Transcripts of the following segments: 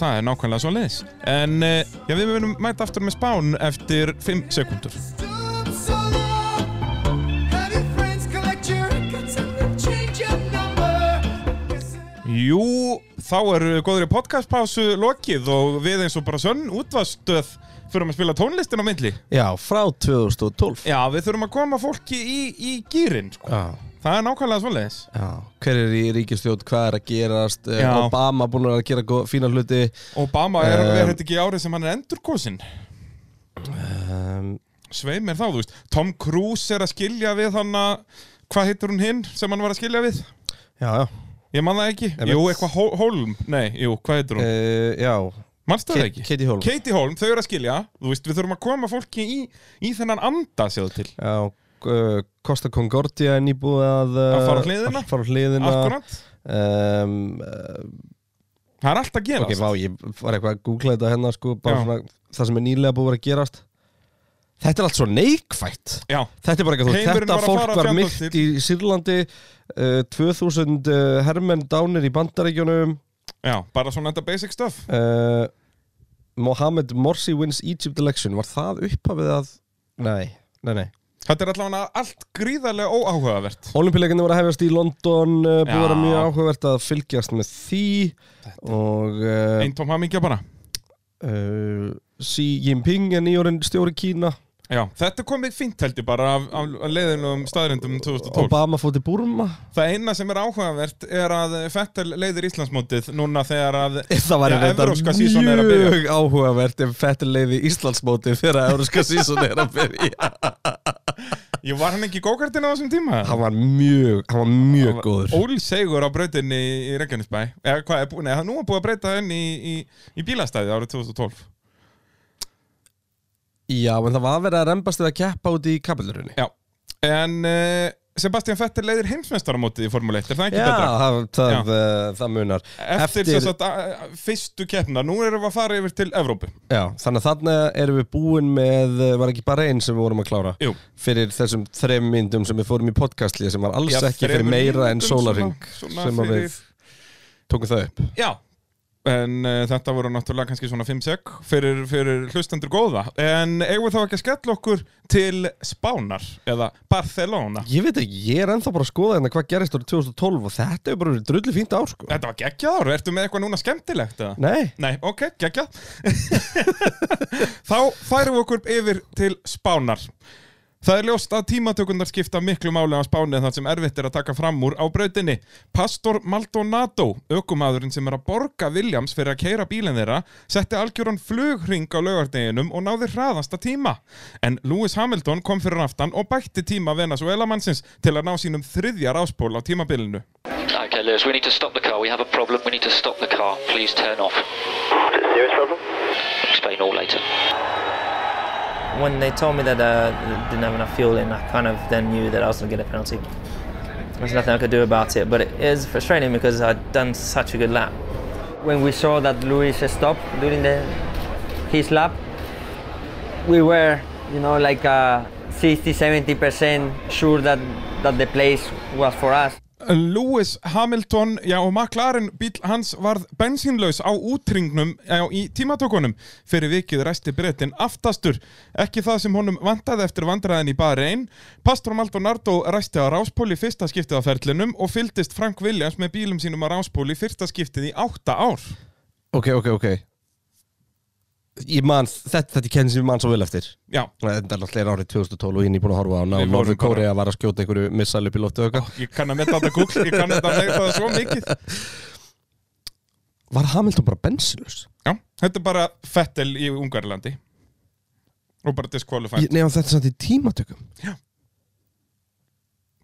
það er nákvæmlega svo leiðis En uh, já, við munum mæta aftur með spán eftir 5 sekundur. Jú, þá er góðri podcastpásu lokið og við eins og bara sönn útvastöð fyrir að spila tónlistin á myndli Já, frá 2012 Já, við þurfum að koma fólki í, í gýrin sko. Já, Það er nákvæmlega svo leiðis já Hver er í ríkistjótt, hvað er að gerast eh, Já. Obama búin að gera fína hluti Obama, er, Um, er þetta ekki árið sem hann er endurkosin? um, Sveið mér þá, þú veist Tom Cruise er að skilja við hann að Hvað heitir hún hinn sem hann var að skilja við? Já, já Ég man það ekki. Jú, eitthvað Hol- Holm Nei, jú, hvað heitir hún? uh, Já, Kate-? Katie Holm Katie Holm, þau eru að skilja Þú veist, við þurfum að koma fólki í, í þennan anda sjáðu til Já, uh, Costa Concordia er nýbúið að Að fara á hliðina? að Fara á hliðina. Akkurat. Um, Það er allt að gera Ok, vá, ég var eitthvað að googla þetta hérna sko, bara Já. svona, það sem er nýlega búið að gerast. Þetta er allt svo neikvætt. Já, Þetta er bara eitthvað, Heimurinn þetta var að fólk fara var myrt í Sýrlandi uh, 2000 uh, hermenn dánir í bandaríkjunum. Já, bara svona þetta basic stuff. Uh, Mohamed Morsi wins Egypt election. Var það upphafið að Nei, nei, nei Þetta er allavega allt gríðarlega óáhugavert. Olimpíuleikinni voru að hefjast í London uh, búið að vera mjög áhugavert að fylgjast með því og uh, Einn tóm hamingja bara? uh, Xi Jinping er nýjórinn stjóri Kína Já, þetta komið fínt held ég bara af, af, leiðinum staðrindum 2012 Obama fótt í Burma. Það eina sem er áhugavert er að Fettel leiðir Íslandsmótið núna þegar að Það var er byrja. mjög áhugavert ef Fettil leiði Íslandsmóti fyrir að Európska sísón er að byrja. Ég var hann ekki í gókartinu á þessum tíma? Hann var mjög, hann var mjög góður. Ól Segur á brautinni í Reykjanesbæ. Eða hvað er búin, eða nú er búið að breyta henni í, í, í bílastæði árið 2012 Já, en það var verið að rembast við að keppa út í kapillurunni Já, en uh, Sebastian Fettel leiðir heimsmeistaramótið í Formule 1 Er það ekki Já, betra? það, það, Já. uh, það munar Eftir, eftir-. Sagt, að, fyrstu keppna, nú erum við að fara yfir til Evrópu Já, þannig að þannig erum við búin með uh, var ekki bara einn sem við vorum að klára Jú, fyrir þessum þrem myndum sem við fórum í podcastlið sem var alls Já, ekki fyrir meira en svona sem fyrir- við tókum það upp Já, en uh, þetta voru náttúrulega kannski svona 5 sek fyrir, fyrir hlustendur góða. En eigum við þá ekki að skella okkur til Spánar eða Barcelona? Ég veit ekki, ég er ennþá bara að skoða hérna hvað gerist árið 2012 og þetta er bara drullu fínt ár sko. Þetta var geggjað ár, ertu með eitthvað núna skemmtilegt eða? Nei, Nei, ok, geggjað. Þá færum við okkur yfir til Spánar Það er ljóst að tímatökundar skipta miklu máli á Spáni þar sem erfitt er að taka fram úr á brautinni. Pastor Maldonado, ökumadurinn sem er að borga Williams fyrir að keira bílinn þeirra, setti algjöran flugring á laugardeginum og náði hraðasta tíma. En Lewis Hamilton kom fyrir aftan og bætti tíma Venezuela mannsins til að ná sínum þriðja ráspól á tímabilinu. Okay, Lewis, we need to stop the car. We have a problem. We need to stop the car. Please turn off. Serious problem? Explain all later. When they told me that uh, they didn't have enough fuel in, I kind of then knew that I was going to get a penalty. There's nothing I could do about it, but it is frustrating because I'd done such a good lap. when we saw that Luis stopped during the his lap, we were, you know, like uh, 60, 70 percent sure that that the place was for us. Lewis Hamilton, já og McLaren bíl hans varð bensínlaus á útringnum já, í tímatökunum. Fyrir vikið ræsti brettin aftastur. Ekki það sem honum vantaði eftir vandræðin í bara einn Pastor Maldonado ræsti á ráspól í fyrsta skiptið á ferlinum og fylgdist Frank Williams með bílum sínum á ráspól í fyrsta skiptið í átta ár. Ok, ok, ok Ég man, þetta, þetta kenn sem ég man svo vel eftir. Já, Þetta er náttúrulega árið 2012 og ég er nýbúin að horfa á Við vorum Norður Kórea. var að skjóta einhverju missal upp í loftu auka ég kann að metta þetta Google ég kann þetta að metta það svo mikið. Var Hamilton bara bensinus? Já, þetta er bara Fettel í Ungarlandi. Og bara disqualified. Nei, þetta er samt í tímatökum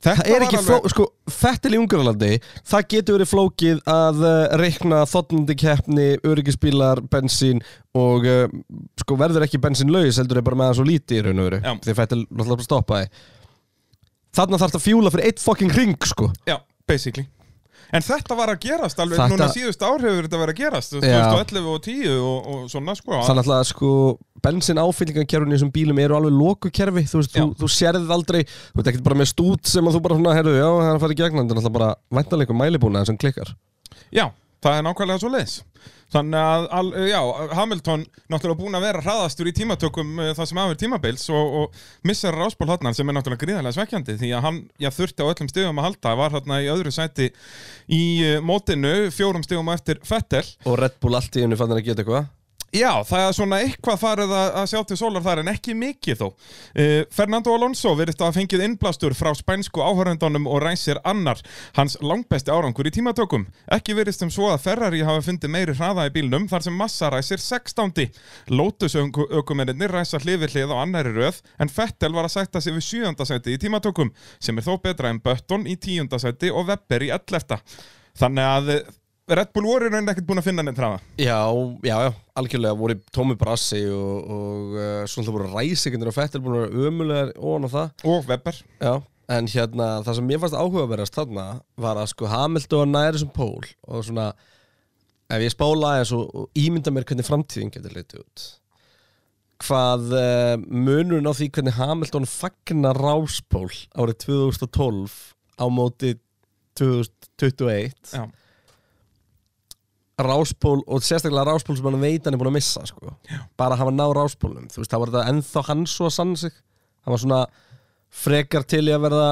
Þetta Það er ekki alveg- fló, sko, Fettil í Ungarlandi Það getur verið flókið að uh, reikna þotnandi keppni, öryggisbílar, bensín og uh, sko verður ekki bensínlaus heldur er bara með það svo lítið í raun og veru því Fettil náttúrulega bara stoppaði. Þarna þarf þetta að fjúla fyrir eitt fucking ring sko. Já, basically En þetta var að gerast alveg, Þetta- núna síðust ár hefur þetta verið að gerast þú veist, Já. 2011 og 10 og, og svona sko. Þannig að sko bensin áfyllingarkerfin í þessum bílum eru alveg lokukerfi þú veist, þú, þú sérðið aldrei þú veit ekkert bara með stút sem að þú bara svona, herru, já, það er að fara í gegn þetta er alltaf bara væntanleikum mælibúna sem klikkar. Já, það er nákvæmlega svo leis Þannig að, al, já, Hamilton náttúrulega búin að vera hraðastur í tímatökum uh, það sem aðver tímabils og, og missar rásból hotnar sem er náttúrulega gríðarlega svekkjandi því að hann, já, þurfti á öllum stigum að halda var hérna í öðru sæti í uh, mótinu, fjórum stigum á eftir Fettel Og Red Bull allt í hennu fann hann að geta eitthvað Já, það er svona eitthvað farið að, að sjá til sólar þar en ekki mikið þó. Uh, Fernando Alonso verðist að hafa fengið innblástur frá spænsku áhörendunum og ræsir annar, hans langbesti árangur í tímatökum. Ekki verðist um svo að Ferrari hafa fundið meiri hraða í bílnum þar sem Massa ræsir 16. Lotus ökumennir ræsa hlifir hlið á annari röð en Vettel var að sætta sig við 7. sæti í tímatökum sem er þó betra en Button í 10. sæti og Webber í 11. Þannig að eh, Red Bull voru rauninni ekkert búin að finna neitt hraða. Já, já, já, algjörlega voru Tómi Brassi og, og uh, svona það voru ræsikendur og Fettel búin að vera ömulegar ofan á það Og Webber. Já, en hérna það sem mér fannst áhugaverðast þarna var að sko Hamilton næri sem pól og svona ef ég spála aðeins og, og ímynda mér hvernig framtíðin getur litið út hvað uh, munurinn á því hvernig Hamilton fagnar ráspól árið 2012 á móti 2021 Já. Ráspól og sérstaklega ráspól sem hann veit hann er búin að missa sko. bara að hafa náð ráspólnum þú veist, það var þetta ennþá hann svo að sanna sig. Hann var svona frekar til í að verða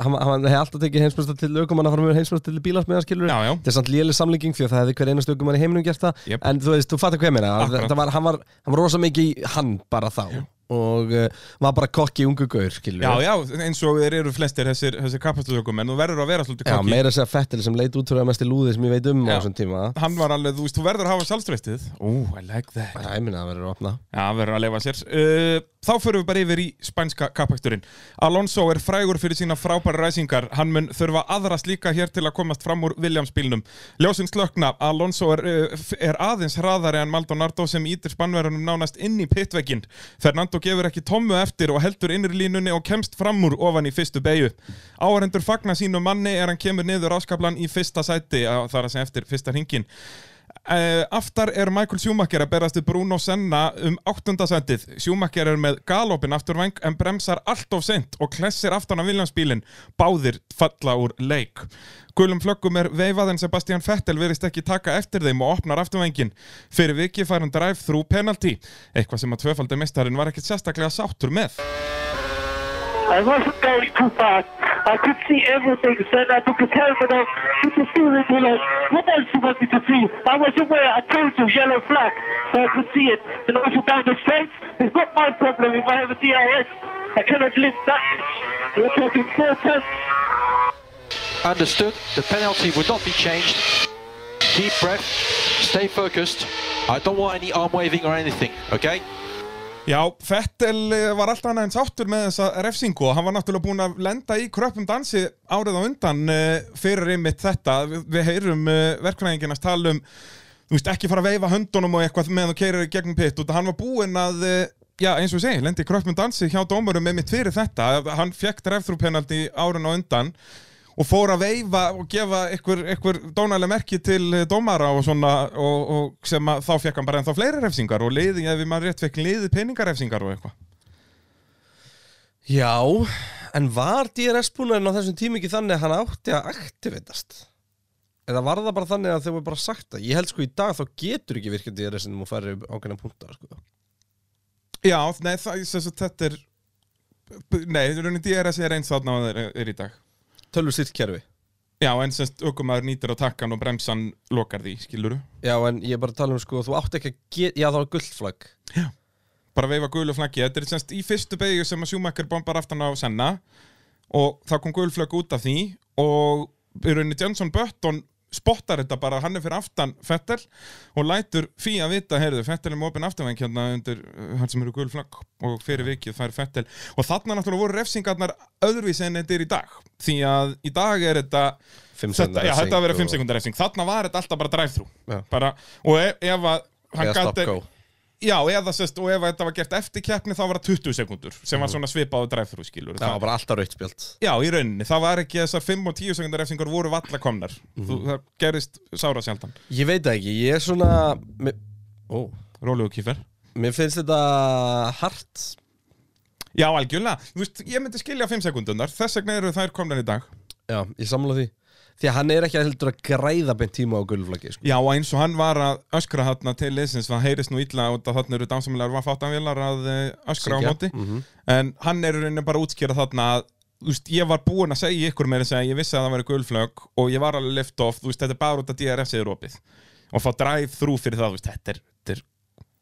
hann, hann hefði alltaf tekið heimsmjösta til aukumann að fara með heimsmjösta til bílasmiðan skilur Já, já. þetta er samt samlíking því að það hefði hver einast aukumann í heiminum gert það. Jep. en þú veist, þú fattar hvað ég meina. Hann, var, hann var rosa mikið hann bara þá og uh, var bara kokki ungu gaur skilur Já, já, eins og þeir eru flestir þessir, þessir kapastutökum en þú verður að vera svolítið Já, kokki. meira að segja Fettil sem leit út fyrir að mest í lúði sem ég veit um á Já. þessum tíma Hann var alveg, þú veist, þú verður að hafa sjálfströystið. Ó, I like that. Já, ég minna að verður að opna Já, verður að leifa sér. Uh, þá förum við bara yfir í spænska kapaksturinn. Alonso er frægur fyrir sína frábæra ræsingar. Hann mun þurfa aðra slíka hér til að komast fram úr Williams-bílnum. Ljósinn slökna, Alonso er, uh, f- er aðeins hraðari en Maldonado sem ítir spannverðunum nánast inn í pittveginn. Fernando gefur ekki tommu eftir og heldur innri línunni og kemst fram úr ofan í fyrstu beigju. Áhærendur fagna sínu manni er hann kemur niður áskaplan í fyrsta sæti, þar að segja eftir fyrsta hringin. Uh, aftar er Michael Schumacher að berast við Bruno Senna um áttundasendið. Schumacher er með galopin afturvæng en bremsar allt of sent og klessir aftan af Williamsbílinn. Báðir falla úr leik. Gulum flöggum er veifað en Sebastian Vettel verist ekki taka eftir þeim og opnar afturvængin. Fyrir viki fær hann drive-through penalty. Eitthvað sem að tvöfaldi mistarinn var ekkert sérstaklega sáttur með. I wasn't going too fast. I could see everything. Then I took his helmet off, put the steering wheel on. What else you want me to see? I was aware, I told you, yellow flag, so I could see it. And also down the straight, it's not my problem if I have a DRS. I cannot live that. We're talking four tenths. Understood. The penalty would not be changed. Deep breath. Stay focused. I don't want any arm waving or anything, okay? Já, Fettel eh, var alltaf annað en sáttur með þessa refsingu og hann var náttúrulega búinn að lenda í kröppum dansi árið á undan uh, fyrir einmitt þetta. Við, heyrum uh, verkfræðinginast tala um, þú veist, ekki fara að veifa höndunum og eitthvað meðan þú keirir gegnum pitt og hann var búinn að, já, eins og ég segi, lendi í kröppum dansi hjá dómurum einmitt fyrir þetta. Hann fekk drive-thru penalty árið á undan og fór að veifa og gefa einhver, einhver dónalega merki til eh, dómara og svona og, og sem að þá fekk hann bara ennþá fleiri refsingar og liði, ef maður rétt fekk liði peningarefsingar og eitthvað Já, en var DRS-búnaðin á þessum tíma ekki þannig að hann átti að aktivitast? Eða var það bara þannig að þau voru bara sagt það? Ég held sko í dag þá getur ekki virkað DRS-in og færi ákveðna punta sko. Já, nei, það, þess að þetta er Nei, DRS er eins þarna og er, er í dag Tölvu sitt kerfi Já, en semst aukumæður nýtir á takkan og bremsan lokar því, skiluru Já, en ég er bara að tala um sko, þú átti ekki að geta, já það var gullflagg bara veifa gulu flaggi Þetta er semst í fyrstu beigju sem að Schumacher bombar aftan á Senna og það kom gul flagg út af því og í rauninni Johnson Button spottar þetta bara, hann er fyrir aftan Fettel og lætur fí að vita, heyrðu, Fettel er með opinn afturvæng hérna undir uh, hann sem eru gul flagg og fyrir vikið fær Fettel. Og þarna náttúrulega voru refsingarnar öðruvísi en þetta er í dag því að í dag er þetta þetta, já, þetta að vera 5 refsing og- sekundar refsing. Þarna var þetta alltaf bara drive-thru og ef, ef að hann stop-go Já, eða sest, og ef þetta var gert eftir keppni þá var það 20 sekundur sem var svona svipað á drive-thru skilur Það var bara alltaf rautt spjöld Já, í rauninni, það var ekki þessar 5 og 10 sekundar refsingar voru valla komnar. Þú, það gerist sára sjaldan. Ég veit ekki, ég er svona mér, Ó, Rólegu kýfer mér finnst þetta hart. Já, algjörlega, þú veist, ég myndi skilja 5 sekundunar þess vegna eru þær komnar í dag. Já, ég samla því því að hann er ekki að heldur að græða beint tíma á gulflaggi sko. Já, og eins og hann var að öskra þarna til liðsins, það heyrist nú illa og þarna eru dásamlegar var fátanvélar að eh, öskra á Syngja. móti Mhm. en hann er rauninni bara að útskýra þarna að veist, ég var búinn að segja ykkur með þess að ég vissi að það væri gulflög og ég var alveg lift off, veist, þetta er bara út að DRS er opið og fá drive through fyrir það, veist, þetta er, þetta er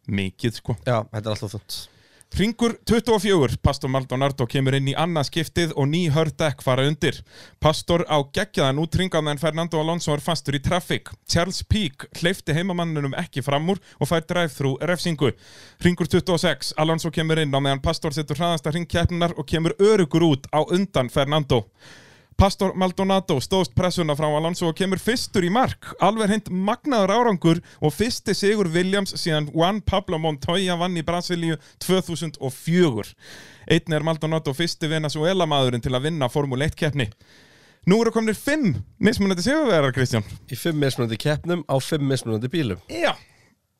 mikið, sko. Já, þetta er alltaf þund Ringur 24, Pastor Maldonardo kemur inn í annað skiptið og ný hördekk fara undir. Pastor á geggjaðan útringaðan en Fernando Alonso er fastur í traffic. Charles Peak hleyfti heimamannunum ekki fram úr og fær drive-thru refsingu. Ringur 26, Alonso kemur inn á meðan Pastor setur hraðasta ringkeppnar og kemur örugur út á undan Fernando. Pastor Maldonado stóðst pressuna frá Alonso og kemur fyrstur í mark. Alver hint magnaður árangur og fyrsti sigur Williams síðan Juan Pablo Montoya vann í Brasilíu 2004. Einn er Maldonado fyrsti Venezuela maðurinn til að vinna Formule 1 keppni. Nú eru komnir fimm mismunandi sigurverar, Kristján. Í fimm mismunandi keppnum á fimm mismunandi bílum Já.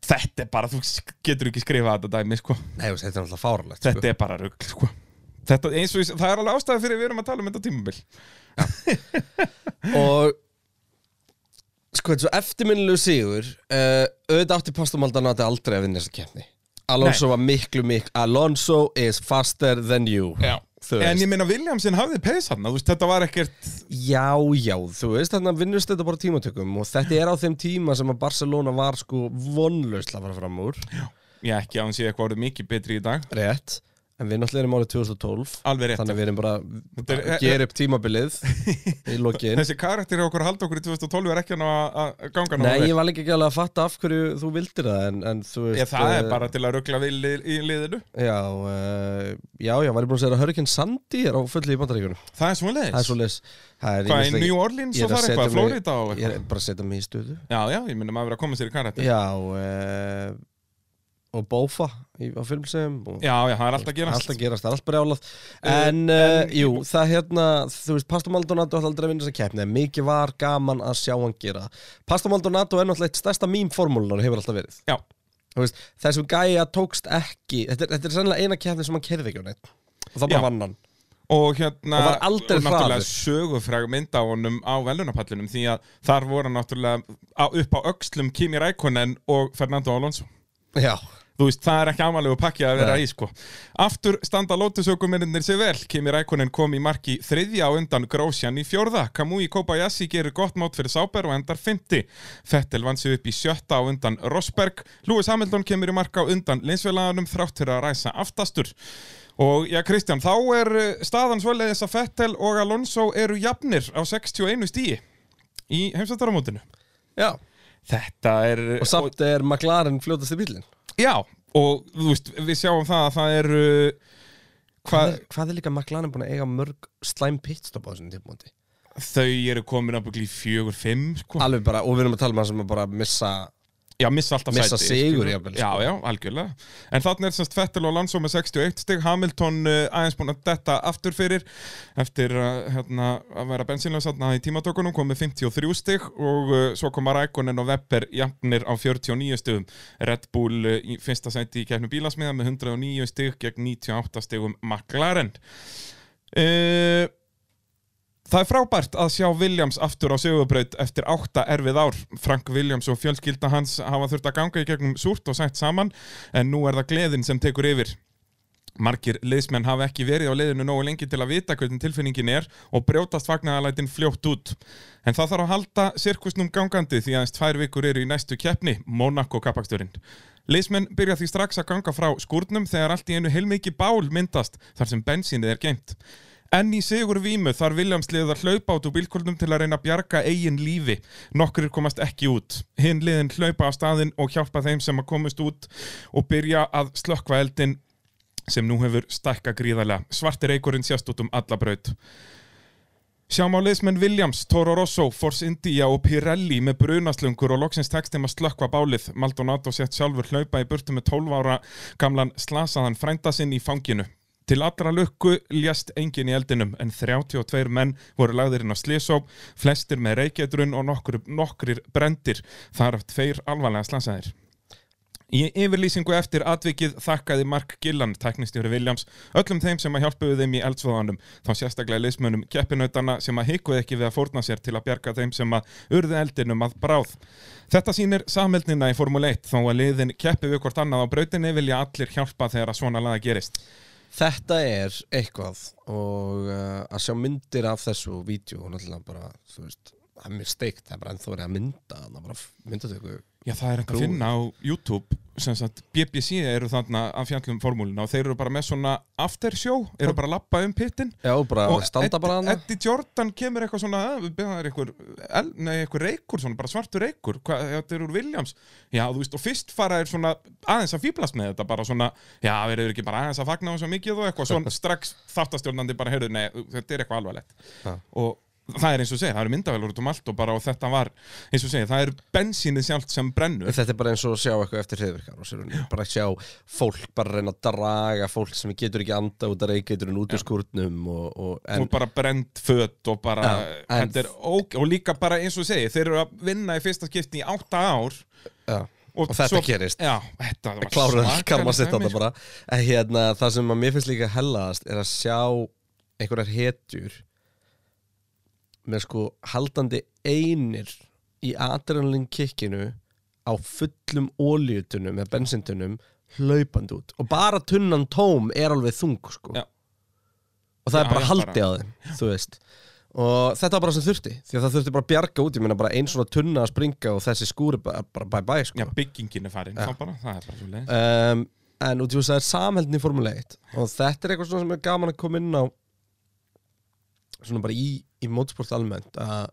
Þetta er bara, þú getur ekki skrifað þetta dæmi, sko. Nei, þetta er alltaf fáralegt Þetta er bara rugl, sko. Þetta, eins og, það er alveg ástæði fyrir við erum að tala um þetta tímabil. Og Sko, er svo eftirminnilegu sigur uh, Auðvitað átti Pastor Maldonado aldrei að vinna þessa keppni. Alonso var miklu, miklu Alonso is faster than you Já. En ég meina Williamson hafði peis hann, þetta var ekkert Já, já, þú veist, þannig að vinnust þetta bara á tímatökum og þetta er á þeim tíma sem að Barcelona var sko vonlaust að fara fram úr. Já, ekki að hann sé eitthvað orðið mikið betri í dag. Rétt, en við náttúrulega erum árið 2012 Alveg rétt. Þannig að við erum bara að gera upp tímabilið í lokin. Þessi karakter hjá okkur að halda okkur í 2012 er ekki að ganga Nei, ég var líka ekki alveg að fatta af hverju þú vildir það en, en þú veist Ég, Það er eh, bara til að ruggla vil í, í liðinu. Já, uh, já, já, var ég búin að segja að Hurricane Sandy er á fulli í bandaríkunum Það er svona Það er svo leis Hvað er New Orleans og það er eitthvað, Florida og Ég er eitthvað? bara að setja mig í stöðu. Já, já, ég myndi maður að koma sér í karakter. Já, uh, og Bofa í, á filmsegum Já, já, það er alltaf að gerast. Alltaf gerast, það er alltaf brjálað. Eh, En, uh, en- jú, það hérna Þú veist, Pastor Maldonado ætla aldrei að vinna þessa keppni en Mikið var gaman að sjá hann gera. Pastor Maldonado er náttúrulega eitt stærsta mím-formúlunar og hefur alltaf verið. Já, Þú veist, Þessum gæja tókst ekki Þetta, er- þetta er sennilega eina keppni sem hann kerði ekki á neitt. Og það bara vann hann. Og hérna Og var aldrei og náttúrulega sögufræg mynd á honum á velunapallinum því að þar voru náttúrulega á, upp á öxlum Kimi Rækonen og Fernando Alonso. Já, Þú veist, það er ekki ámælegu pakki að vera Nei. í, sko. Aftur standa lótusökumennir sér vel. Kimi Rækonen kom í marki þriðja á undan Grósjan í fjórða. Kamui Kobayashi gerir gott mót fyrir Sáber og endar fymti. Fettel vann sig upp í sjötta á undan Rosberg. Lewis Hamilton kemur í marka á undan linsfélaganum þrátt fyrir að ræsa aftastur. Og já, Kristján, þá er eh, staðan svoleiðis að Fettel og Alonso eru jafnir á 61 stíi í heimsvættaramótinu. já Þetta er... Og samt er McLaren fljótast í bílinn Já, og þú veist, við sjáum það að það eru Hvað hvað, er, hvað er líka McLaren búin að eiga mörg slæm pitstop á þessum tímpúndi? þau eru komin að byggja í fjögur, fimm sko. Alveg bara, og við erum að tala um það sem að bara missa Já, missa alltaf Missa sæti sigur, skilur. jafnvel, Já, sko. já, algjörlega En þarna er semst Fettel og Alonso með 61 stig Hamilton uh, aðeins búin að detta aftur fyrir Eftir uh, hérna, að vera bensinlega þarna í tímatökunum komið 53 stig og uh, svo koma Rækonen og Webber jafnir á 49 stigum Red Bull uh, í fyrsta sæti í keppnu bílasmiða með 109 stig gegn 98 stigum McLaren uh, Það er frábært að sjá Williams aftur á sigurbraut eftir átta erfið ár. Frank Williams og fjölskylda hans hafa þurft að ganga í gegnum súrt og sætt saman en nú er það gleðin sem tekur yfir. Margir liðsmenn hafa ekki verið á liðinu nógu lengi til að vita hvernig tilfinningin er og brjótast fagnaðalætin fljótt út. En það þarf að halda sirkusnum gangandi því aðeins tvær vikur eru í næstu keppni, Monaco kappaksturinn. Liðsmenn byrja því strax að ganga frá skúrnum þegar allt í einu heilmikið bál myndast þar sem bensínið er geimt. En í sigur vímu þar Williams liðið að hlaupa át úr bílkvöldum til að reyna að bjarga eigin lífi. Nokkur komast ekki út. Hinn liðin hlaupa á staðinn og hjálpa þeim sem að komast út og byrja að slökkva eldin sem nú hefur stækka gríðarlega. Svartir eikurinn sjást út um alla braut. Sjáum á liðsmenn Williams, Toro Rosso, Force India og Pirelli með brunaslungur og loksins þeim að slökkva bálið. Maldonado sett sjálfur hlaupa í burtu með 12 ára gamlan slasaðan frænda sinn í fanginu. Til allra lukku ljast engin í eldinum en 32 menn voru lagðir inn á slísóp, flestir með reykjadrun og nokkur, nokkrir brendir, þar af tveir alvarlega slasaðir. Í yfirlýsingu eftir atvikið þakkaði Mark Gillan, teknistjóri Williams, öllum þeim sem að hjálpuðu þeim í eldsvoðanum, þá sérstaklega liðsmönnum keppinautana sem að hikuðu ekki við að fórna sér til að bjarga þeim sem að urðu eldinum að bráð. Þetta sýnir samheldnina í Formule 1, þó að liðin keppi við hvort annað á brautinni vilja allir hjálpa þegar að svona laga gerist. Þetta er eitthvað og uh, að sjá myndir af þessu vídeo og náttúrulega bara, þú veist, það er mér steikt, það er bara ennþá verið að mynda, það er bara myndatöku. Já, það er eitthvað að finna á YouTube BBC eru þarna af fjallum formúlina og þeir eru bara með svona after show, eru bara að lappa um pittin Já, bara og standa bara hana. Eddie Jordan kemur eitthvað svona "Ah, það er eitthvað, reykur svona, bara svartur reykur, þetta er úr Williams. Já, þú veist, og fyrst fara er svona aðeins að fýblast með þetta, bara svona já, við erum ekki bara aðeins að fagna þessu mikið og eitthvað, svona strax þáttastjórnandi bara, heyrðu, nei, þetta er eitthvað alvarlegt. Og það er eins og segja, það eru myndavælur út um allt og bara, og þetta var, eins og segja, það er bensínið sjálft sem brennur. Þetta er bara eins og að sjá eitthvað eftir hriðvirkar og sér bara að sjá fólk bara reyna að draga fólk sem getur ekki anda út að reykeiturinn út úr skúrnum og, og, en, og bara brend föt og bara Já, en- er óg, og líka bara eins og segi þeir eru að vinna í fyrsta skipti í átta ár já, og, og þetta gerist. Þetta var kláruð hérna, það sem að mér finnst líka hellaðast er að sjá einhverjar hetjur með sko haldandi einir í adrenalin kikkinu á fullum ólíutunum eða bensintunum hlaupandi út. Og bara tunnan tóm er alveg þung sko. Já. og það Já, er bara já, haldi bara- á þeim þú veist. Og þetta var bara sem þurfti því að það þurfti bara að bjarga út ég meina bara ein svona tunna að springa og þessi skúri bara, bye bye sko. Já, byggingin er farin þá bara, það er bara svo leið um, en út í þess að það er samheldin í Formule 1 og þetta er eitthvað svona sem er gaman að koma inn á svona bara í, í mótsport almennt að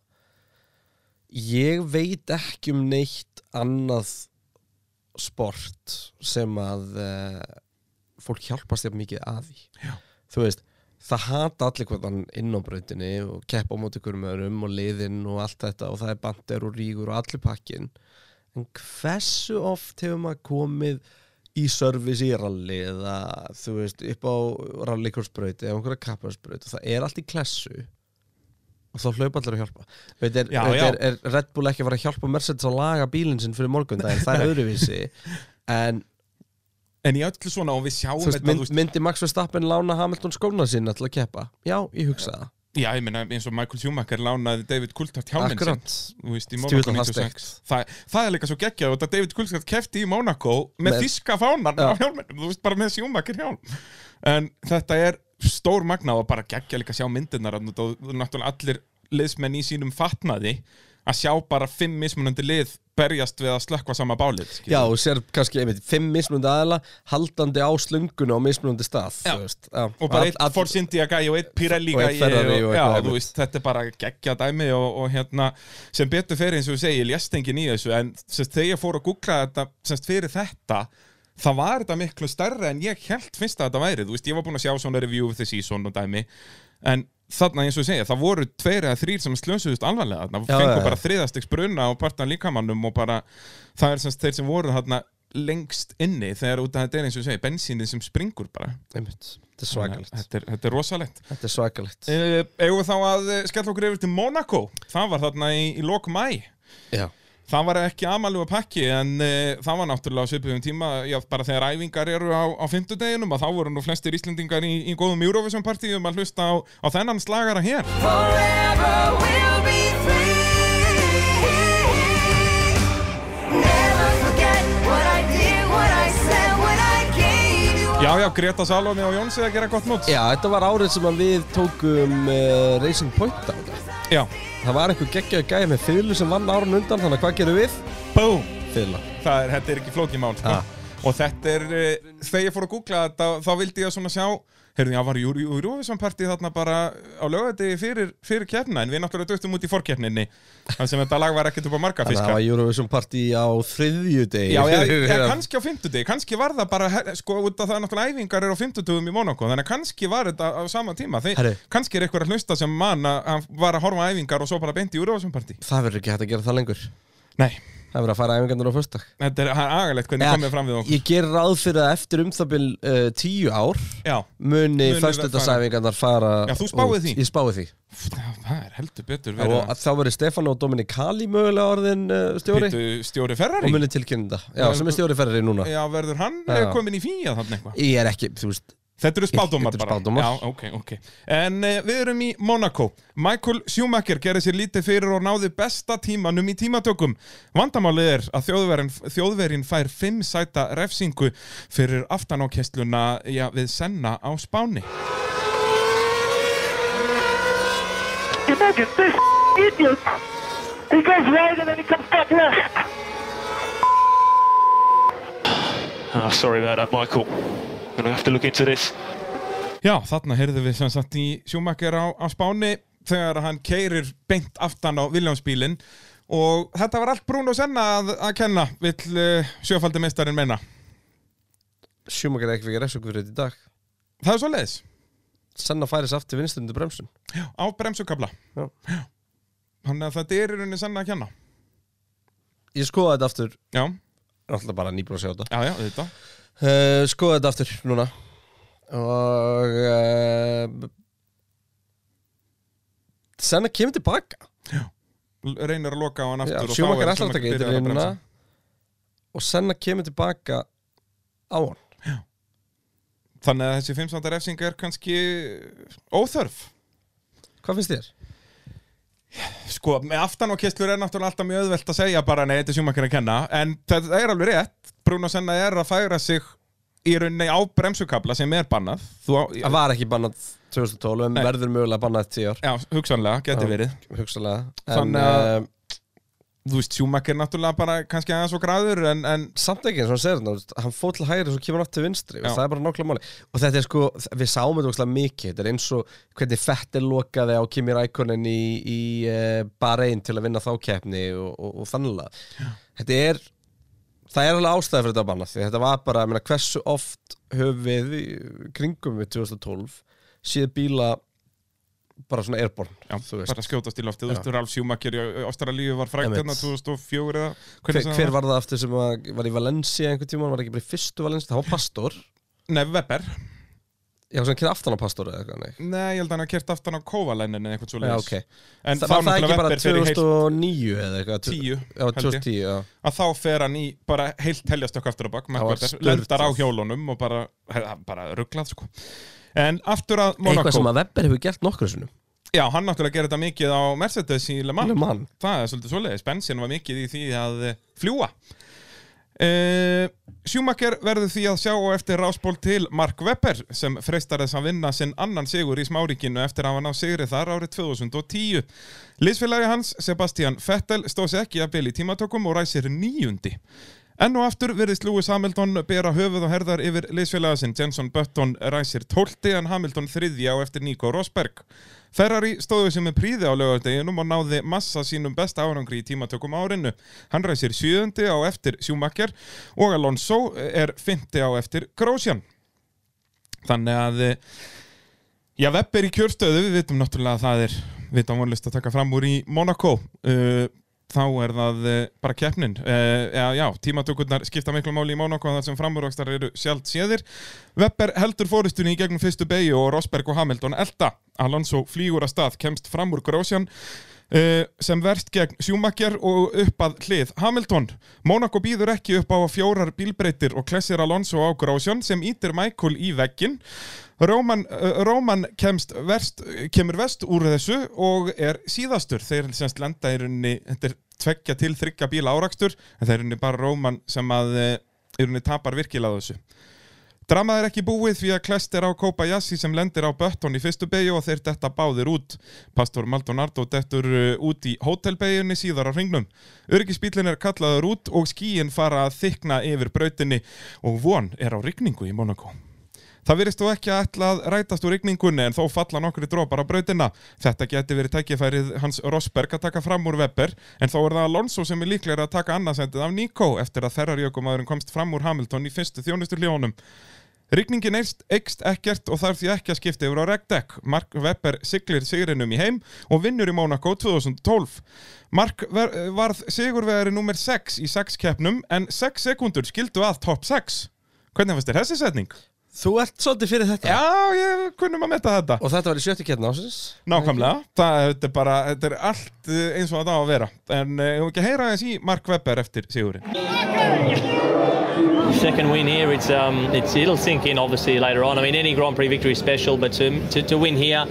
ég veit ekki um neitt annað sport sem að uh, fólk hjálpast þér mikið að því Já. þú veist það hata allir hvernig inn á brautinni og keppa á móti hverjum öðrum og liðinn og allt þetta og það er bandir og rígur og allir pakkin en hversu oft hefur maður komið í service í rally eða þú veist upp á rallikursbraut eða einhverja kapparsbraut og það er allt í klessu og þá hlaupa allir að hjálpa. Veit, er, Já, veit, já. er, er Red Bull ekki að fara að hjálpa Mercedes að laga bílinn sinn fyrir morgundaginn, það er öðruvísi. En en í öllu svona og við sjáum veist, þetta, mynd, myndi Max Verstappen lána Hamilton skóna sinna til að keppa? Já, ég hugsa það já, ég meina eins og Michael Schumacher lánaði David Coulthard hjálminn sinn akkurat, þú veist, í Stjórn Monaco það 96 það, það er líka svo geggjað og David Coulthard kefti í Monaco með, þíska fánan Já. á hjálminnum, þú veist, bara með Schumacher hjálm en þetta er stór magna og bara geggja líka að sjá myndirnar og náttúrulega allir liðsmenn í sínum fatnaði að sjá bara fimm mismunandi lið berjast við að slökkva sama bálið skilur. já, og sér kannski einmitt, fimm mismunandi aðila haldandi á slungunni á mismunandi stað Já. veist, já. og bara eitt Force India gæi og eitt Pirelli einmitt. veist, þetta er bara geggja dæmi og, og hérna, sem betur fyrir eins og við segi, ég lést engin í þessu en semst, þegar ég fór að googla þetta semst, fyrir þetta það var þetta miklu stærra en ég held finnst að þetta væri þú veist, ég var búinn að sjá svona review of the season og dæmi en þarna eins og ég segja, það voru tveir eða þrýr sem slösuðust alvarlega þarna, Já, fengu já, já. bara þriðastiks bruna á partan líkamannum og bara, það er semst þeir sem voru þarna lengst inni þegar út af þetta er eins og ég segi, bensínið sem springur bara. Einmitt, þetta er svakalegt. Þetta er, þetta er rosalegt. Þetta er svakalegt. Eigum við þá að eh, skella okkur yfir til Monaco Það var þarna í, í lok mæ já, Það var ekki amalega pakki en uh, það var náttúrulega á svipuðum tíma já, bara þegar æfingar eru á, á fimmtudeginum og þá voru nú flestir Íslendingar í, í góðum Eurovision partíum að hlusta á, á þennan slagara hér Forever we'll be free. Never forget what I did, what I said, what I gave you. Já, já, Greta Salóni og Jónsi að gera gott mót já, þetta var árið sem við tókum uh, Racing Point á þetta já. Það var einhver geggjaði gæði með fiðlu sem vann árun undan Þannig að hvað gerum við? Búm Fiðla það er, þetta er ekki flókið mál sko. Ja. og þetta er, uh, þegar ég fór að googla þetta þá vildi ég svona sjá heyrðu, já, var partí þarna bara á lögati fyrir, fyrir keppna en við náttúrulega dögtum út í forkeppninni þannig sem þetta lag var ekkert upp á marga Þannig að það var Eurovision Party á þriðju degi Já, já, já, kannski á fimmtudegi, kannski var það bara, sko, út af það er náttúrulega æfingar eru á fimmtudugum í Monaco, þannig að kannski var þetta á sama tíma, Þeir, kannski er eitthvað að hlusta sem mann að hann var að horfa æfingar og svo bara beint í Eurovision partí. Það verður ekki hægt að gera það lengur. Nei, Það er verið að fara æfingarnar á föstak Þetta er agalegt hvernig Ja, komið fram við okkur. Ég ger ráð fyrir að eftir um það bil uh, tíu ár Já, muni föstudagsæfingarnar fara Já, þú út. því? Ég spáði því. Það er heldur betur verið Og að þá verið Stefán og Dominikali mögulega orðin uh, stjóri. Býtu, stjóri og Ferrari muni tilkynna Já, sem er stjóri ferri núna. Já, verður hann Já. Já. komin í fíja þannig eitthvað? Ég er ekki, þú veist Þetta eru spádómar Þetta eru bara spádómar. Já, ok, ok En uh, við erum í Monaco Michael Schumacher gerði sér lítið fyrir og náði besta tímanum í tímatökum Vandamálið er að þjóðverin, þjóðverin fær fimm sæta refsingu fyrir aftan á kestluna já, við Senna á Spáni Imagine this idiot. He goes right and then he comes back left. Oh, sorry about that, Michael. Gonna have to look into this. Já, þarna heyrðum við sem sagt í Schumacher á, á Spáni þegar hann keirir beint aftan á Williamsbílinn. Og þetta var allt Bruno Senna að, að kenna vill uh, sjöfaldi meistarinn meina. Sjúmakar ekki fyrir refsingu fyrir þetta í dag. Það er svo leiðis Senna færis aftur vinstundu bremsun. Á bremsukabla Já. Þannig að þetta er í rauninni Senna að kenna. Ég skoða þetta aftur. Já, Alltaf bara nýbúin að sjá þetta. Já, já, þetta uh, Skoða þetta aftur núna Og uh, Senna kemur tilbaka reynir að loka á hann Já, aftur og þá Sjúmakar er ætlar að að. Og kemur tilbaka á hann Þannig að þessi 15. refsing er kannski óþörf Hvað finnst þér? Sko, með aftan og kistlur er náttúrulega alltaf mjög auðvelt að segja bara nei, þetta er sjúmakar að kenna en það er alveg rétt Bruno Senna er að færa sig í rauninni á bremsukabla sem er bannað. Það var ekki bannað 2012 en verður mögulega bannað 10 ár. Já, hugsanlega, geti Já. verið. Hugsalega Þannig að- uh, Þú veist, sjúmakar náttúrulega bara kannski aðeins og græður en, en samt ekki eins og hann segir þetta Hann fór til hægri og svo kemur hann til vinstri Það er bara nákvæmlega máli Og þetta er sko, við sáum þetta óslega mikið Þetta er eins og hvernig Fettel lokaði á Kimi Rækonen í, í uh, Bahrein til að vinna þá keppni og, og, og þannig að Þetta er Það er alveg ástæði fyrir þetta að banna því þetta var bara, ég meina, hversu oft höfum við í kringum við 2012 séð bíla bara svona airborne, já, þú veist? bara skjótast í loftið. Þú veist, Ralf Sjúmakar í Ástralíu var frækt hérna 2004 eða hver, hver var. það aftur sem var, var í Valencia einhvern tíma, var ekki bara í fyrstu Valencia það var Pastor, Nei, Weber já, sem kynna aftan á Pastor eða eitthvað, nei? Nei, ég held að hann að kert aftan á Kovalænin eða eitthvað svo Já, ok. En það þá var það ekki bara Weber fer í heilt 2009 eða eitthvað? 10 já, held ég. 2010, já. Að þá fer hann í bara heilt heljastökk aftur á bak Það var Weber, sturlað. lendar á hjólunum og bara, bara rugglað sko. En aftur að eitthvað Monaco sem að Webber hefur gert nokkru sinnum. Já, hann náttúrulega gerir þetta mikið á Mercedes í Le Mans. Le Mans. Það er svolítið svoleiðis, bensin var mikið í því að fljúa uh, Schumacher verður því að sjá á eftir ráspól til Mark Webber sem freistar þess að vinna sinn annan sigur í smáríkinu eftir að hafa náð sigri þar árið 2010 Liðsfélagi hans, Sebastian Vettel, stóð sér ekki að byrja í tímatökum og ræsir níundi. Enn og aftur virðist Lewis Hamilton bera höfuð og herðar yfir liðsfélaga sinn. Jenson Button ræsir 12 en Hamilton þriðja á eftir Nico Rosberg. Ferrari stóðu sem með príði á lögardeginum og náði massa sínum besta árangri í tímatökum árinu. Hann ræsir 7. á eftir Schumacher og Alonso er 5. á eftir Grosjean. Þannig að eh, Já, Webb er í kjörstöðu, við vitum náttúrulega að það er vitum vonlist að taka fram úr í Monaco uh, þá er það uh, bara keppnin uh, já, já, tímatökurnar skipta miklu máli í Monaco þar sem framúrvakstar eru sjálft séðir Webber heldur fórustunni í gegnum fyrstu beigju og Rosberg og Hamilton elda Alonso flýgur að stað, kemst fram úr Grosjean Uh, sem verst gegn Schumacher og upp að hlið Hamilton. Monaco býður ekki upp á fjórar bílbreytir og klessir Alonso á Grosjean sem ítir Michael í veggin. Róman, uh, Róman kemst verst, kemur vest úr þessu og er síðastur. Þeir semst lenda í rauninni, þetta er tveggja til þryggja bíla árakstur, en það er rauninni bara Róman sem að uh, í rauninni tapar virkilega þessu. Dramað er ekki búið því að Klest er á Kobayashi sem lendir á Button í fyrstu beigju og þeir detta báðir út. Pastor Maldonado dettur uh, út í hótelbeigjunni síðar á hringnum. Örgisbílinn er kallaður út og skíin fara að þykna yfir brautinni og von er á rigningu í Monaco. Það virðist þó ekki að ætla að rætast úr rigningunni en þó falla nokkri drópar á brautina. Þetta geti verið tækifærið hans Rosberg að taka fram úr Webber en þó er það Alonso sem er líklega að taka annarsendið af Nico eftir að þerrarjökumæðurinn komst fram úr Hamilton í fyrstu þjónustu hljónum. Rigningin eikst, ekkert og þarf því ekki að skipta yfir á regdekk. Mark Webber siglir sigrinum í heim og vinnur í Monaco 2012. Mark varð sigurvegari nummer 6 í 6 keppnum en 6 sekundur skildu að top 6. Hvernig fannst þér þessi setning? Þú ert svolítið fyrir þetta Já, ég kunnum að metta þetta. Og þetta var í sjötti keppni ásins Nákvæmlega, það þetta er bara, þetta er allt eh, eins og það á að vera. En uh, ég vil ekki heyra þess í Mark Webber eftir sigurinn. second win here, it's um, it's it'll sink in obviously later on. I mean, any Grand Prix victory is special, but to, to to win here,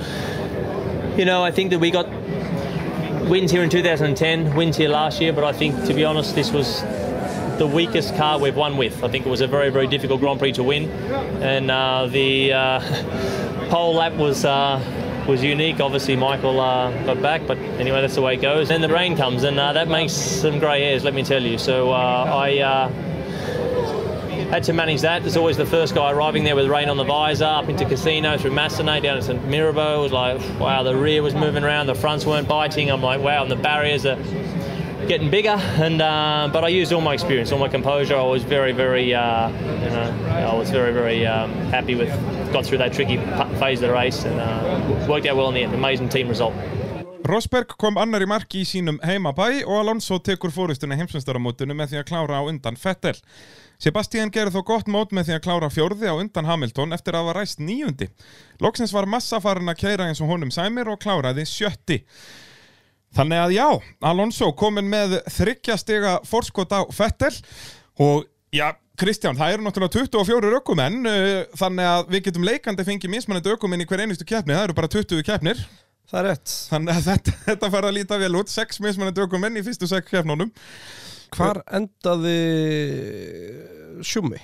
you know, I think that we got wins here in 2010, wins here last year, but I think to be honest, this was the weakest car we've won with. I think it was a very very difficult Grand Prix to win, and uh, the uh, pole lap was. Uh, was unique. Obviously, Michael uh, got back, but anyway, that's the way it goes. Then the rain comes, and uh, that makes some grey hairs. Let me tell you. So I had to manage that. There's always the first guy arriving there with rain on the visor, up into Casino, through Massenet, down to St Mirabeau. It was like, wow, the rear was moving around, the fronts weren't biting. I'm like, wow, and the barriers are getting bigger. And uh, but I used all my experience, all my composure. I was very, very, uh, you know, I was very, very um, happy with. Got through that tricky phase of the race and uh, worked out well in the end. Amazing team result. Rosberg kom annar í marki í sínum heimabæ og Alonso tekur fórustuna heimsmyndstarmótinu með því að klára á undan Fettel. Sebastian gerði þó gott mót með því að klára fjórði á undan Hamilton eftir að hafa ræst níundi. Loksins var massa farin að keira eins og honum sæmir og kláraði sjötti. Þannig að já, Alonso komin með þryggja stiga fórskot á Fettel og já, Kristján, það eru náttúrulega 24 ökumenn uh, þannig að við getum leikandi fengið mismunandi ökumenn í hver einustu keppni, það eru bara 20 keppnir. Það er rétt. Þannig að þetta, þetta fara að líta vel út. Sex mismunandi ökumenn í fyrstu sex keppnunum. Hvar endaði Sjumi?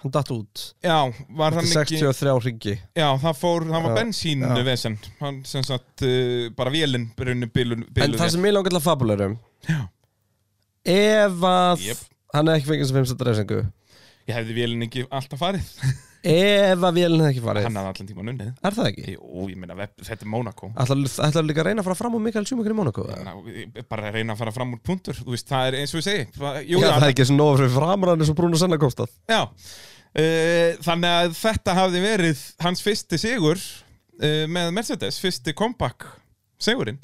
Hann datt út. Já, var hann ekki 63 ringi Já, það fór, það var bensínu vesen. Hann sem sagt, uh, bara vélinn brunni bilun, En það sem ég langar til að fabulerum Já. Ef að Jep. Hann er ekki fengið sem 5. reysingu Ég hefði vélinn ekki alltaf farið. Ef að vélinn hefði ekki farið. Hann hafði allan tíman unnið. Er það ekki? Jú, ég meina, þetta er Monaco Ætlar líka að reyna að fara fram á Mikael Schumacher í ég- bara reyna að fara fram úr punktur. Þú veist, það er eins og ég segi. Jú, Já, það er ekki nóg fyrir framræðinu sem Bruno Uh, þannig að þetta hafði verið hans fyrsti sigur uh, með Mercedes, fyrsti comeback sigurinn.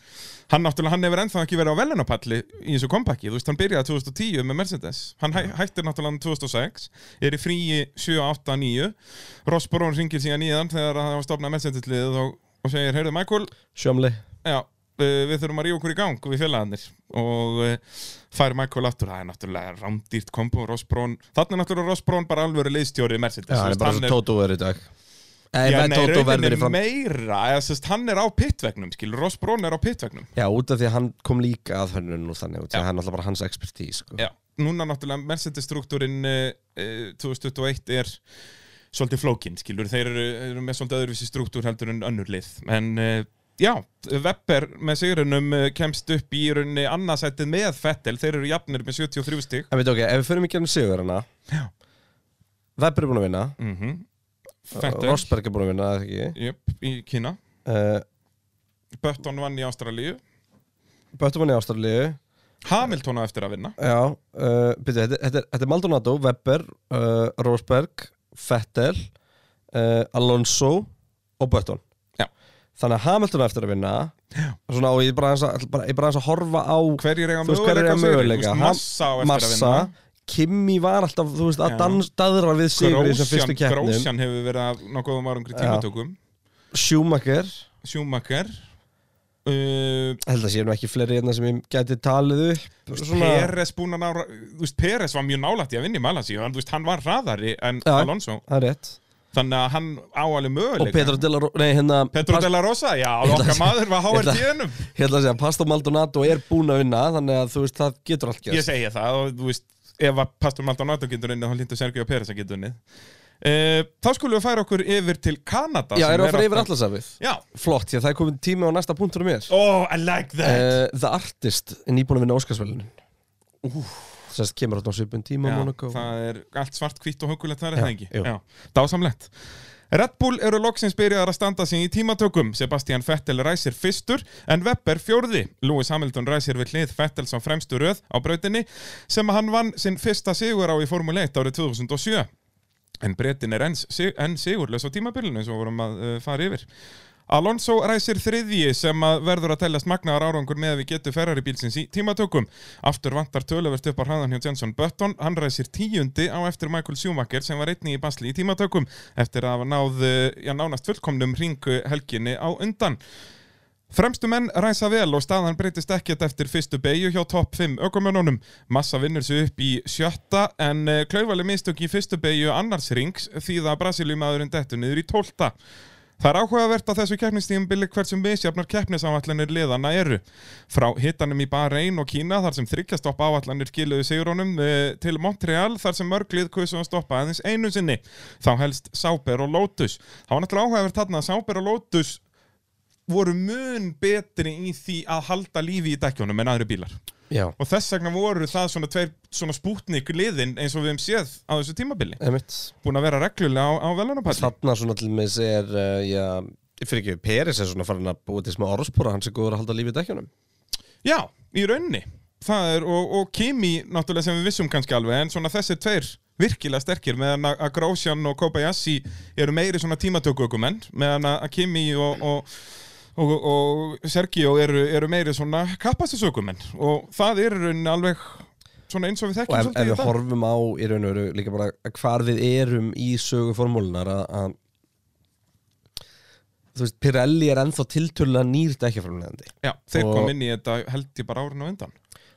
Hann náttúrulega, hann hefur ennþá ekki verið á velunapalli í þessu comebacki, þú veist, hann byrjaði 2010 með Mercedes, hann hæ, hættir náttúrulega 2006, er í fríi 7, 8, 9, Ross Brown ringir síðan nýðan þegar hann var stofnað Mercedes-liðið og, og segir, heyrðu Michael, Sjömli Já, uh, við þurfum að ríða okkur í gang við félagarnir og fær Michael aftur, það er náttúrulega rámdýrt kombo, Ross Brown, þannig er náttúrulega Ross Brown bara alvöru liðstjóri Mercedes Já, hann er bara Tóto er í dag Nei, Já, nei, í fram meira, eða, sest, hann er á pittvegnum, skilur, Ross Brown er á pittvegnum Já, út af því að hann kom líka að hönnun og þannig, út af því Já. að hann er alltaf bara hans expertís sko. Já, núna náttúrulega Mercedes-struktúrin uh, 2021 er svolítið flókin, skilur, þeir eru, eru með svolítið öðruvísi struktúr heldur en önnur lið en uh, já, Webber með sigurinnum uh, kemst upp í rauninni annarsættið með Fettel, þeir eru jafnir með 73 stig. En veit ok, ef við förum ekki að sigur hana Já. Weber er búin að vinna. Mm Fettel, Rosberg er búin að vinna, eða ekki? Jöp, í Kína. Uh, Button vann í Ástralíu. Böttum hann í Ástralíu. Hamilton á eftir að vinna. Já, uh, byrju, þetta, er- þetta er Maldonado, Weber, uh, Rosberg, Vettel, uh, Alonso og Button. Já. Þannig að Hamilton er eftir að vinna. Svona, og ég er bara aðeins að, horfa á Hverjir eiga möguleika möguleika? Massa á eftir Massa, að vinna. Kimmy var alltaf, þú veist, að Já. dans, daðra við sigur í þessum fyrstu keppnum. Grósjan hefur verið að nokkuðum árangri Já. tímatökum. Schumacher. Schumacher. Uh, held að sé nú ekki fleiri hérna sem ég gæti talið upp. Svona, Peres búin að nára þú veist, Peres var mjög nálægt í að vinna í Malasíu. En þú veist, hann var hraðari en Já. Alonso. það er rétt þannig að hann áalið og möguleika. Pedro de la Ro- nei hérna Pedro Pas- de la Rosa, já, Ég okkar að- maður var ég ætla- HRT-num ég ætla að segja Pastor Maldonado er búinn að vinna þannig að þú veist það getur allt ég gerst segja það og þú veist, ef að Pastor Maldonado getur unnið þá hlýttu Sergio Peres að getur unnið. Uh, þá skulum við færa okkur yfir til Kanada já, erum við að fara yfir allasafið Já, flott, að það er komin tími á næsta punktur um mér oh, I like that. Uh, Sérst kemur átt á svipun tíma Já, Monaco það er allt svart, hvitt og hugulegt það er það ekki? jú. Já, dásamlegt. Red Bull eru loksins byrjaðar að standa sig í tímatökum. Sebastian Vettel ræsir fyrstur en Webber fjórði. Lewis Hamilton ræsir við hlið Vettel sem fremstu röð á brautinni sem hann vann sinn fyrsta sigur á í Formule 1 árið 2007 En Bretin er enn, sig, enn sigurlaus á tímabilinu eins og við vorum að uh, fara yfir. Alonso ræsir þriðji sem að verður að teljast magnaðar árangur með að við getum Ferrari bílsins í tímatökum. Aftur vantar töluvert upp á hraðan hjá Jenson Button. Hann ræsir tíundi á eftir Michael Schumacher sem var einni í basli í tímatökum eftir að náð, já, nánast fullkomnum ringu helginni á undan. Fremstu menn ræsa vel og staðan breytist ekkert eftir fyrstu beigju hjá topp 5 ökumönunum. Massa vinnur sig upp í sjötta en uh, klaufali mistök í fyrstu beigju annars rings því það Brasilíumadurinn dettur niður í tólta. Það er áhugavert að þessu keppnistíðumbili hversum misjafnar keppnisáallanir liðana eru. Frá hittanum í Bahrein og Kína þar sem þryggjastopp áallanir skiluðu sigurónum eh, til Montreal þar sem mörglið kusu að stoppa aðeins einu sinni. Þá helst Sauber og Lotus. Það var náttúrulega áhugavert þarna að Sauber og Lotus voru mun betri í því að halda lífi í dekkjónum en aðri bílar. Já, Og þess vegna voru það svona tveir svona spútnik liðin eins og við hefum séð á þessu tímabili. Búin að vera reglulega á, á velunapalli. Þarna svona til með er uh, já, ég fyrir ekki, Peris er svona farin að búa til smá orðspóra, hann sem góður að halda lífið í dekkjunum Já, í raunni. Er, og, og Kimi, náttúrulega sem við vissum kannski alveg, en svona þessir tveir virkilega sterkir, meðan að Grosjean og Kobayashi eru meiri svona tímatökugumenn, meðan að Kimi og, og, og, og Sergio eru, eru meiri svona kappastisökumenn og það er alveg svona eins og við Og þekkjum ef, ef svolítið við horfum á í raun og veru líka bara hvar við erum í sögu formúlunar að, að þú veist, Pirelli er ennþá tiltölulega nýr dekkjaframlegandi Já, þeir og- kom inn í þetta held ég bara árinu undan.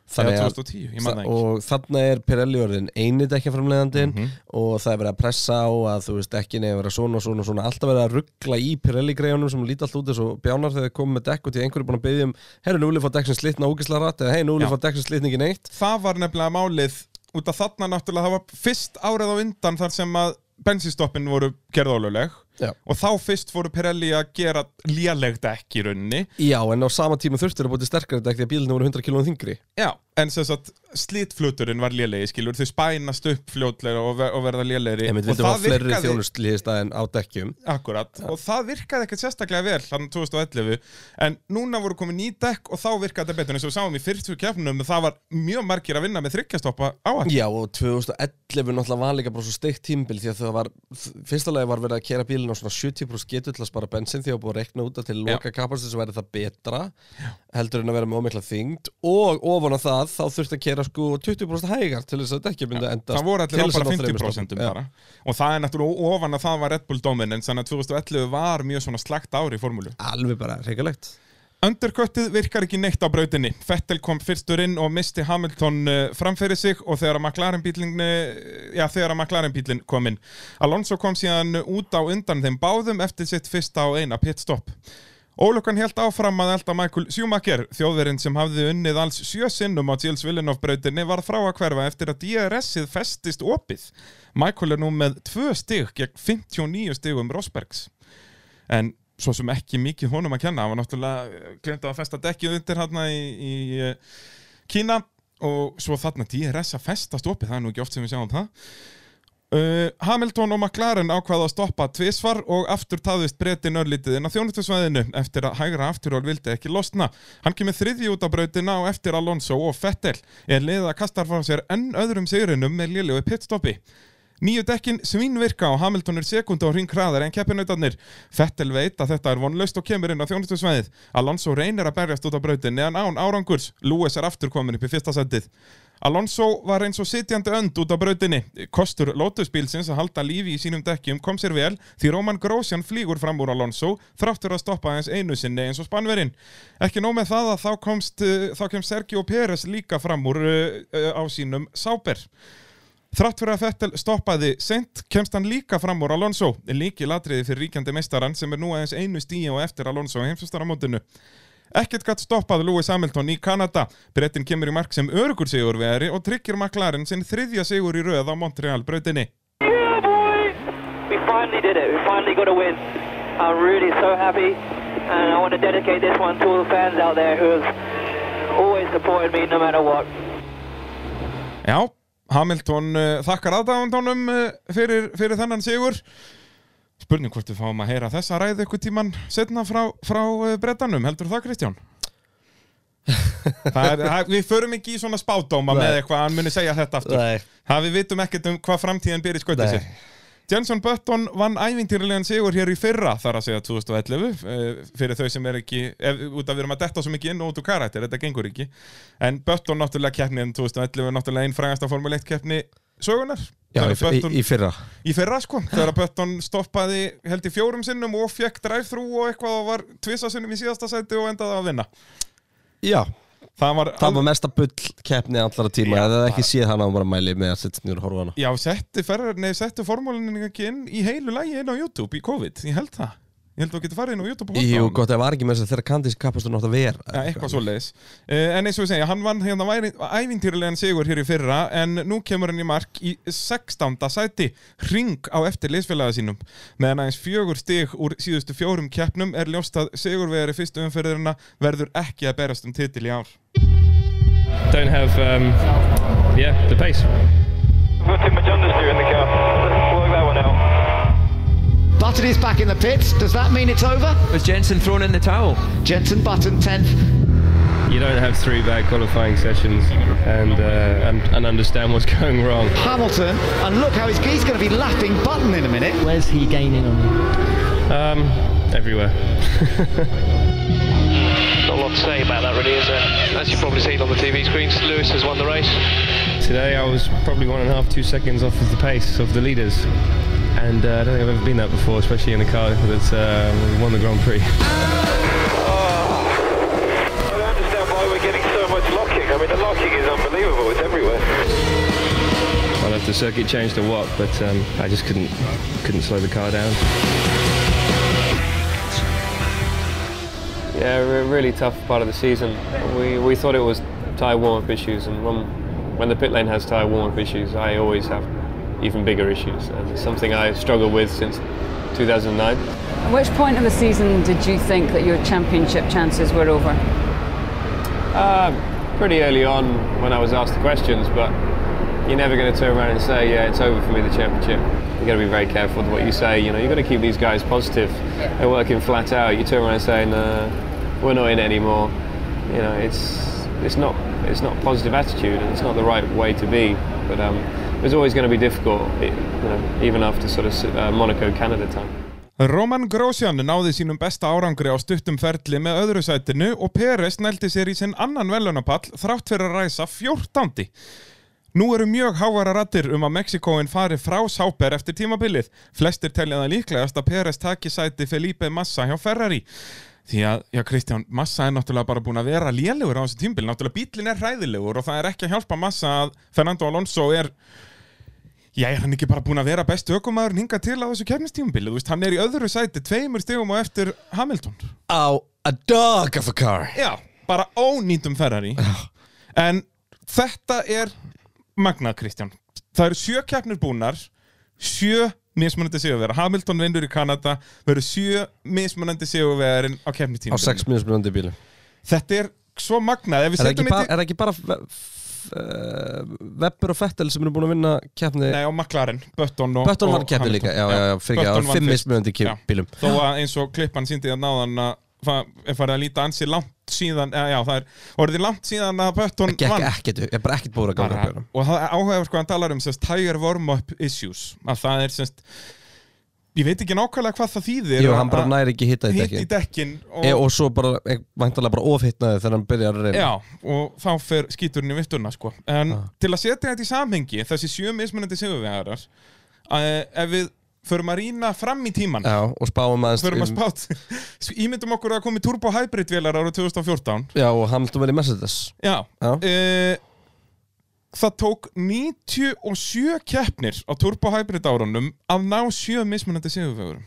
Þannig að- 2010, ég man það ekki. og þarna er Pirelli orðin eini dekkjaframlegandin Mhm. og það er verið að pressa á að þú veist dekkin er að vera svona og svona svona alltaf verið að ruggla í Pirelli greiðunum sem líti alltaf út eins og bjánar þegar þeir komið með dekk og því einhverju er búin að byggja um herru nú vil ég fá dekk sem slitna ógislega rætt eða hei nú vil ég Já. fá dekk sem slitna ekki neitt það var nefnilega málið út af þarna náttúrulega það var fyrst árið á undan þar sem að bensinstoppin voru gerð áluleg Já. og þá fyrst fóru Pirelli að gera léleg dekk í rauninni. Já, en á sama tíma þurftur að búið dekk því að bílinu voru 100 km þingri Já, en sem sagt slítfluturinn var lélegi skilur. Þau spænast upp fljótlega og, ver og verða lélegri. Ég myndi og vildi fá fleiri þjónustlýðist en á dekkjum. Akkurat, og það virkaði ekkert sérstaklega vel hann 2011, en núna voru komið ný dekk og þá virkaði þetta betur. Eins og við sáum í fyrstu keppnum, það var mjög margir að vinna með þryggjastoppa áhætt Já, og 2011 náttúrulega var líka bara svo steikt tímbil því að það var, fyrsta lagi var verið að kera bílinn á svona 70% getu til að spara bensin því að búið að rekna út að til loka kapastis sem væri það betra heldur en að vera með ómikla þyngd. Og ofan á það þá þurfti að kera sko 20% hægar til þess að þetta ekki myndi enda það voru allir á bara 50% bara. Og það er náttúrulega ofan að það var Red Bull dominance þannig að 2011 var mjög svona slagt ári í formúlu. Alveg bara reikalegt Underköttið virkar ekki neitt á brautinni Fettel kom fyrstur inn og misti Hamilton uh, framfyrir sig og þegar að McLaren bílinn bílinn kom inn Alonso kom síðan út á undan þeim báðum eftir sitt fyrsta og eina pitstop Ólökan held áfram að elda Michael Schumacher, þjóðverinn sem hafði unnið alls sjö sinnum á Gilles Villeneuve brautinni var frá að hverfa eftir að DRS-ið festist opið. Michael er nú með tvö stig gegn 59 stigum Rosbergs. En svo sem ekki mikið honum að kenna, hann var náttúrulega glemt að festa dekkið undir hérna í, í eh, Kína og svo þarna DRS að festast opið, það er nú ekki oft sem við sjáum það. Uh, Hamilton og McLaren ákvaða að stoppa tvisvar og aftur taðist breytin örlítið inn á þjónustusvæðinu eftir að hægra afturhjól vildi ekki losna. Hann kemur þriðji út á brautina og eftir Alonso og Vettel er liða kastar frá sér enn öðrum sigurinnum með lélegu pitstoppi. Nýju dekkin svínvirka og Hamilton er sekund á hring hraðar en keppinautarnir. Vettel veit að þetta er vonlaust og kemur inn á þjónustusvæðið. Alonso reynir að berjast út á brautinni en án árangurs. Lewis er aftur komin upp í fyrsta sendið. Alonso var eins og sitjandi önd út á brautinni. Kostur Lotusbílsins að halda lífi í sínum dekkjum kom sér vel því Roman Grosjean flýgur fram úr Alonso þráttur að stoppa aðeins einu sinni eins og Spanverinn. Ekki nóg með það að þá komst, uh, þá kemst Sergio Pérez líka fram úr uh, á sínum Sáber. Þrátt fyrir að Fettel stoppaði sent kemst hann líka fram úr Alonso líki latriði fyrir ríkjandi meistaran sem er nú aðeins einu stíi og eftir Alonso heimsvastaramótinu. Ekkert gatt stoppað Lewis Hamilton í Kanada. Brettin kemur í mark sem örugur sigur veri og tryggir McLaren sinn þriðja sigur í röð á Montreal brautinni. Yeah, boy! We finally did it. We finally got a win. I'm really so happy, and I want to dedicate this one to all the fans out there who have always supported me no matter what. Já, Hamilton uh, þakkar aðdáðandónum uh, fyrir, fyrir þennan sigur. Spurning hvort við fáum að heyra þessa ræði ykkur tíman setna frá, frá uh, brettanum, heldur það Kristján? það er, það, við förum ekki í svona spádóma Nei. með eitthvað, hann muni segja þetta aftur. Nei. Það við vitum ekkert um hvað framtíðin byrja skotið Nei. sér. Jenson Button vann ævintýrlegan sigur hér í fyrra þar að segja 2011 eh, fyrir þau sem er ekki, ef, út af við erum að detta svo mikið inn og út úr karakter, þetta gengur ekki. En Button náttúrulega keppnin 2011 er náttúrulega einn frægasta Formule 1 keppni sögunar Já, í, Þegar í, í fyrra. Í fyrra sko, þegar Button stoppaði held í fjórum sinnum og fekk drive-thru og eitthvað og var tvisa sinnum í síðasta sæti og endaði að vinna. Já, það var, það var mesta bull keppni allara tíma Já, eða ekki séð hana og bara mæli með að setja nýr og horfa á hana. Já, nei, setti formúlinu ekki inn í heilu lægi inn á YouTube í COVID, ég held það Ég held að þú getur farið inn á YouTube og horft á Jú, hana. gott, það var ekki með þess að þeirra kandis kappastur nátt að vera Ja, eitthvað svo leiðis En eins og ég segja, hann vann hérna væri, ævintýrlegan sigur hér í fyrra En nú kemur hann í mark í 16. sæti Ring á eftir liðsfélaga sínum Meðan aðeins fjögur stig úr síðustu fjórum keppnum Er ljóst að sigurvegari fyrstu umferðirina Verður ekki að berast um titil í ár don't have um, yeah the pace. Button is back in the pits. Does that mean it's over? Was Jensen thrown in the towel? Jensen Button 10th. You don't have three bad qualifying sessions and uh, and, and understand what's going wrong. Hamilton, and look how he's, he's going to be lapping Button in a minute. Where's he gaining on you? Um, everywhere. Not a lot to say about that, really, is there? As you've probably seen on the TV screens, Lewis has won the race. Today I was probably one and a half, two seconds off of the pace of the leaders. And uh, I don't think I've ever been that before, especially in a car that uh, won the Grand Prix. I don't understand why we're getting so much locking. I mean, the locking is unbelievable. It's everywhere. I don't know if the circuit changed or what, but um, I just couldn't couldn't slow the car down. Yeah, re- really tough part of the season. We, we thought it was tyre warm-up issues, and when, when the pit lane has tyre warm-up issues, I always have even bigger issues. And it's something I struggled with since 2009. At which point in the season did you think that your championship chances were over? Uh, pretty early on when I was asked the questions, but you're never going to turn around and say, yeah, it's over for me, the championship. You've got to be very careful with what you say. You know, you've got to keep these guys positive. They're working flat out. You turn around and say, no, we're not in anymore. You know, it's it's not it's not positive attitude, and it's not the right way to be. But um, was always going to be difficult, you know, even after sort of uh, Monaco, Canada time. Roman Grosjean náði sínum besta árangri á stuttum ferli með öðru sætinu og Peres nældi sér í sinn annan velunapall þrátt fyrir að ræsa 14. Nú eru mjög hávara rattir um að Mexikóin fari frá Sáper eftir tímabilið. Flestir telja það líklegast að Peres taki sæti Felipe Massa hjá Ferrari. Því að, já Kristján, Massa er náttúrulega bara búin að vera lélugur á þessu tímbil. Náttúrulega bílinn er hræðilegur og það er ekki að hjálpa Massa að Fernando Alonso er Já, er hann ekki bara búin að vera bestu ökumæður hinga til á þessu kefnistímabili? Þú veist, hann er í öðru sæti, tveimur stegum og eftir Hamilton. Á a dog of a car Já, bara ónýtum Ferrari. En þetta er magnað, Kristján. Það eru sjö keppnir búnar, sjö mismunandi sigurvera. Hamilton vinnur í Kanada, verður sjö mismunandi sigurverin á Á keppnistímabili. sex mismunandi bílum Þetta er svo magnað. Er það ekki, ba er það ekki bara Webber og Fettel sem eru búin að vinna keppni Nei, á McLaren, Button og... Button var og keppni líka, já, já, já, fyrir ekki, vann fimm mismunandi Já. bílum. Þó að eins og klippan síndi að náðan að er farið að líta ansi langt síðan, eða, já, það er orðið langt síðan að gekk vann. ekkert, ég er bara ekkert búin að ganga og það áhugaður sko hann talar um tire warm-up issues. Að það er sérst ég veit ekki nákvæmlega hvað það þýðir Jú, hann bara næri ekki hitta í hitta í dekkin dekkin og, e, Og svo bara, e, væntalega bara ofhittnaði þegar hann byrjar að reyna já, og þá fer skíturinn í vittuna sko. en Ah. til að setja þetta í samhengi þessi sjö mismunandi sigurvegarar ef við förum að rýna fram í tíman Já, og spáum aðeins förum að spát ímyndum okkur að komi turbo hybrid vélar ára 2014 Já, og Hamilton verið Mercedes Já, Já. Uh, Það tók 97 keppnir á turbo hybrid árunum að ná sjö mismunandi sigurvegurum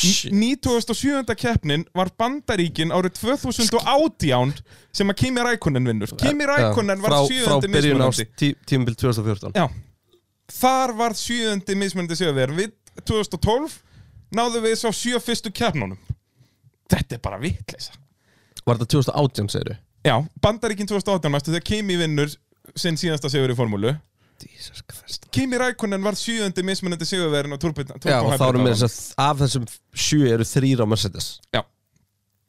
97. keppnin var Bandaríkin árið 2018 sem að Kimi Rækonen vinnur. Kimi Rækonen var frá, sjöundi Frá byrjun á mismunandi. tí, tímabil 2014 Já, þar var sjöundi mismunandi sigurvegur. Við 2012 náðum við svo sjö fyrstu keppnunum. Þetta er bara vitleisa Var þetta 2018, segir þú? Já, Bandaríkin 2018, mæstu þegar Kimi vinnur sinn síðasta sigur í formúlu. Kimi Rækonen var sjöundi mismunandi sigurverin á turbo Já, og þá erum við þess að af þessum sjö eru þrýr á Mercedes. Já.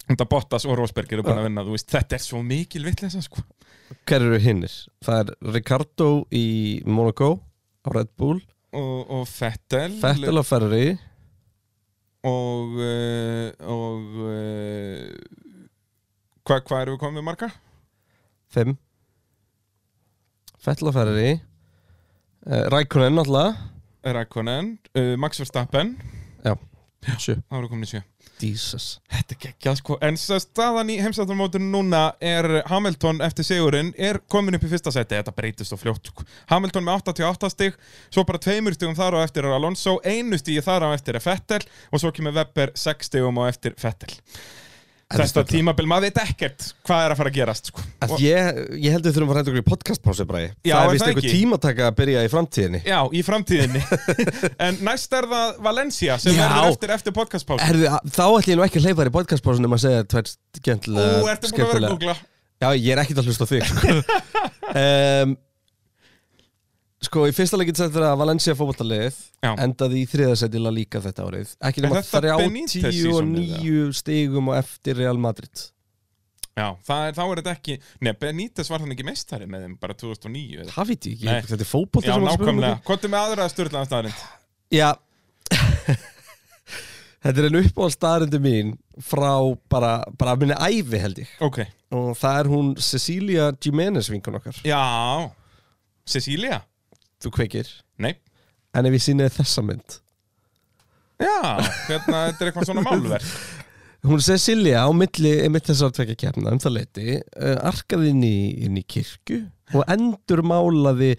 Þetta Bottas og Rosberg eru búin að vinna veist, Þetta er svo mikil vitleisa sko. Hver eru hinnir? Það er Ricardo í Monaco á Red Bull. Og, og Fettel Fettel og Ferrari. Og uh, og uh, hvað hva erum við komið marga? 5 Fettel og Ferrari uh, Rækunen náttúrulega. Rækonen, uh, Max Verstappen. Já, sjö. Það voru komin í sjö. Jesus. Þetta geggjað sko. En staðan í heimsættarmótinu núna er Hamilton eftir sigurinn er komin upp í fyrsta seti Þetta breytist og fljótt sko. Hamilton með 88 stig Svo bara tveimur stigum þar á eftir er Alonso. Einu stigi þar á eftir er Vettel Og svo kemur Webber 6 stigum á eftir Vettel Þetta tímabil, maður veit ekkert hvað er að fara að gerast sko. Að ég, ég held við þurfum að reynda okkur í podcastpásu bræði Já, Það er vist einhver tímataka að byrja í framtíðinni. Já, í framtíðinni. En næst er það Valencia sem Já. verður eftir eftir podcastpásu. Herðu, þá ætlum ég nú ekki að hleypa þér í podcastpásun um að segja tvær skemmtilega Ú, ertu búin að vera að googla? Já, ég er ekkert að hlusta þig um, sko, í fyrsta leikinn settur að Valencia fótballtalið Já. endaði í þriðasetila líka þetta árið ekki nema þetta Benitez seasonið, 39 stigum og eftir Real Madrid Já, er, þá er þetta ekki Nei, Benítez var þannig ekki meistari með þeim bara 2009 eða? Það veit ég ekki, Nei. þetta er fótbolti Já, um nákvæmlega. Hvað er með aðra styrlaðan staðarind? Já Þetta er einn uppáhald staðarindu mín frá bara, bara minni ævi held ég Ok og það er hún Cecilia Jimenez vinkun okkar Já, Cecilia Þú kveikir? Nei. En ef ég sýnið þessa mynd? Já, hérna, þetta er eitthvað svona málverk. Hún Cecilia á milli einmitt þessar tvekja kefna um það leiti uh, arkaði inn í, inn í kirkju og endur málaði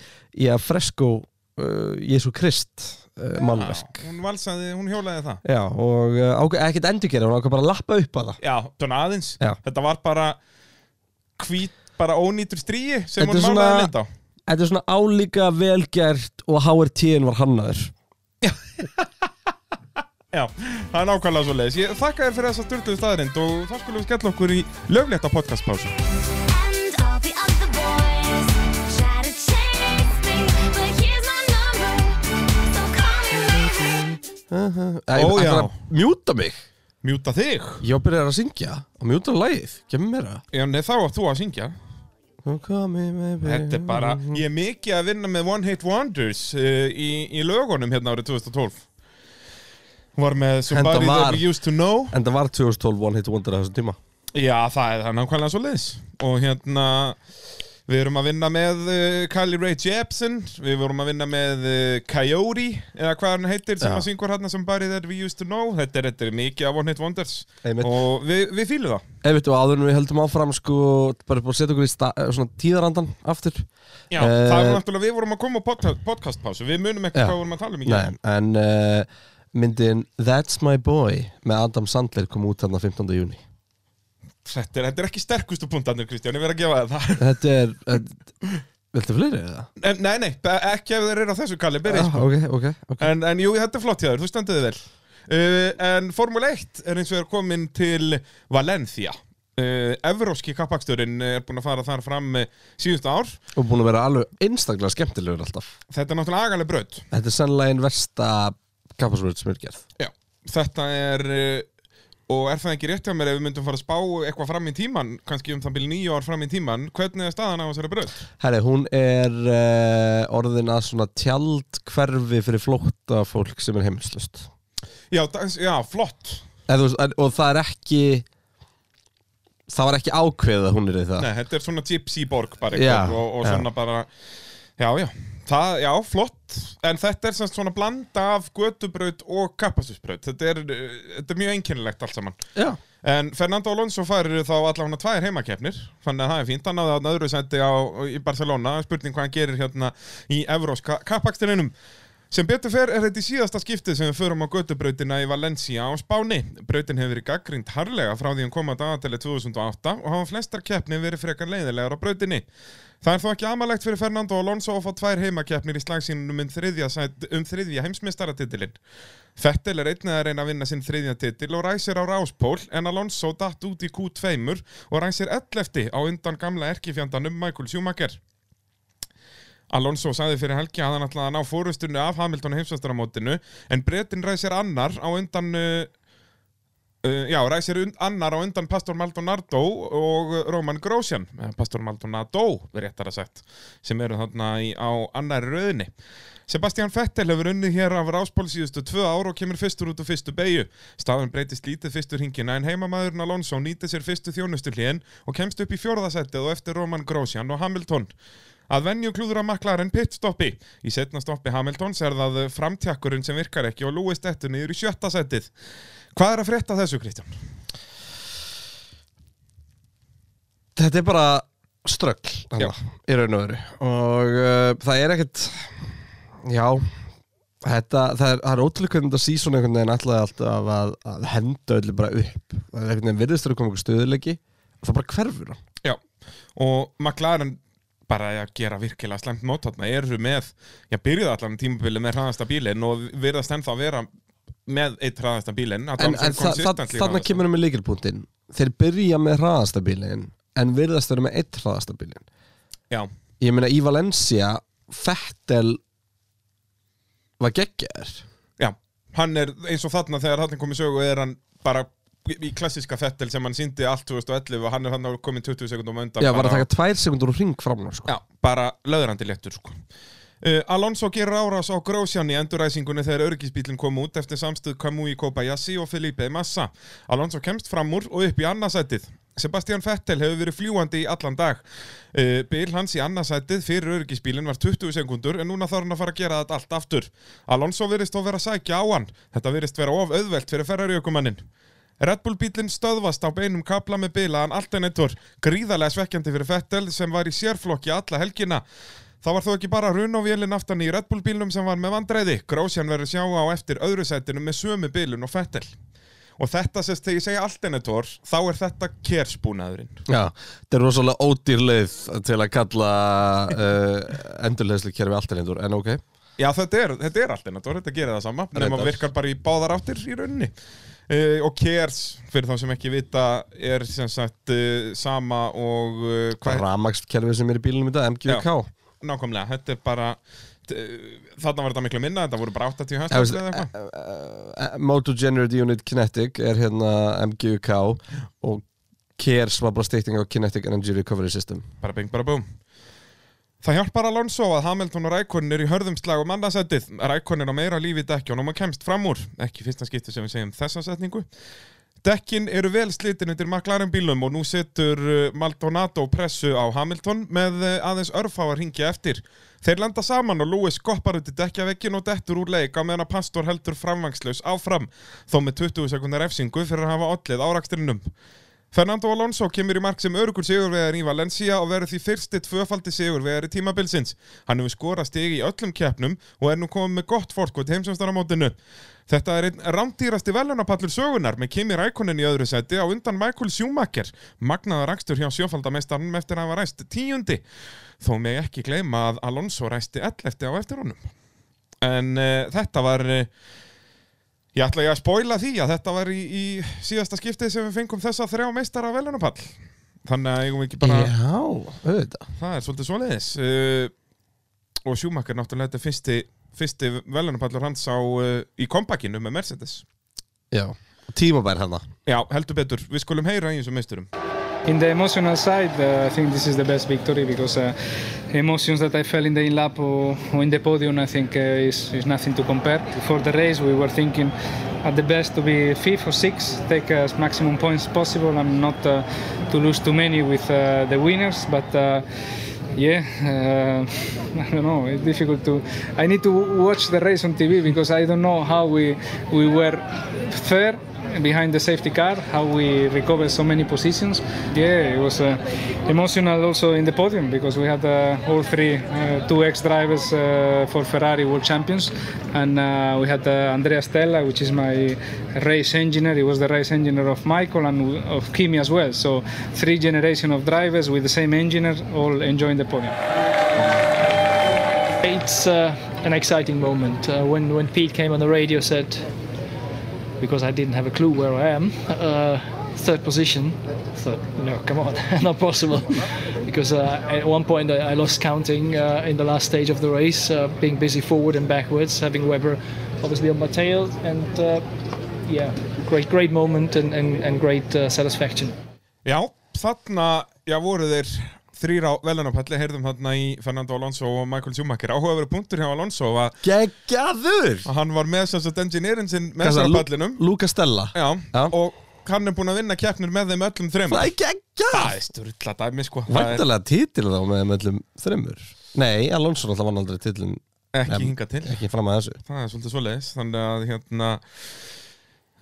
í að fresko uh, Jésu Krist uh, málverk. hún valsaði, hún hjólaði það. Já, og ákveð, ekkert endur gera, hún ákveð bara að lappa upp að það. Já, svona aðeins. Já. Þetta var bara hvít, bara ónýtur stríi sem Þetta hún er svona- málaði lind á Þetta er svona álíka velgert og HRT-in var hannaður. Já, það er nákvæmlega svo leiðis Ég þakka þér fyrir þessa styrluðu staðarind og þá skulum við skella okkur í löglétta podcastpásu. Æ, Ó, já. að Mjúta mig? Mjúta þig? Ég byrjar að syngja og mjúta lagið, kemur mér að Já, nei, þá átt þú að syngja Þetta er bara, ég er mikið að vinna með One Hit Wonders uh, í, í lögunum hérna árið 2012 Var með Somebody var- That We Used To Know. En það var 2012 One Hit Wonder á þessum tíma. Já, það er það er nákvæmlega svo leiðis Og hérna, við erum að vinna með uh, Kylie Rae Jepsen Við vorum að vinna með uh, Coyote Eða hvað hann heitir sem Já. að syngur hérna Somebody That We Used To Know Þetta er, þetta er mikið af One Hit Wonders Einmitt. Og við, við fýlum það Ef veitum áður en við heldum áfram sko bara búin að setja okkur í sta, svona tíðarandan aftur Já, Eh, það er náttúrulega, við vorum að koma á pod podcastpásu Við munum ekki hvað vorum að tala um í Nei, gær. en uh, myndin That's My Boy með Adam Sandler kom út þarna 15. júni Þetta er, þetta er ekki sterkustu puntarnir, Kristján, ég verð að gefa það. Þetta er uh, Viltu fleiri eða? En, Nei, nei, ekki ef þeir eru á þessu kalli, byrja Ah, sko. ok, ok, ok. En, en jú, þetta er flott hjá þér, þú standið þið vel. Uh, En Formule 1 er eins og er komin til Valencia. Uh, Evróski kappaksturinn er búin að fara þar fram uh, síðustu ár. Og búin að vera alveg einstaklega skemmtilegur alltaf. Þetta er náttúrulega agaleg braut. Þetta er sannlega einn versta kappasvörð sem er gerð. Já, þetta er uh, Og er það ekki rétt hjá mér ef við myndum fara að spá eitthvað fram í tíman, kannski um það byrja nýju ár fram í tíman, hvernig er staðan á þessari braut? Herri, hún er uh, orðin að svona tjaldhverfi fyrir flótta fólk sem er heimilslust Já, já flott en- Og það er ekki Það var ekki ákveðið að hún er í það Nei, þetta er svona gypsy borg bara Já, eitthvað og, og já. svona bara Já, já, það, já, flott En þetta er svona blanda af götubraut og kappasusbraut þetta þetta er mjög einkennilegt allt saman Já. En Fernando Alonso fær þá allavega tvær heimakeppnir Þannig að það er fínt, hann náði að öðru sendi á, í Barcelona Spurning hvað hann gerir hérna í Evros kappakstinninum Sem betur fer er þetta í síðasta skiptið sem við förum á götubrautina í Valencia á Spáni. Brautin hefur verið gaggrind harlega frá því hann kom að dagatali 2008 og hafa flestar keppni verið frekar leiðilegar á brautinni. Það er þó ekki amalegt fyrir Fernando Alonso að fá tvær heimakeppnir í slagsínunum um þriðja, um þriðja heimsmeistaratitilinn. Fettel er einnig að reyna að vinna sinn þriðja titil og ræsir á ráspól en Alonso datt út í Q2 og ræsir 11 á undan gamla erkifjandanum Michael Schumacher. Alonso sagði fyrir helgi að hann ætlaði að ná fórustunni af Hamilton heimsvæstaramótinu en Bretin ræsir annar á undan uh, Uh, já, ræsir annar á undan Pastor Maldonado og Roman Grosjean, eða Pastor Maldonado, réttar að sett, sem eru þarna í, á annari rauðinni. Sebastian Vettel hefur unnið hér af ráspól síðustu tvö ár og kemur fyrstur út úr fyrstu beigju. Staðan breytist lítið fyrstur hingina en heimamaðurinn Alonso nýtið sér fyrstu þjónustu hlíðin og kemst upp í fjórðasettið og eftir Roman Grosjean og Hamilton. Að venju klúður að maklar en pitstoppi. Í setna stoppi Hamiltons er það framtjakkurinn sem virkar ekki og Lewis dettur niður í sjötta settið. Hvað er að frétta þessu, Kristján? Þetta er bara ströggl í raun og veru. Og uh, það er ekkert já þetta, það er, er ótrúlega hvernig þetta sísón einhvern veginn ætlaði alltaf að, að henda öllu bara upp. Það er einhvern veginn virðist að koma einhver stöðuleiki og það bara hverfur hann. Já, og McLaren bara að gera virkilega slemt mót þarna. Eru með, já byrjuðu allan tímabili með hraðasta bílinn og virðast ennþá að vera með eitt hraðasta bílinn en, en þa þa consistently þarna hraðasta. kemur hann með líkilpunktin þeir byrja með hraðastabílin en virðast vera með eitt hraðastabílin Já, ég meina í Valencia Fettel var geggjaður já, hann er eins og þarna þegar hann komið sögu er hann bara í klassiska Fettel sem hann síndi allt 2011 og hann er hann komin 20 sekundum undan já, bara að taka tvær sekundur og ring fram sko. Já, bara löðrandi léttur sko. Uh, Alonso gerir árás á Grosjean í enduræsingunni þegar örgisbílinn kom út eftir samstöð Kamui Kobayashi og Felipe Massa. Alonso kemst fram úr og upp í annarsætið. Sebastian Vettel hefur verið fljúandi í allan dag. Uh, bil hans í annarsætið fyrir örgisbílinn var 20 sekundur en núna þarf hann að fara að gera þetta allt aftur. Alonso virðist þó vera sækja á hann. Þetta virðist vera of auðvelt fyrir ferrariökumannin. Red Bull bílinn stöðvast á beinum kapla með bilaðan alternator, gríðarlega svekkjandi fyrir Vettel sem var í sérflokki alla helgina. Það var þó ekki bara runóvélinn aftan í Red Bull bílnum sem var með vandræði, Grósjan verður sjá á eftir öðru sætinu með sömu bílun og Vettel. Og þetta sést þegar ég segja alternator, þá er þetta kersbúnaðurinn. Já, þetta er rosalega ódýr leið til að kalla uh, endurleðslu kerfi alternator, en ok Já, þetta er, þetta er alternator, þetta gerir það sama, nema Reyndar. virkar bara í báðar áttir í rauninni. Uh, og Kers, fyrir þá sem ekki vita, er sem sagt uh, sama og uh, hvað Ramagskerfi sem er í bílunum í dag, MGK Já, nákvæmlega, þetta er bara þarna var þetta miklu minna, þetta voru bara 80 Já, hæstum veist, eða eitthvað uh, Motor Generate Unit Kinetic er hérna MGUK og KERS var bara stýtting á Kinetic Energy Recovery System bara bing, bara búm Það hjálpar Alonso að Hamilton og Rækonin er í hörðum slag um annarsettið. Rækonin á meira lífi í dekkjónum og kemst fram úr. Ekki fyrsta skipti sem við segjum þessa setningu. Dekkin eru vel slitin undir McLaren bílum og nú setur uh, Maldonado pressu á Hamilton með uh, aðeins örfá að ringja eftir. Þeir lenda saman og Lewis skoppar út í dekkjavekkin og dettur úr leik á meðan að Pastor heldur framvangslaus áfram, þó með 20 sekundar efsingu fyrir að hafa ollið áraksturinnum. Fernando Alonso kemur í mark sem örugur sigurvegar í Valencia og verður því fyrsti tvöfaldi sigurvegar í tímabilsins. Hann hefur skorað stig í öllum keppnum og er nú komið með gott fórkot heimsumstaramótinu. Þetta er einn rándýrasti velunapallur sögunar með Kimi Rækonin í öðru seti á undan Michael Schumacher, magnaðar akstur hjá sjófaldamestarnum eftir að hafa ræst tíundi. Þó með ekki gleyma að Alonso ræsti 11 á eftir honum. En uh, þetta var... Uh, Ég ætla ég að spoila því að þetta var í, í síðasta skiptið sem við fengum þessa þrjá meistara velunapall. Þannig að eigum við ekki bara... Já, auðvitað Það er svolítið svoleiðis. Uh, og Schumacher náttúrulega þetta fyrsti, fyrsti velunapallur hans á, uh, í kompakinu með Mercedes. Já, tímabær hérna Já, heldur betur. Við skulum heyra í þessum meisturum. In the emotional side, uh, I think this is the best victory because uh, emotions that I felt in the in-lap or, or in the podium, I think uh, is, is nothing to compare. Before the race, we were thinking at the best to be fifth or sixth, take as maximum points possible and not uh, to lose too many with uh, the winners. But uh, yeah, uh, I don't know. It's difficult to. I need to watch the race on TV because I don't know how we we were fair behind the safety car, how we recovered so many positions. Yeah, it was uh, emotional also in the podium because we had uh, all three, uh, two ex-drivers uh, for Ferrari World Champions, and uh, we had uh, Andrea Stella, which is my race engineer. He was the race engineer of Michael and of Kimi as well. So three generation of drivers with the same engineer, all enjoying the podium. It's an exciting moment. When, when Pete came on the radio said, because I didn't have a clue where I am, uh, third position, thought, no, come on, not possible. because uh, at one point I, I lost counting uh, in the last stage of the race, uh, being busy forward and backwards, having Weber obviously on my tail. And uh, yeah, great, great moment and, and, and great uh, satisfaction. Já, þarna, já, voru þeir þrýr á velunapalli, heyrðum þarna í Fernando Alonso og Michael Schumacher. Áhugaveru punktur hjá Alonso að Geggjaður! að hann var með sagt engineerin sinn með Hvað sér á Lu- pallinum. Luca Stella? Já, og hann er búinn að vinna keppnir með þeim öllum þreymur Það er geggjað! Það er sturla dæmi sko. Það er Væntalega titil þá með öllum þreymur Nei, Alonso alltaf vann aldrei titilin Ekki hingað til. Ekki fram að þessu. Það er svolítið svoleiðis Þannig að hérna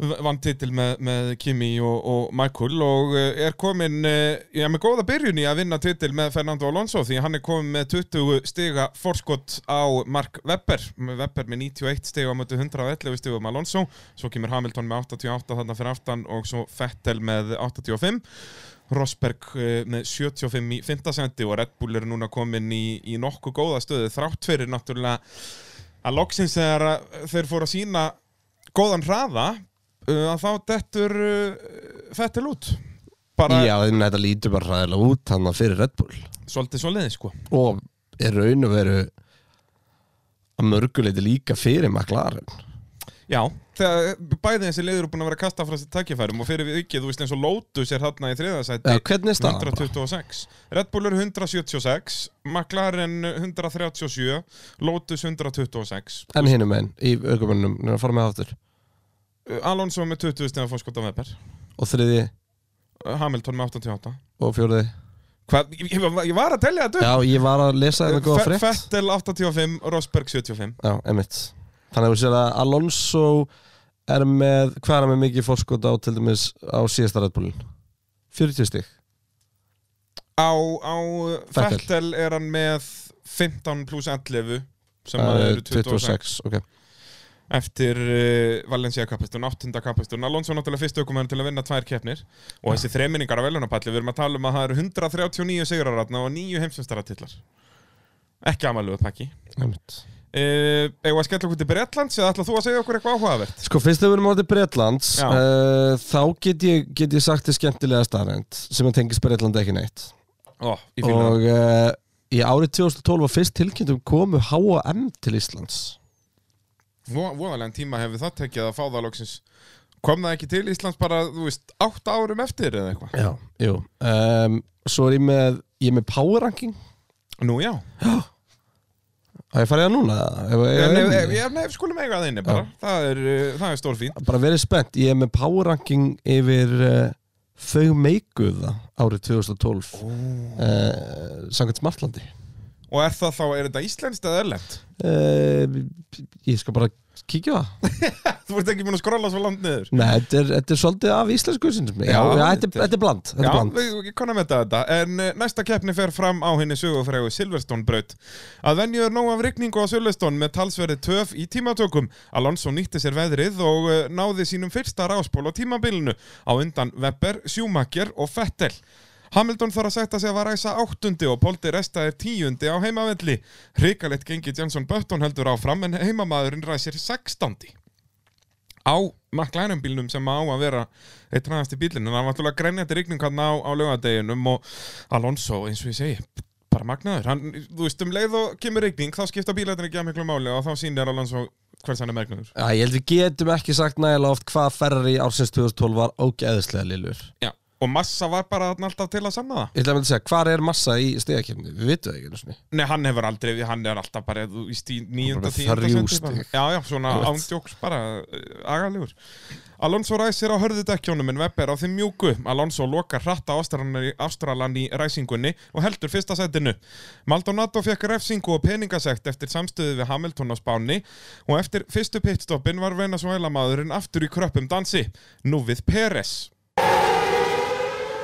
vann titil með, með Kimi og, og Michael og eh, er komin eh, já, með góða byrjun í að vinna titil með Fernando Alonso því hann er komin með 20 stiga forskott á Mark Webber Webber með 91 stiga á mötu 111 stigum Alonso svo kemur Hamilton með 88 þarna fyrir aftan og svo Vettel með 85 Rosberg eh, með 75 í 5. senti og Red Bull er núna komin í, í nokkuð góða stöðu þrátt fyrir náttúrulega að loksins þegar þeir fóru að sína góðan hraða að þá dettur uh, Fettil út. Bara Já, þannig að þetta lítur bara ræðilega út hann fyrir Red Bull. Svolítið svo leiði sko. Og er raun og veru að mörguleiti líka fyrir McLaren. Já, þegar bæði þessi leiður eru búin að vera að kasta frá sér takkifærum og fyrir við ekki, þú veist eins og Lotus er þarna í þriðasæti Já, hvernig er staðan bara? 126 Red Bull er 176 McLaren 137 Lotus 126 En hinum einn í aukumennum er að fara með aftur. Uh, Alonso með 20 stegar fórskot á Weber. Og þriði Uh, Hamilton með 88 og fjóriði ég, ég, var- að tellja þetta Já, ég var að lesa þetta góða Fe- frétt. Vettel 85, Rosberg 75 Já, emitt Þannig að þú sér að Alonso er með, hvað er hann með mikið fórskot á til dæmis á síðasta Red Bullin? 40 stík Á, á. Vettel er hann með 15 pluss 11 sem að er eru 26 ok eftir uh, Valencia kapastun, 8. kapastun Alonso náttúrulega fyrst aukumæður til að vinna tvær keppnir. Og þessi þreminningar á velunapalli við erum að tala um að það eru 139 sigraratna og 9 heimsumstaratillar ekki amaluðu pakki. Emitt uh, Eða að skella okkur til Bretlands eða ætla þú að segja okkur eitthvað áhugavert? Sko, fyrst þegar við erum á þetta Bretlands Já. uh, þá get ég, get ég sagt þið skemmtilega starrend sem að tengist Bretlandi ekki neitt. Ó, og uh, í árið 2012 var fyrst tilkynntum komu H&M til Íslands Voðalega tíma hefur það tekið að fá það loksins. Kom það ekki til Íslands bara, þú veist, 8 árum eftir eða eitthvað? Já, jú. Um, Svo er ég með, ég er með Power Ranking. Nú já. Það er farið að núna? Ef, ef, ef, ég nef, skulum eiga það inni bara. Það er, uh, það er stór fín Bara verið spennt, ég er með Power Ranking yfir uh, þau meikuða árið 2012 oh. uh, Samkvæmt Smartlandi Og er það þá, er þetta íslenskt eða erlend? uh, Ég skal bara kíkja það. Þú ert ekki búin að skrolla svo langt niður. Nei, þetta er, þetta er svolítið af íslensku sinni Já, þetta, er- bland, Já, við konum þetta þetta. En uh, næsta keppni fer fram á henni sögufrægu Silverstone braut Að venju er nóg af rigningu á Silverstone með talsverði töf í tímatökum. Alonso nýtti sér veðrið og uh, náði sínum fyrsta ráspól á tímabilinu. Á undan Webber, Schumacher og Vettel Hamilton þarf að setja sig að var ræsa áttundi og Poldi Resta er tíundi á heimavelli. Ríkalett gengi Johnson Button heldur áfram en heimamaðurinn ræsir sextandi á McLaren bílnum sem á að vera eitt ræðast í bílinn en það var náttúrulega grænjandi rigning hann á, á lögadeginum og Alonso eins og ég segi bara magnaður, hann, þú veist um leið og kemur rigning þá skipta bílætin ekki að miklu máli og þá sýnir Alonso hvers hann er magnaður Já, ég held við getum ekki sagt nægilega oft hvað Ferrari ársins 2012 var ógeðslega lillur. Já, og Massa var bara alltaf til að sanna það. Ég ætla að mynda að segja, hvað er massa í stegakefni? Við vitum það ekki einu sinni. Nei, hann hefur aldrei, hann er alltaf bara í nýjunda, Bara tíunda stig. Já, já, svona ándjóks bara uh, agalegur. Alonso ræsir á hörðu dekkjónum en Webber á þeim mjúku. Alonso lokar hratt á Ástralan í ræsingunni og heldur fyrsta setinu Maldonado fekk refsingu og peningasekt eftir samstöðu við Hamilton á Spáni og eftir fyrstu pitstoppin var Venezuela maðurinn aftur í kröppum dansi. Nú við Peres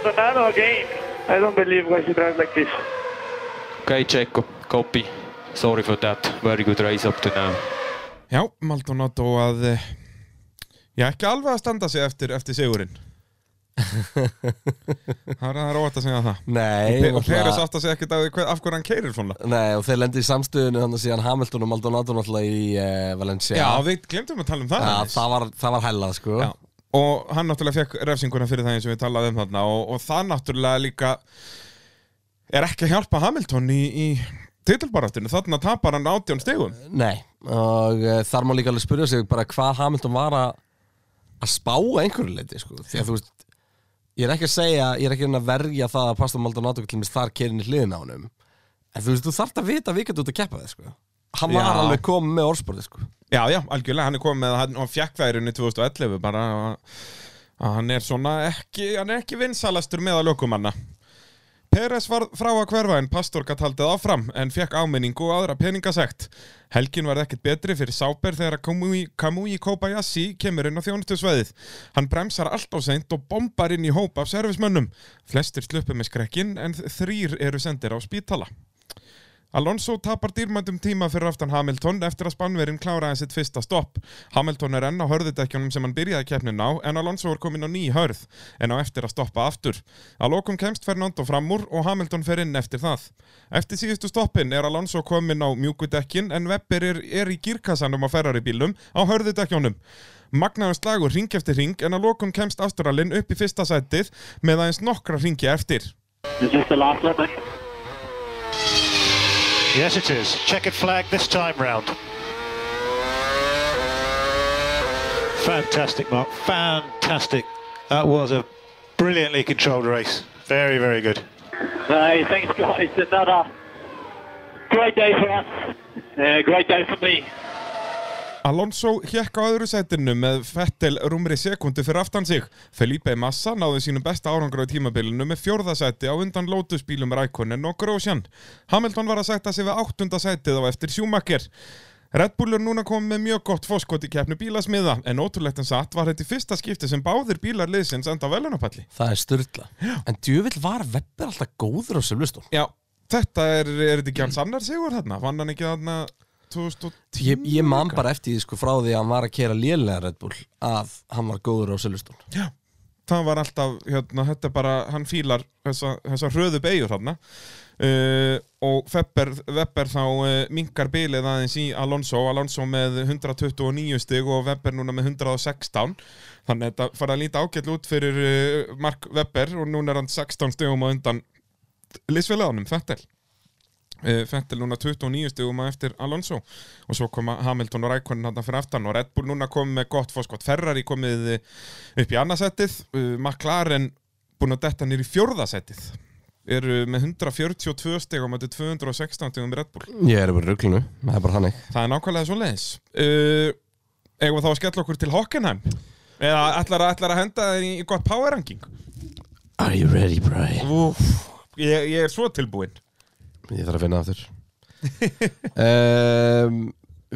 Sonado again. I don't believe why he drives like this. Okay, Checo, copy. Sorry for that. Very good race up to now. Já, Maldonado að eh, Já, ekki alveg að standa sig eftir, eftir sigurinn Það er, það er óvægt að segja það Nei, Og, Peres átt að segja ekkert af, því hver- af hverju hann keirir svona Nei, og þeir lendi í samstöðinu þannig að síðan Hamilton og Maldonado náttúrulega í uh, Valencia Já, við glemtum að tala um það Já, aðeins. það var, það var hellað, sko Já. Og hann náttúrulega fekk refsinguna fyrir það eins og við talaðum um þarna og, og það náttúrulega líka er ekki að hjálpa Hamilton í, í titilbaraftinu, þarna tapar hann átjón stegum Nei, og uh, þar má líka alveg spyrja sig bara hvað Hamilton var að að spá einhverju leiti sko. því að þú veist ég er ekki að segja, ég er ekki að verja það að Pastor Maldonado til dæmis þar kerin í hliðin á honum en þú veist, þú þarft að vita að við getum út að keppa þig sko. hann var Já. alveg komið með orðsporði sko. Já, já, algjörlega, hann er komið með hann, hann fjekk það í rauninni 2011 bara að, hann er svona ekki hann er ekki vinsalastur með að lökumanna Peres var frá að hverfa en Pastor gatt haldið áfram en fekk áminningu og aðra peningasekt. Helgin var ekkert betri fyrir Sáber þegar Kamui, Kobayashi kemur inn á þjónustusveðið Hann bremsar allt á seint og bombar inn í hóp af servismönnum. Flestir sluppu með skrekkin en þrýr eru sendir á spítala Alonso tapar dýrmændum tíma fyrir aftan Hamilton eftir að Spannverinn kláraði sitt fyrsta stopp. Hamilton er enn á hörðudekkjunum sem hann byrjaði keppnin á en Alonso er komin á ný hörð en á eftir að stoppa aftur. Að lokum kemst Fernando fram úr og Hamilton fer inn eftir það. Eftir síðustu stoppin er Alonso komin á mjúkudekkin en Webber er, er í gírkassanum á Ferrari bílum á hörðudekkjunum. Magnaðan slagur ring eftir ring en að lokum kemst Ástralin upp í fyrsta sætið með aðeins nokkra ringi eftir. Yes, it is. Checkered flag this time round. Fantastic, Mark. Fantastic. That was a brilliantly controlled race. Very, very good. Hey, thanks, guys. Another great day for us. Uh, great day for me. Alonso hjekk á öðru sætinu með Fettel rúmri sekundi fyrir aftan sig. Felipe Massa náði sínum besta árangur á tímabilinu með fjórðasæti á undan Lotus-bílum Rækonen og Grosjean. Hamilton var að sætta sig við áttunda sætið á eftir Schumacher. Red Bull er núna komið með mjög gott fóskot í keppnu bílasmiða en ótrúlegt en satt var þetta í fyrsta skipti sem báðir bílar liðsins enda á velunapalli. það er styrla en djövill var Webber alltaf góður á Silveston Já, þetta er, er þetta ekki hans annar sigur þarna? Fann hann ekki þarna 2010? ég, ég man bara eftir því sko frá því að hann var að kera lélega Red Bull að hann var góður á Silveston Já, það var alltaf, hérna, þetta er bara, hann fílar þessa, þessa hröðu beigur þarna. Uh, og Webber, Webber þá uh, minkar bilið aðeins í Alonso, Alonso með 129 stig og Webber núna með 116 þannig að þetta fara að líta ágætl út fyrir uh, Mark Webber og núna er hann 16 stigum á undan Lisfélaganum, Fettel Uh, Fettel núna 29 stigum á eftir Alonso. Og svo koma Hamilton og Rækonin hann fyrir aftan og Red Bull núna komið með gott fórskott Ferrari komið eh, upp í annarsettið uh, McLaren búin að detta nýr í fjórðasettið eru með 142 stigum á þetta 216 stigum í Red Bull. Ég er bara rugglinu, það er bara þannig. Það er nákvæmlega svo leiðis uh, eigum við þá að skella okkur til Hockenheim? Eða ætlar að, ætlar að henda í, í gott power ranking? Are you ready, Brian? Úf, ég, ég er svo tilbúinn Ég þarf að finna aftur. Um,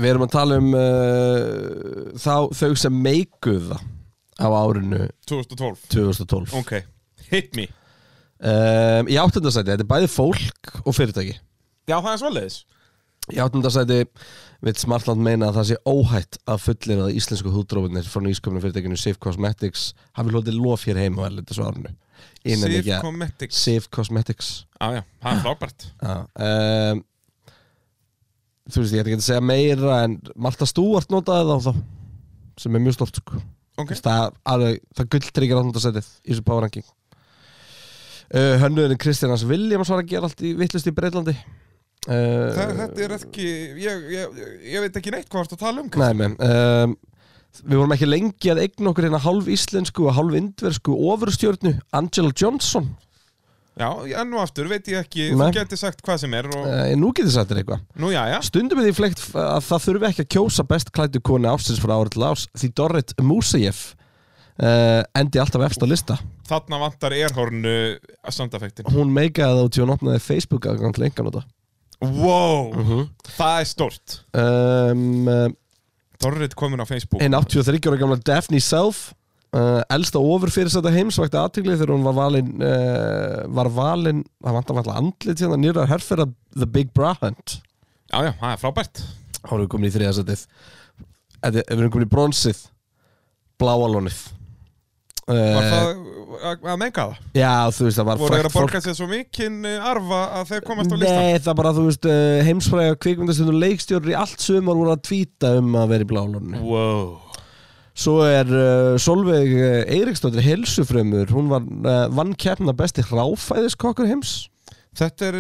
Við erum að tala um uh, þá, þau sem meikuða á árinu 2012 2012 Ok, hit me. Um, Í áttundasæti, þetta er bæði fólk og fyrirtæki. Já, það er svo leiðis Í áttundasæti vil Smartland meina að það sé óhætt að fullir að íslensku húdrófinir frá nýsköpnum fyrirtækinu Safe Cosmetics hafi hlotið lof hér heima á erlendu svarinu Innan Sif að- Cosmetics. Safe Cosmetics já, það er frábært Já, um, Þú veist, ég ætla ekki að segja meira en Marta Stúart notaði þá þá sem er mjög stort sko. Ok. það, alveg, það gulltryggir áttundarsætið í þessu power ranking uh, Hönnuðin Kristjánars Williams var að gera allt í vittlust í Breitlandi uh, Það, þetta er ekki, ég, ég, ég veit ekki neitt hvað þú ert að tala um Nei, um, Við vorum ekki lengi að eigna okkur hérna hálf íslensku og hálf indversku ofurstjörnu Angela Johnson. Já, enn og aftur veit ég ekki, Nei. þú getur sagt hvað sem er og, uh, Nú getið sagt þér eitthvað. Nú, Stundum er því fleikt að það þurfi ekki að kjósa best klæddu koni ársins frá árið til árs því Dorrit Musayev uh, endi alltaf efst á lista. Þarna vantar erhornu að samdafektin Hún meikaði þá til hún opnaði Facebook aðgang til enganóta Wow, Mhm. það er stórt. Um, uh, Dorrit komin á Facebook. Einn 83 ára gamla Daphne Self uh, elsta ofurfyrirsæta heims vakti aðtigli þegar hún var valin uh, var valin, það vantar alltaf andlit hérna nýra herrferða The Big Bra Hunt. Já, já, það er frábært. Þá erum við komin í þriðasætið Við erum komin í bronsið Bláalónið Var uh, það að, að menga það? Já, þú veist, það var Voru þeir að borga sér svo mikinn uh, arfa að þeir komast á listan? Nei, það bara, þú veist, uh, heimsfræga kvikmyndastundum leikstjórur í allt sumar voru að tvíta um að vera í blálónu Wow. Svo er uh, Solveig uh, Eiríksdóttir helsufrömmur, hún var uh, vann keppna besti hráfæðiskokkur heims. Þetta er,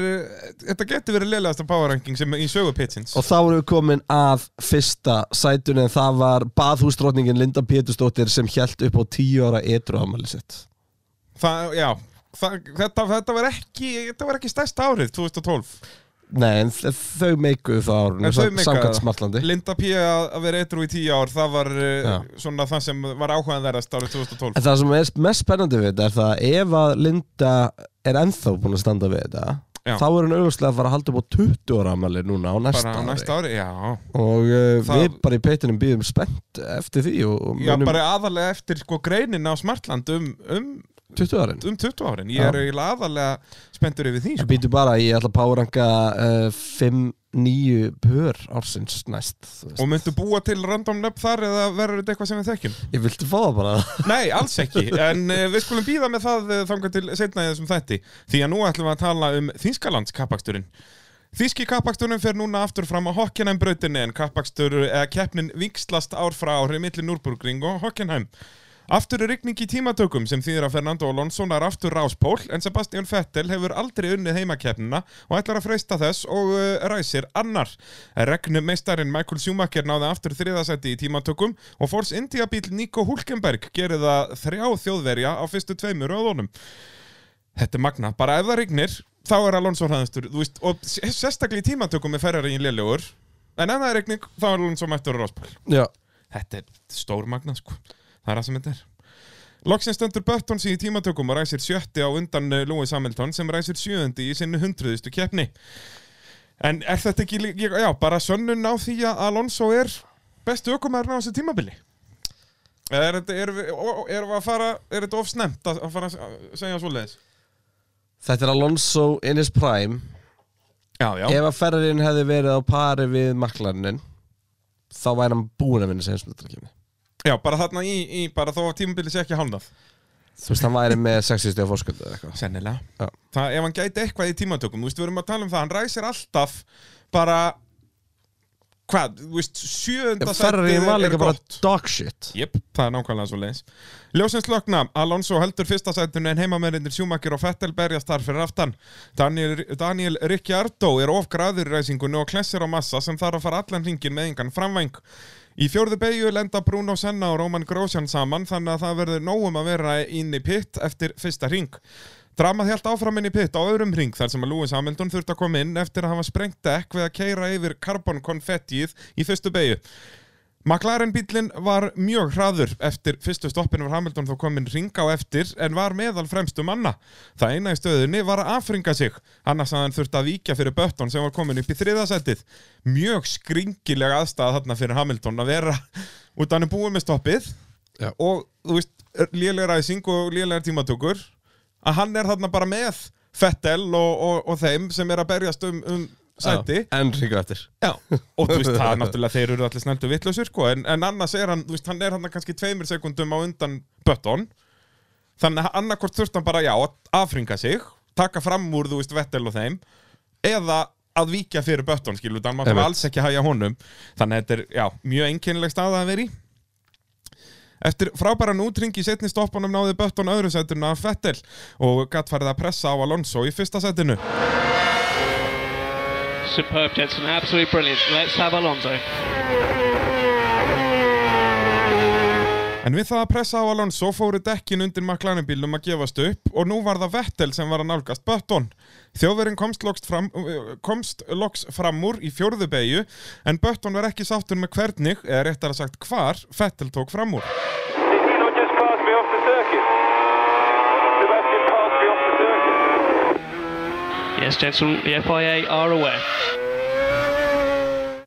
þetta getur verið leilegasta power ranking sem í sögu pitsins. Og þá erum við komin að fyrsta sætunni en það var baðhúsdrottningin Linda Pétursdóttir sem hjælt upp á tíu ára etru ámæli sitt Það, já, það, þetta, þetta var ekki þetta var ekki stærsta árið, 2012 Nei, en þau meikuðu það meika Samkvæmt smartlandi Linda P. að vera eitru í tíu ár það var uh, Já. svona það sem var áhugaðverðast árið 2012 En það sem er mest spennandi við þetta er það að ef að Linda er ennþá búin að standa við þetta Já. þá er hún auðvitað að fara að halda upp á 20 ára ámæli núna á næsta ári næsta ári, og uh, Það- við bara í peitunum býðum spennt eftir því og, og Já, munum- bara aðalega eftir sko greinin á Smartland um, um 20 árin? Um 20 árin, ég er aðalega spenntur yfir því Ég sko. býtu bara, ég ætla að páranga uh, 5-9 pör ársins næst og myndu búa til random nöfn þar eða verður þetta eitthvað sem við þekkjum? Ég vilti fá það bara. Nei, alls ekki, en uh, við skulum býða með það uh, þangað til setna í þessum þætti. Því að nú ætlum við að tala um Þýskalands kappaksturinn Þýski kappaksturinn fer núna aftur fram á Hockenheim brautinni en kappakstur eða keppnin vikslast ár frá ári milli Núrburgring og Hockenheim Aftur er rigning í tímatökum sem þýðir að Fernando Alonso er aftur ráspól en Sebastian Vettel hefur aldrei unnið heimakeppnina og ætlar að freista þess og uh, ræsir annar. Regnum meistarinn Michael Schumacher náði aftur þriðasætti í tímatökum og Force India bíl Nico Hulkenberg gerir það þrjá þjóðverja á fyrstu tveimur öðunum. Þetta er magna, bara ef það rignir þá er Alonso hraðastur, og sérstaklega í tímatökum er Ferrari í lélugur en ef það er rigning þá er Alonso mættur ráspól. Já Þetta er stór magna sko Það er það sem þetta er. Loksins stöndur Böttons í tímatökum og ræsir sjötti á undan eh, Lewis Hamilton sem ræsir sjöundi í sinni hundruðustu keppni. En er þetta ekki, já, bara sönnun á því að Alonso er bestu ökumæðurinn á þessu tímabili? Er þetta, að fara, er þetta of snemt að fara að segja svoleiðis? Þetta er Alonso in his prime. Já, já. Ef að ferðarinn hefði verið á pari við maklarinn þá væri hann búin að vinna sem heimsmyndarkjöfni Já, bara þarna í, í bara þó að tímabili sé ekki hálnað Þú veist, hann væri með 60 stíða fórsköldu eða eitthvað. Sennilega. Já. það, ef hann gæti eitthvað í tímatökum, þú veist, við erum að tala um það hann ræsir alltaf bara hvað, þú veist, sjöunda Ferrari var líka bara gott. dog shit. Jep, það er nákvæmlega svo leiðis Ljósins lokna, Alonso heldur fyrsta sætunu en heimamennir Schumacher og Vettel berjast þar fyrir aftan. Daniel, Daniel Ricciardo er of graður í ræsingunni og klessir á massa sem þarf að fara allan ringin með engan framvæng Í fjórðu beigju lenda Bruno Senna og Roman Grosjean saman þannig að það verður nógum að vera inn í pitt eftir fyrsta ring. Dramað hjælt áfram inn í pitt á öðrum ring þar sem að Lewis Hamilton þurfti að koma inn eftir að hafa sprengt dekk við að keira yfir karbonkonfettið í fyrstu beigju. McLaren bílinn var mjög hraður eftir fyrstu stoppinu var Hamilton þó komin ring á eftir en var meðal fremstu manna. Það eina í stöðunni var að afringa sig, annars að hann þurfti að víkja fyrir Button sem var komin upp í þriðasætið. Mjög skringilega aðstæða þarna fyrir Hamilton að vera út af hann er búið með stoppið Já. og þú veist, lélega ræsing og lélega tímatökur að hann er þarna bara með Fettel og, og, og þeim sem er að berjast um, um sæti. En ringu eftir. Já, og þú veist, það er náttúrulega þeir eru allir snældu vitlausur, sko, en, en annars er hann, þú veist, hann er hann kannski tveimur sekundum á undan Button. Þannig að annarkvort þurft hann bara, já, að afringa sig taka fram úr, þú veist, Vettel og þeim eða að víkja fyrir Button, skilu, þannig að maður alls ekki hæja honum. Þannig að þetta er, já, mjög einkennileg staða að vera í. Eftir frábæran útring í setni stoppunum náði Button öðru setinu af Vettel og gatt farið að pressa á Alonso í fyrsta setinu Superb, Jensen. Absolutely brilliant. Let's have Alonso. En við það að pressa á Alonso fóru dekkin undir McLaren bílnum að gefast upp og nú var það Vettel sem var að nálgast Button. Þjóðverinn komst loks fram, loks fram úr í fjórðu beigju en Button var ekki sáttur með hvernig, eða réttar að sagt hvar, Vettel tók fram úr. Yes, Jensen, the FIA are aware.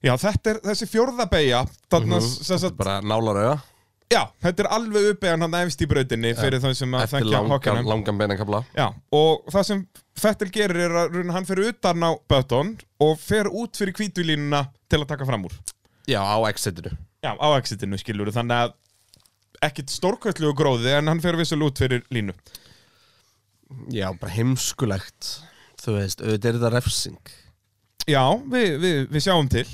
Já, þetta er þessi fjórða beigja, þarna Mhm, sem sagt, Bara nálar auða já, þetta er alveg uppbeigjan hann efst í brautinni fyrir þau sem að Eftir þekkja langan, Hockenheim. langan beinakabla Já, og það sem Fettel gerir er að hann fyrir utan á Button og fer út fyrir kvítulínuna til að taka fram úr. Já, á exitinu Já, á exitinu skilur þannig að ekkit stórkvæstlegu gróði en hann fer vissulega út fyrir línu. Já, bara heimskulegt Þú veist, auðvitað er þetta refsing Já, við, við, við sjáum til.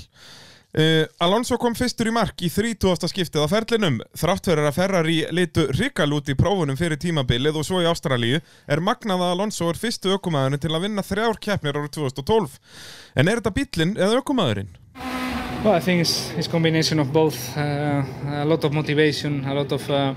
Uh, Alonso kom fyrstur í mark í 30. skiptið á ferlinum þrátt fyrir að Ferrari litu ríkal út í prófunum fyrir tímabilið og svo í Ástralíu er magnað að Alonso er fyrstu ökumæðurinn til að vinna þrjár keppnir árið 2012 en er þetta bílinn eða ökumæðurinn? Well, I think it's, it's combination of both. Uh, a lot of motivation, a lot of uh,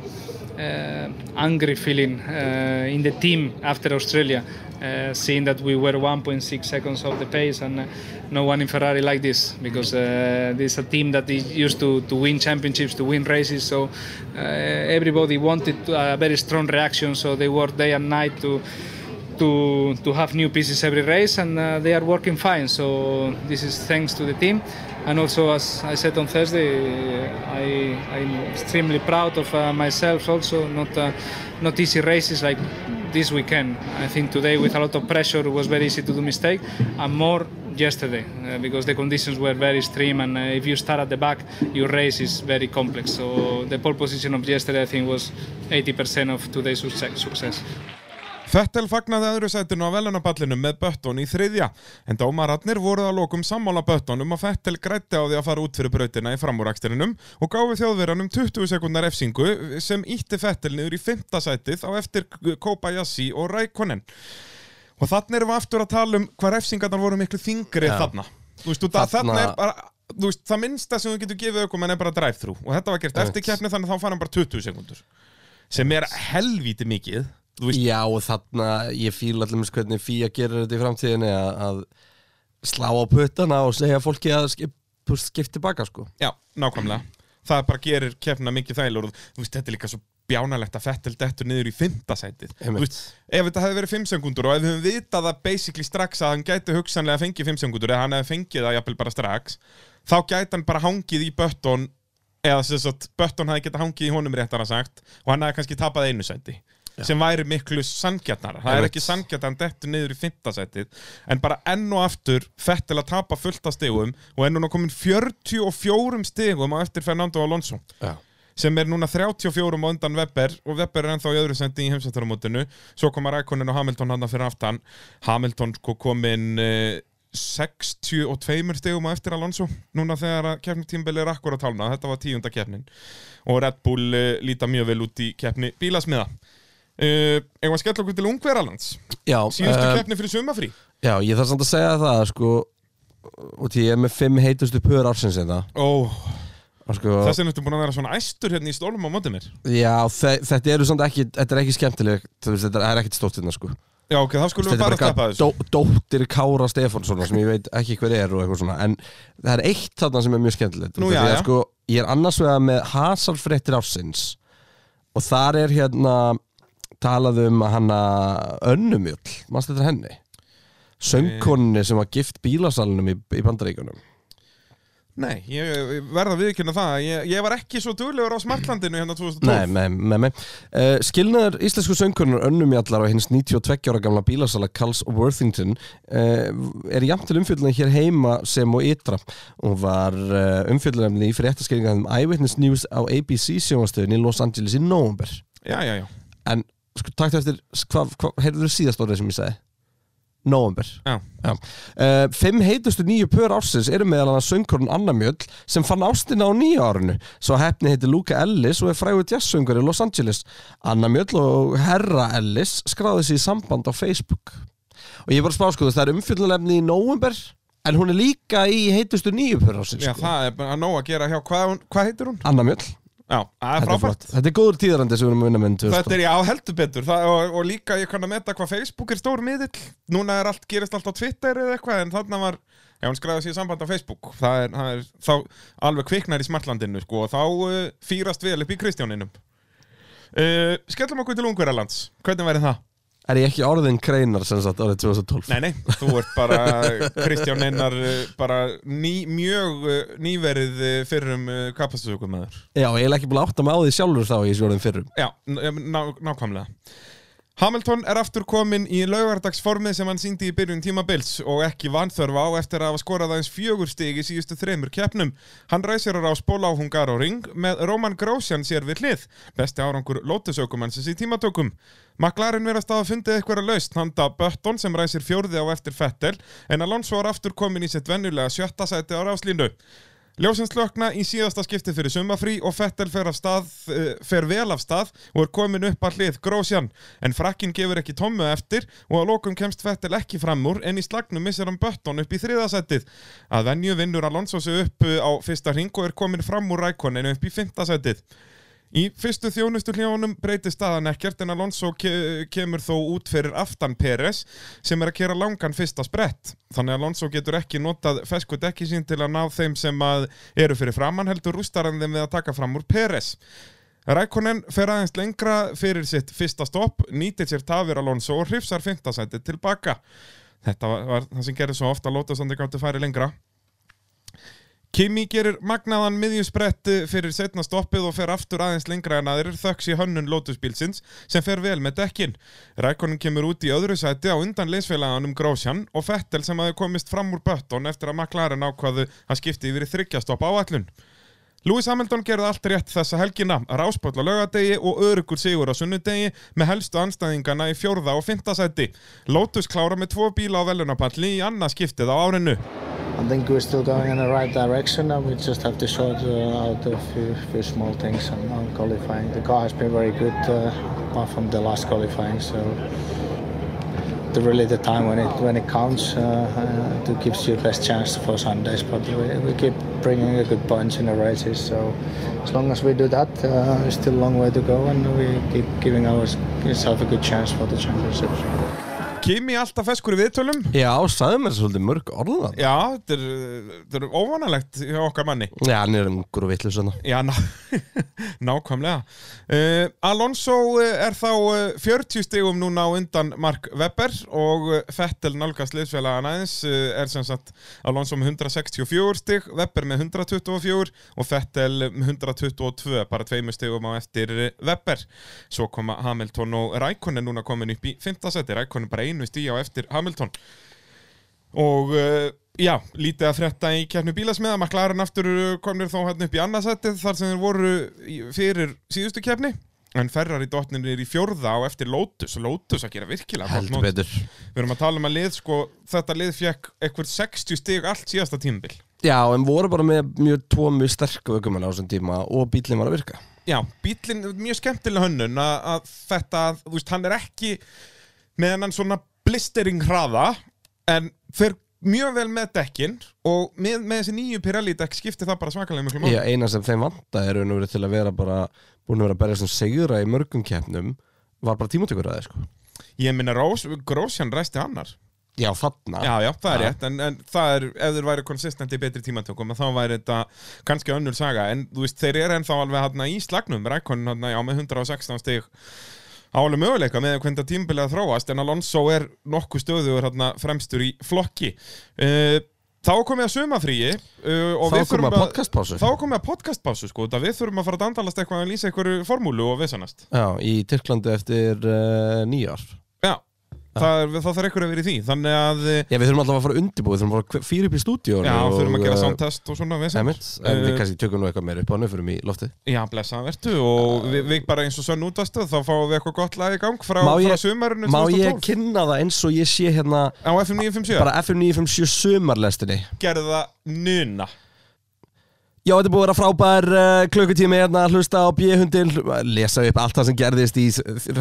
uh, angry feeling uh, in the team after Australia, uh, seeing that we were 1.6 seconds off the pace, and uh, no one in Ferrari like this because uh, this is a team that is used to, to win championships, to win races. So uh, everybody wanted a very strong reaction. So they worked day and night to to to have new pieces every race, and uh, they are working fine. So this is thanks to the team, and also as I said on Thursday, I I'm extremely proud of uh, myself. Also, not uh, not easy races like this weekend. I think today with a lot of pressure it was very easy to do mistake, and more yesterday uh, because the conditions were very extreme and uh, if you start at the back your race is very complex so the pole position of yesterday I think was 80% of today's success- success. Fettel fagnaði öðru sætinu á velunapallinu með Bötton í þriðja, en dómararnir voruð að lokum sammála Böttonum að Fettel grætti á því að fara út fyrir brautina í framúraksturinnum og gáfi þjóðverjanum 20 sekundar efsingu sem ítti Fettel niður í fymta sætið á eftir Kobayashi og Rækonen. Og þannig erum við aftur að tala um hvað refsingarnar voru miklu þingri Já. þarna. Veist, þarna, Þarna- er bara, veist, það minnsta sem þú getur gefið aukum er bara drive-thru og þetta var gert Einmitt. eftir keppni þannig að þá fær hann bara 20 sekundur sem er helvíti mikið Já, og þarna, ég fíla allir með hvernig Fía gerir þetta í framtíðinni að, að slá á puttana og segja fólki að skip, skipti baka, sko. Já, nákvæmlega Það bara gerir keppnina mikið þælur og þú veist, þetta er líka svo bjánalegt að Fettel dettur niður í fymta sætið Þú Einmitt. veist, ef þetta hefði verið 5 sekundur og ef við höfum vitað það basically strax að hann gæti hugsanlega fengið 5 sekundur eða hann hefði fengið það jafnvel bara strax þá gæti hann bara hangið í bötton eða sem sagt, bötton hefði getað hangið í honum réttar að sagt og hann hefði kannski tapað einu sæti sem væri miklu sanngjarnara. Það er ekki sanngjarn að hann dettur niður í fymta sætið en bara enn og aftur Fettel að tapa fullt af stigum og er núna komin 44 stigum á eftir Fernando Alonso Já. sem er núna 34 á undan Webber og Webber er ennþá í öðru sendi í heimsættaramótinu svo koma Rækonin og Hamilton hann fyrir aftan. Hamilton komin uh, 62 stegum á eftir Alonso núna þegar að keppni tímbili er akkur að talna þetta var tíunda keppnin. Og Red Bull uh, líta mjög vel út í keppni bílasmiða uh, Eða að skella okkur til Ungverjalands? Já, síðustu eh, keppni fyrir sumafrí Já, ég þarf samt að segja það, sko, og ég er með fimm heitustu pör ársins Og sko, þess vegna ertu búin að vera svona æstur hérna í stólum á mótið mér. Já, þe þetta eru samt ekki, þetta er ekki skemmtileg, þetta er ekkert stórt hérna, sko. Já, ok, þá skulum við bara eitthvað þessu. dó, dóttir Kára Stefánssonar sem ég veit ekki hver er og eitthvað svona en það er eitt þarna sem er mjög skemmtilegt Nú, já, já. sko, ég er annars vegar með Hasarfréttir ársins og þar er hérna talað um að hanna önnumjöl, mannst þetta henni? Söngkonni sem var gift bílasalunum í, í bandaríkunum Nei, ég, ég verða viðkynna það. Ég, ég var ekki svo duglegur á Smartlandinu hérna 2012 Nei, með, með, með. Uh, skilnaður íslensku söngkonunar önnumjallar og hins 92 ára gamla bílasala Carls Worthington uh, er jafnt til umfjöldunni hér heima sem og ytra. Og var uh, umfjöldunni í fréttaskeringaðum Eyewitness News á ABC sjónastöðin í Los Angeles í nóvumber Já, já, já. En sko, takk eftir, hvað hva, heyrðu þú síðast orðið sem ég segi? Nóvember Já. Uh, Fimm heitustu nýju pör ársins eru meðal annars söngkorn Anna Mjöll sem fann ástina á nýja árinu Svo hefni heiti Luca Ellis og er frægur jazzsöngur í Los Angeles Anna Mjöll og Herra Ellis skráði sig í samband á Facebook Og ég er bara að spá sko, það er umfjöldunlefni í nóvember En hún er líka í heitustu nýju pör ársins Já, sko. það er bara nóg að gera hjá, hvað, hvað heitir hún? Anna Mjöll Já, það er frábært. Þetta er góður tíðarandi sem við erum að vinna með um 2000. Þetta er já, heldur betur. Það, og, og líka ég kann að meta hvað Facebook er stór miðill. Núna er allt, gerist allt á Twitter eða eitthvað En þarna var, já, hún skræði sér samband á Facebook. Það er, það er þá alveg kviknar í smartlandinu sko, Og þá uh, fýrast vel upp í Kristjáninum. Uh, Skellum okkur til Ungverjalands. Hvernig væri það? Er ég ekki orðin kreinar sem sagt árið 2012? Nei, nei, þú ert bara Kristján Einar uh, bara ný, mjög uh, nýverið uh, fyrrum kapastusökumæður Já, ég er ekki búin að átta mig á því sjálfur þá í þessu orðin fyrrum. Já, nákvæmlega Hamilton er aftur komin í laugardagsformið sem hann síndi í byrjun tímabils og ekki vanþörfa á eftir að hafa skorað aðeins fjögur stig í síðustu þreymur keppnum. Hann ræsir á spóla á Hungaroring með Roman Grosjean sér við hlið, besti árangur lótusökumannsins í tímatökum. McLaren verðast að hafa fundið eitthvað laust handa Button sem ræsir fjórði á eftir Fettel en Alonso er aftur komin í sitt venjulega sjötta sæti á ráslínu. Ljósins slökna í síðasta skipti fyrir sumafrí og Fettel fer, stað, uh, fer vel af stað og er komin upp að hlið Grósjan en frakkin gefur ekki tommu eftir og að lokum kemst Fettel ekki fram úr en í slagnum missir hann Bötton upp í þriðasætið. Að venju vinnur Alonso sig upp uh, á fyrsta hring og er komin fram úr rækoninu upp í fymtasætið. Í fyrstu þjónustu hljónum breytir staðan ekkert en Alonso ke kemur þó út fyrir aftan Peres sem er að kera langan fyrsta sprett. Þannig að Alonso getur ekki notað fesku dekki sín til að ná þeim sem eru fyrir framann heldur rústar hann þeim við að taka fram úr Peres. Rækonen fer aðeins lengra fyrir sitt fyrsta stopp, nýtir sér tafir Alonso og hrifsar fintasætið tilbaka. Þetta var, það sem gerir svo ofta að Lótasandi gáttu færi lengra. Kimi gerir magnaðan miðjusbrett fyrir setna stoppið og fer aftur aðeins lengra en aðrir þöks í hönnun Lotusbílsins sem fer vel með dekkin. Rækonin kemur út í öðru sæti á undan leysfélaganum Grósjan og Fettel sem hafi komist fram úr Bötton eftir að McLaren ákvaðu að skipti yfir þryggjastopp áallun. Lewis Hamilton gerði allt rétt þessa helgina, ráspöll á laugadegi og örugur sigur á sunnudegi með helstu anstæðingana í fjórða og fymta sæti. Lotus klára með tvo bíla á velunapalli í annað skiptið á árinu. I think we're still going in the right direction and we just have to sort uh, out a few, few small things on, on qualifying. The car has been very good uh, apart from the last qualifying, so the really the time when it when it counts uh, uh, to gives you the best chance for Sundays. But we, we keep bringing a good punch in the races, so as long as we do that, uh, there's still a long way to go, and we keep giving ourselves a good chance for the championships. Kimi alltaf feskur í viðtölum. Já, sagði mér svolítið mörg orðan Já, þetta er, þetta er óvanalegt hjá okkar manni. Já, hann er ungur og vitlu svona Já, ná, nákvæmlega. Uh, Alonso eh, er þá uh, 40 stigum núna á undan Mark Webber og Fettel nálgast liðsfélagan aðeins er sem sagt Alonso með 164 stig, Webber með 124 og Fettel með 122, bara tveimur stigum á eftir Webber. Svo koma Hamilton og Rækonen núna komin upp í 5. seti, Rækonen bara einu stíg á eftir Hamilton. Og uh, já, lítið að frétta í keppnu bílasmiða McLaren aftur komnir þó hérna upp í annarsættið þar sem þeir voru fyrir síðustu keppni. En Ferrari dotnin er í fjórða á eftir Lotus. Lotus að gera virkilega Heldur betur. Við erum að tala um að lið sko, þetta lið fekk eitthvað 60 stig allt síðasta tímabil. Já, en voru bara með mjög tvo mjög sterku ökumenn á þessum tíma og bílinn var að virka. Já, bílinn, mjög skemmtileg hönnun að, að þetta, þú veist, hann er ekki með hann svona blistering hraða en fer mjög vel með dekkin og með, með þessi nýju Pirelli dekk skiptir það bara svakalega mjög Já, eina sem þeim vanda er raun og verið til að vera bara búin að vera að berja sem segjura í mörgum keppnum var bara tímatökur að það, sko. Ég minna Rós, Grósjan ræsti annar. Já, þarna. Já, já, það er rétt, en, en það er, ef þeir væri konsistent í betri tímatökum, þá væri þetta kannski önnur saga, en þú veist, þeir eru ennþá alveg hérna í slagnum, Rækonin hérna, já, með 116 stig álega möguleika með hvernig þetta tímabilið að þróast, en Alonso er nokkuð stöðugur hérna fremstur í flokki. Uh, þá komið að sumafríi uh, og Þá komið að podcastpásu. Þá komið að podcastpásu, sko, við þurfum að fara að dandalast eitthvað að lýsa einhverju formúlu og vissanast. Já, í Tyrklandi eftir uh, nýjar Já, það, það þarf einhverju að vera í því, þannig að... eh, Já, við þurfum alltaf að fara undirbúið, við þurfum að fara fyrir upp í stúdíu Já, þurfum að gera soundtest og svona vissan. Emitt, en við kannski tökum nú eitthvað meira upp á fyrir í loftið. Já, blessaða vertu og við, við bara eins og sönn útvastu þá fáum við eitthvað gott lag í gang frá, Má frá ég, sumarinu má 2012 ég kynna það eins og ég sé hérna Á FM 957 Bara FM 957 sumarlestinni? Gerðu það nuna Já, þetta er búið að vera frábær uh, klukkutími hérna að hlusta á B-hundin lesa upp allt það sem gerðist í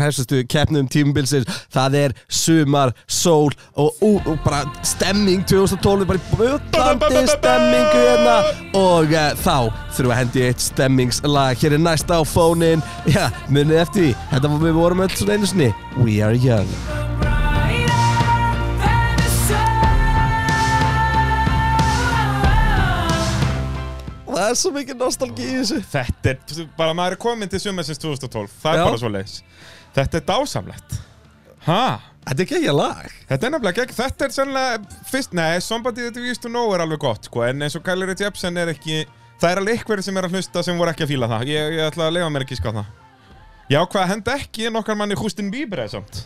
hefstustu keppnum tímubilsir það er sumar, sól og, og, og bara stemming. 2012 bara í bullandi stemmingu hérna. Og uh, þá þurfum við að hendi eitt stemmingslag hér er næsta á fónin já, munið eftir því, þetta var við vorum öll svona einu sinni. We are young Það er svo mikið nostalgi í þessu. Þetta er, bara maður er komin til sumarsins 2012 Það er Já. bara svo leiðis Þetta er dásamlegt. Hæ? Þetta er ekki lag. Þetta er nefnilega ekki, þetta er sannlega Fyrst, nei, Somebody That We Used To Know er alveg gott sko, En eins og Kylie Rae Jepsen er ekki Það er alveg ykkur sem er að hlusta sem voru ekki að fíla það. Ég, ég ætla að leifa mér ekki ská það. Já, hvað henda ekki nokkar manni Justin Bieber eða samt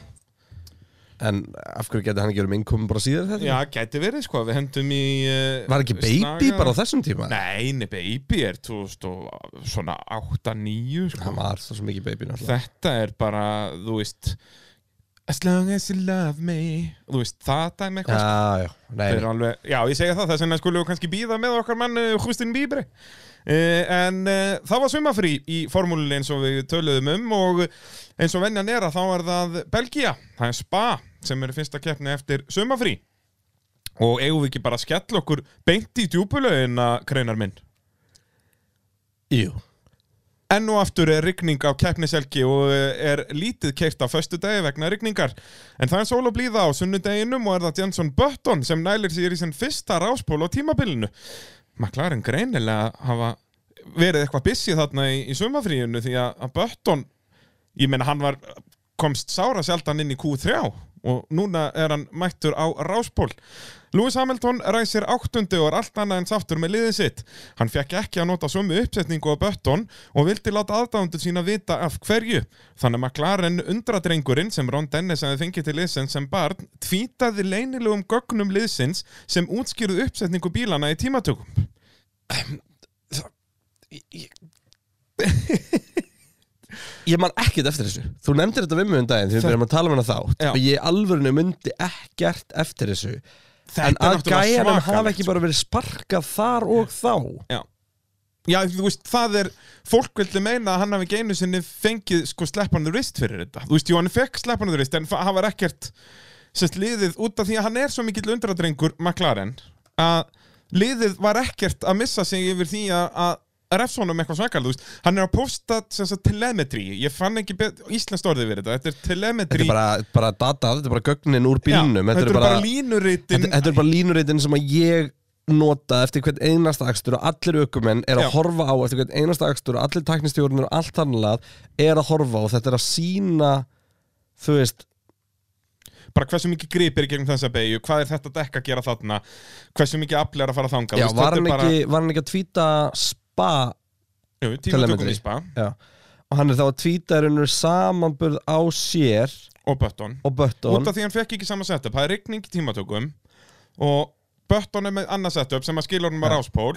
En af hverju getur hann ekki verið með innkomum bara síðar þetta? Já, gæti verið sko, við hendum í uh, Var ekki Baby bara á þessum tíma? Nei, nei, Baby er 2000 og svona 8-9 sko. Það var svo mikið Baby náttúrulega Þetta er bara, þú veist As long as you love me Þú veist, það dæmi eitthvað sko. Já, já, nei, nei. alveg, Já, ég segja það, þess vegna skulum við kannski býða með okkar mann uh, Justin Bieber uh, En uh, það var sumafrí í formúlunni eins og við töluðum um og eins og venjan er að þá er það Belgia, það er Spa sem er fyrsta keppni eftir sumafrí og eigum við ekki bara að skella okkur beint í djúpulögina, kreinar minn Jú Enn og aftur er rigning á keppniselgi og er lítið keirt á föstu degi vegna rigningar. En það er sól og blíða á sunnudeginum og er það Jenson Button sem nælir sér í sinn fyrsta ráspól á tímabilinu. McLaren greinilega hafa verið eitthvað bissið þarna í, í sumafríinu því að Button, ég meina hann var, komst sára sjaldan inn í Q3 og núna er hann mættur á ráspól. Lewis Hamilton ræsir áttundi og er allt annað en sáttur með liðið sitt. Hann fekk ekki að nota sömu uppsetningu á Button og vildi láta aðdándur sína vita af hverju. Þannig að McLaren undradrengurinn sem Ron Dennis hefði fengið til liðsins sem barn tvítaði leynilegum gögnum liðsins sem útskýruð uppsetningu bílana í tímatökum. Ég man ekkert eftir þessu Þú nefndir þetta við mig um daginn þegar við byrjum að tala um hana þátt Já. og ég alvörinu myndi ekkert eftir þessu Þetta en er að náttúrulega gæjanum svakalegt, hafa ekki bara verið sparkað þar og þá Já. Já, þú veist, það er, fólk vildi meina að hann hafi ekki einu sinni fengið sko sleppan the wrist fyrir þetta. Þú veist, jú, hann fekk sleppan the wrist, en fa- hann var ekkert sérst liðið út af því að hann er svo mikill undradrengur McLaren, að liðið var ekkert að missa sig yfir því að, að refsa honum eitthvað svakal, hann er að posta telemetri, ég fann ekki íslenskt orðið við þetta, þetta er Þetta telemetri er bara, bara data, þetta er bara gögnin úr bílnum. Já, þetta eru bara línuritin. Þetta, þetta er bara línuritin sem að ég nota eftir hvern einasta akstur og allir ökumenn er að Já. horfa á eftir hvern einasta akstur og allir taknistjórnir og allt þannlega er að horfa og þetta er að sína þú veist bara hversu mikið gripir í gegnum þessa beigju, hvað er þetta dekk að gera þarna hversu mikið afl er að fara þú veist, var þetta hann, er ekki, að tvíta spa Jú, tímatökum í spa. Já. og hann er þá að tvíta unnur samanburð á sér og Button og Button út af því hann fekk ekki sama setup, það er rigning í tímatökum og Button er með annað setup sem að skilur hann með ráspól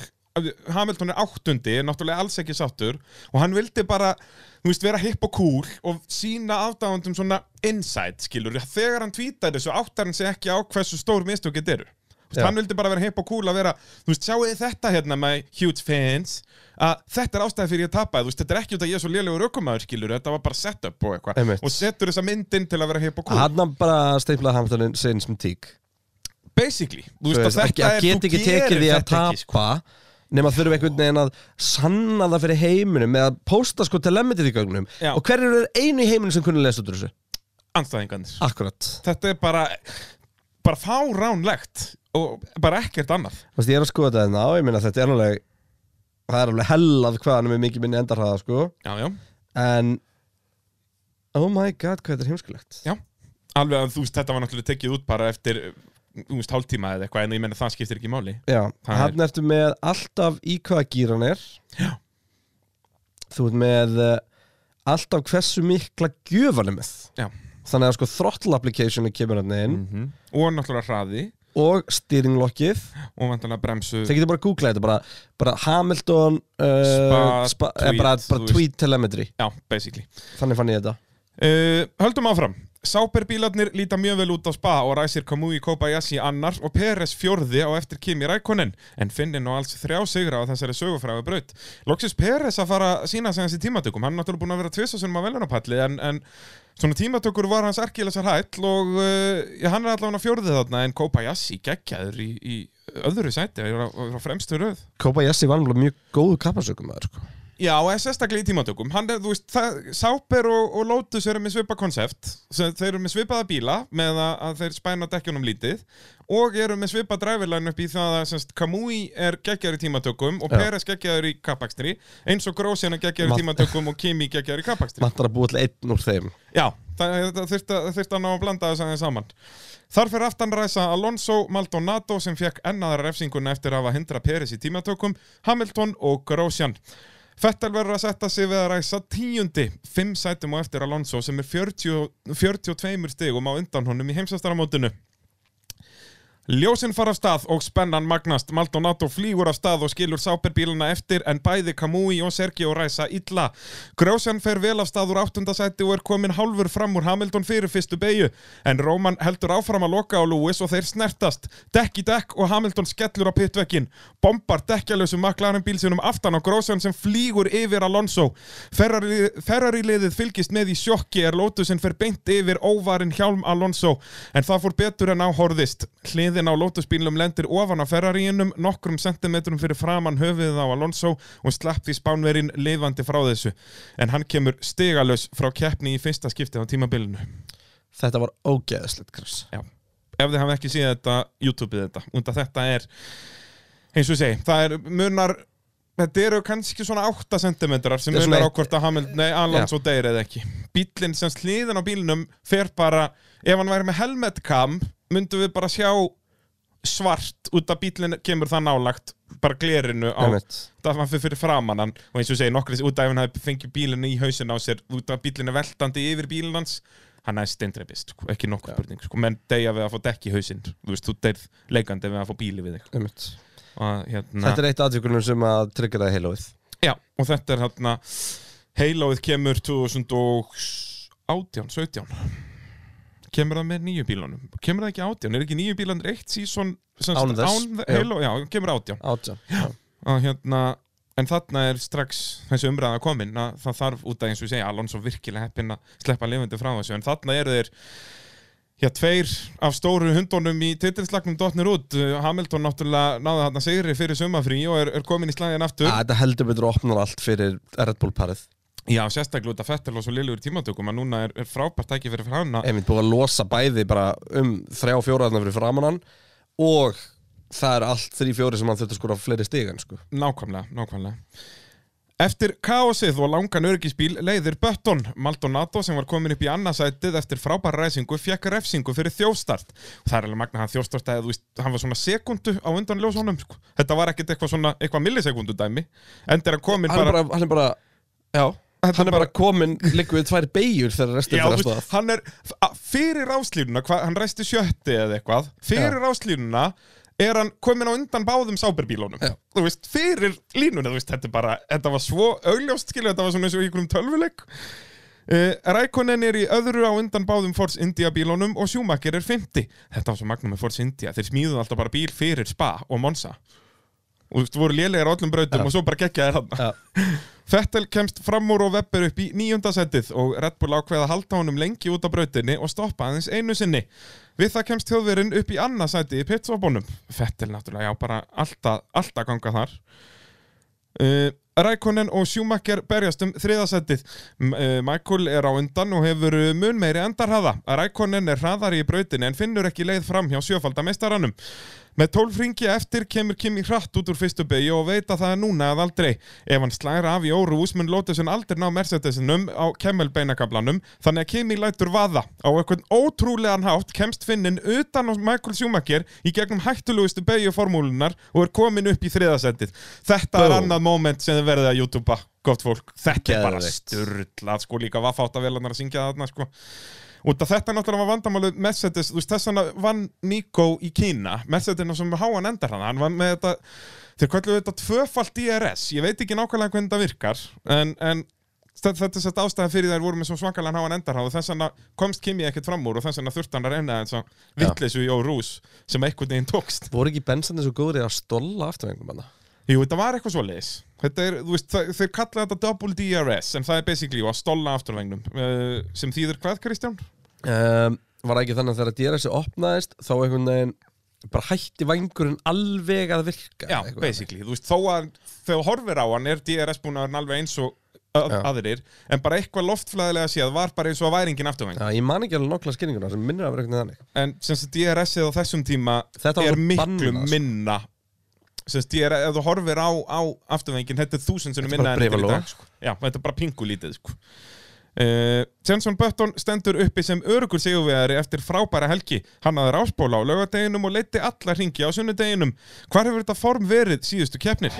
Hamilton er áttundi, náttúrulega alls ekki sáttur. Og hann vildi bara, þú veist, vera hipp og cool og sína afdáðandum svona insight, skilur, þegar hann tvítar þessu áttar hann sig ekki á hversu stór mistökið eru veist, hann vildi bara vera hipp og cool að vera þú veist, sjáu þið þetta hérna my huge fans? Að þetta er ástæði fyrir ég tapaði þú veist, þetta er ekki út að ég er svo lélegur ökumæður skilur þetta var bara setup og eitthvað. Og setur þessa myndin til að vera hipp og cool. Hann bara steiflaði Hamiltonin sinns með tík. Basically, þú veist, að þetta að er, þú gerir að þetta ekki, sko. tapa nema þurfa einhvern veginn að sanna það fyrir heiminum með að posta sko telemetið í gögnum. Já. og hver eru einu í heiminum sem kunni lesa út úr þessu? anstæðingarnir Akkurat. Þetta er bara bara fáránlegt og bara ekkert annað. Þú veist, ég er að skoða þetta hérna og ég minna þetta er alveg það er alveg hellað hvað hann er með mikið minni endarhraða sko. Já, já. en oh my god hvað þetta er heimskulegt. Já, alveg að þú veist, þetta var náttúrulega tekið út bara eftir, þú veist, hálftíma eða eitthvað en ég menna það skiptir ekki máli. Já, Það hann ertu með alltaf í hvaða gýr hann er. Já. Þú ert með uh, alltaf hversu mikla gjöf hann er með. Já. Þannig að sko throttle applicationu kemur hann inn. -hmm. og náttúrulega hraði og steeringlockið og vantanlega bremsu Það getur bara að googla þetta bara, bara Hamilton uh, Spa, spa, tweet, eh, bara, þú bara veist. tweet telemetry. Já, basically. Þannig fann ég þetta. Uh, höldum áfram Sáperbílarnir líta mjög vel út á spa og ræsir Kamui Kobayashi annar og Peres fjórði á eftir Kimi Rækonen en finnir nú alls þrjá sigra á þessari sögufræðu braut. Loksis Peres að fara að sína sig hans í tímatökum, hann er náttúrulega búin að vera tvisasunum á velunapalli en, en svona tímatökur var hans erkilasar hæll og uh, hann er allavega fjórði þarna en Kobayashi geggjaður í, í öðru sæti, er á, fremstu röð. Kobayashi var náttúrulega mjög góðu kappasökum maður sko. Já, sérstaklega í tímatökum. Hann er, veist, það, Sáper og, og Lotus eru með svipa konsept. Þeir eru með svipaða bíla með að, að þeir spæna dekkjunum lítið og eru með svipa driverline upp í það að semst, Kamui er geggjar í tímatökum og. Peres geggjar í kappakstri eins og Grósjan er geggjar í Mat- tímatökum og Kimi geggjar í kappakstri Vantar að búa til einn úr þeim. Já, það, þurfti að- ná að blanda þess aðeins saman. Þar fyrir aftan ræsa Alonso Maldonado sem fekk ennaðara refsinguna eftir að hafa hindra Peres í tímatökum Hamilton og Grosjean Fettel verður að setja sig við að ræsa tíundi fimm sætum á eftir Alonso sem er 40, 42 stigum á undan honum í heimsastaramótinu Ljósinn fara af stað og spennan magnast. Maldonado flýgur af stað og skilur sáperbíluna eftir en bæði Kamui og Sergio ræsa illa. Grosjean fer vel af stað úr áttundasæti og er komin hálfur fram úr Hamilton fyrir fyrstu beigju. En Róman heldur áfram að loka á Lewis og þeir snertast. Dekk í dekk og Hamilton skellur á pitvekkin. Bombar dekkjalösu maklarinn bíl sinum aftan á Grosjean sem flýgur yfir Alonso. Ferrari, liðið fylgist með í sjokki er Lotusin fer beint yfir óvarin hjálm Alonso. En það fór betur en áhorðist. Hliðin á Lotusbílum lendir ofan á Ferraríunum nokkrum sentimetrum fyrir framann höfuðið á Alonso og slapp því spánverinn lifandi frá þessu. En hann kemur stigalös frá keppni í fyrsta skiptið á tímabilinu. Þetta var ógeðslegt, Chris. Já. Ef þið hafa ekki séð þetta, YouTubeið þetta. Unda þetta er, eins og segi, það er munar, þetta eru kannski svona 8 cm sem munar á eitt- hvort að Hamilton, nei, Alonso deyr eða ekki. Bílinn sem slíðin á bílinum fer bara, ef hann væri með helmet cam, myndum við bara sjá svart út af bílinn kemur það nálagt bara glerinu á það var fyrir framan hann. Og eins og segi nokkri út af hann hefði fengið bílinn í hausin á sér út af bílinn er veltandi yfir bílinn hans hann er steindreipist, sko, ekki nokkuð spurning sko, menn deyja við að fá dekk í hausinn þú veist, þú deyr leikandi við að fá bíli við þig. Hérna Þetta er eitt aðtökunum sem að tryggja það heilóið. Já, og þetta er hérna Haloið kemur 2018, 17 Kemur það með nýju bílunum Kemur það ekki 18, er ekki nýju bílanir eitt já, kemur 18 18 já. Og hérna En þarna er strax þessi umræða komin að það þarf út að eins og segja Alonso virkilega heppinn að sleppa lifandi frá þessu en þarna eru þeir Já, tveir af stóru hundunum í titilslagnum dotnir út. Hamilton náttúrulega náði þarna sigri fyrir sumafrí og er, er komin í slagin aftur. Að Þetta heldur betur að opna allt fyrir Red Bull parið. Já, sérstaklega út af Fettel og svo liðlugur tímatökum að núna er, er frábært tæki fyrir hana Einmitt búið að losa bæði bara um þrjá fjóraðna fyrir framann og það er allt þrjí fjóri sem hann þurfti að skora fleiri stigan sko. Nákvæmlega, nákvæmlega Eftir kaosið og langan örgisbíl leiðir Button. Maldonado sem var komin upp í annarsætið eftir frábæra ræsingu fekk refsingu fyrir þjóstart. Það er alveg magna hann þjóstart að veist, hann var svona sekundu á undan ljósónum. Sko. Þetta var ekkert eitthvað svona, eitthvað millisekundu dæmi. Endur hann er bara... komin líka við tvær beigjur þegar restin Já, fyrir að þú veist, stóða. hann er fyrir áslínuna, hann ræsti sjötti eða eitthvað, fyrir áslínuna er hann komin á undan báðum sáberbílunum. Þú veist, fyrir línuna þú veist, þetta bara, þetta var svo augljóst skilja, þetta var svona eins og í einhverjum tölvuleik. Uh, Rækonen er í öðru á undan báðum Force India bílunum og Schumacher er 50 þetta var svo magnum með Force India, þeir smíðuðu alltaf bara bíl fyrir Spa og Monza. Og þú veist, voru lélegar á öllum brautum Já. og svo bara geggja þér hann Fettel kemst fram úr og Webber upp í nýjunda setið og Red Bull ákveða halda honum lengi út á brautinni og stoppa aðeins einu sinni. Við það kemst þjóðverinn upp í annað sæti í pitsvabónum. Fettel náttúrulega, já bara alltaf, alltaf ganga þar. Uh, Rækonen og Schumacher berjast um þriðasætið. Uh, Michael er á undan og hefur uh, mun meiri endarhaða. Rækonen er hraðari í brautinni en finnur ekki leið fram hjá sjöfaldameistaranum. Með 12 ringi eftir kemur Kimi hratt út úr fyrstu beigju og veit að það er núna að aldrei. Ef hann slæra af í órús mun Lotusin aldrei ná Mercedesinum á Kemmel beinakablanum þannig að Kimi lætur vaða. Á eitthvað ótrúlegan hátt kemst finnin utan á Michael Schumacher í gegnum hættulegustu beigju formúlunar og er komin upp í þriðasettið. Þetta er Boom. annað moment sem þið verðið að YouTubea, gott fólk. Þetta er bara sturlað, sko líka vaffátt að vel að syngja þarna, sko. Af þetta náttúrulega var vandamálu Mercedes, þú veist þess vegna vann Nico í Kína, Mercedes sem háan endar hann, hann var með þetta, þeir kallu þetta tvöfalt DRS, ég veit ekki nákvæmlega hvernig þetta virkar, en, en þetta er sett ástæða fyrir þær voru með svo svakalega háan endar og þess vegna komst Kimi ekkert fram úr og þess þurfti hann að reyna eins og vittleysu í Órús sem einhvern veginn tókst. Voru ekki bensandi svo góður í að stolla afturvengum hann? Jú, þetta var eitthvað svo leis Þetta er, þú veist, þeir kalla þetta double DRS en það er basically að stolla afturvengnum uh, sem þýðir hvað, Kristján? Um, var ekki þannig að þegar DRS-i opnaðist þá einhvern veginn bara hætti vangurinn alveg að virka Já, basically, þú veist, þó að þegar horfir á hann er DRS búin að vera alveg eins og aðrir, en bara eitthvað loftflæðilega séð var bara eins og að væringin afturvæng Já, ég man ekki alveg nokkla skýringuna sem minnir að vera eitthvað þannig. En sem sagt DRS-ið á þessum tíma er miklu sko. minna sem sagt, DRS, ef þú horfir á, á afturvengin, þetta er þúsund sem Þetta er minna en þetta er í dag sko. Já, þetta er bara pingu lítið sko. Uh, Jenson Button stendur uppi sem örugur sigurvegari eftir frábæra helgi hann hafði ráspóla á laugardeginum og leiti alla ringi á sunnudeginum hvar hefur þetta form verið síðustu keppnir?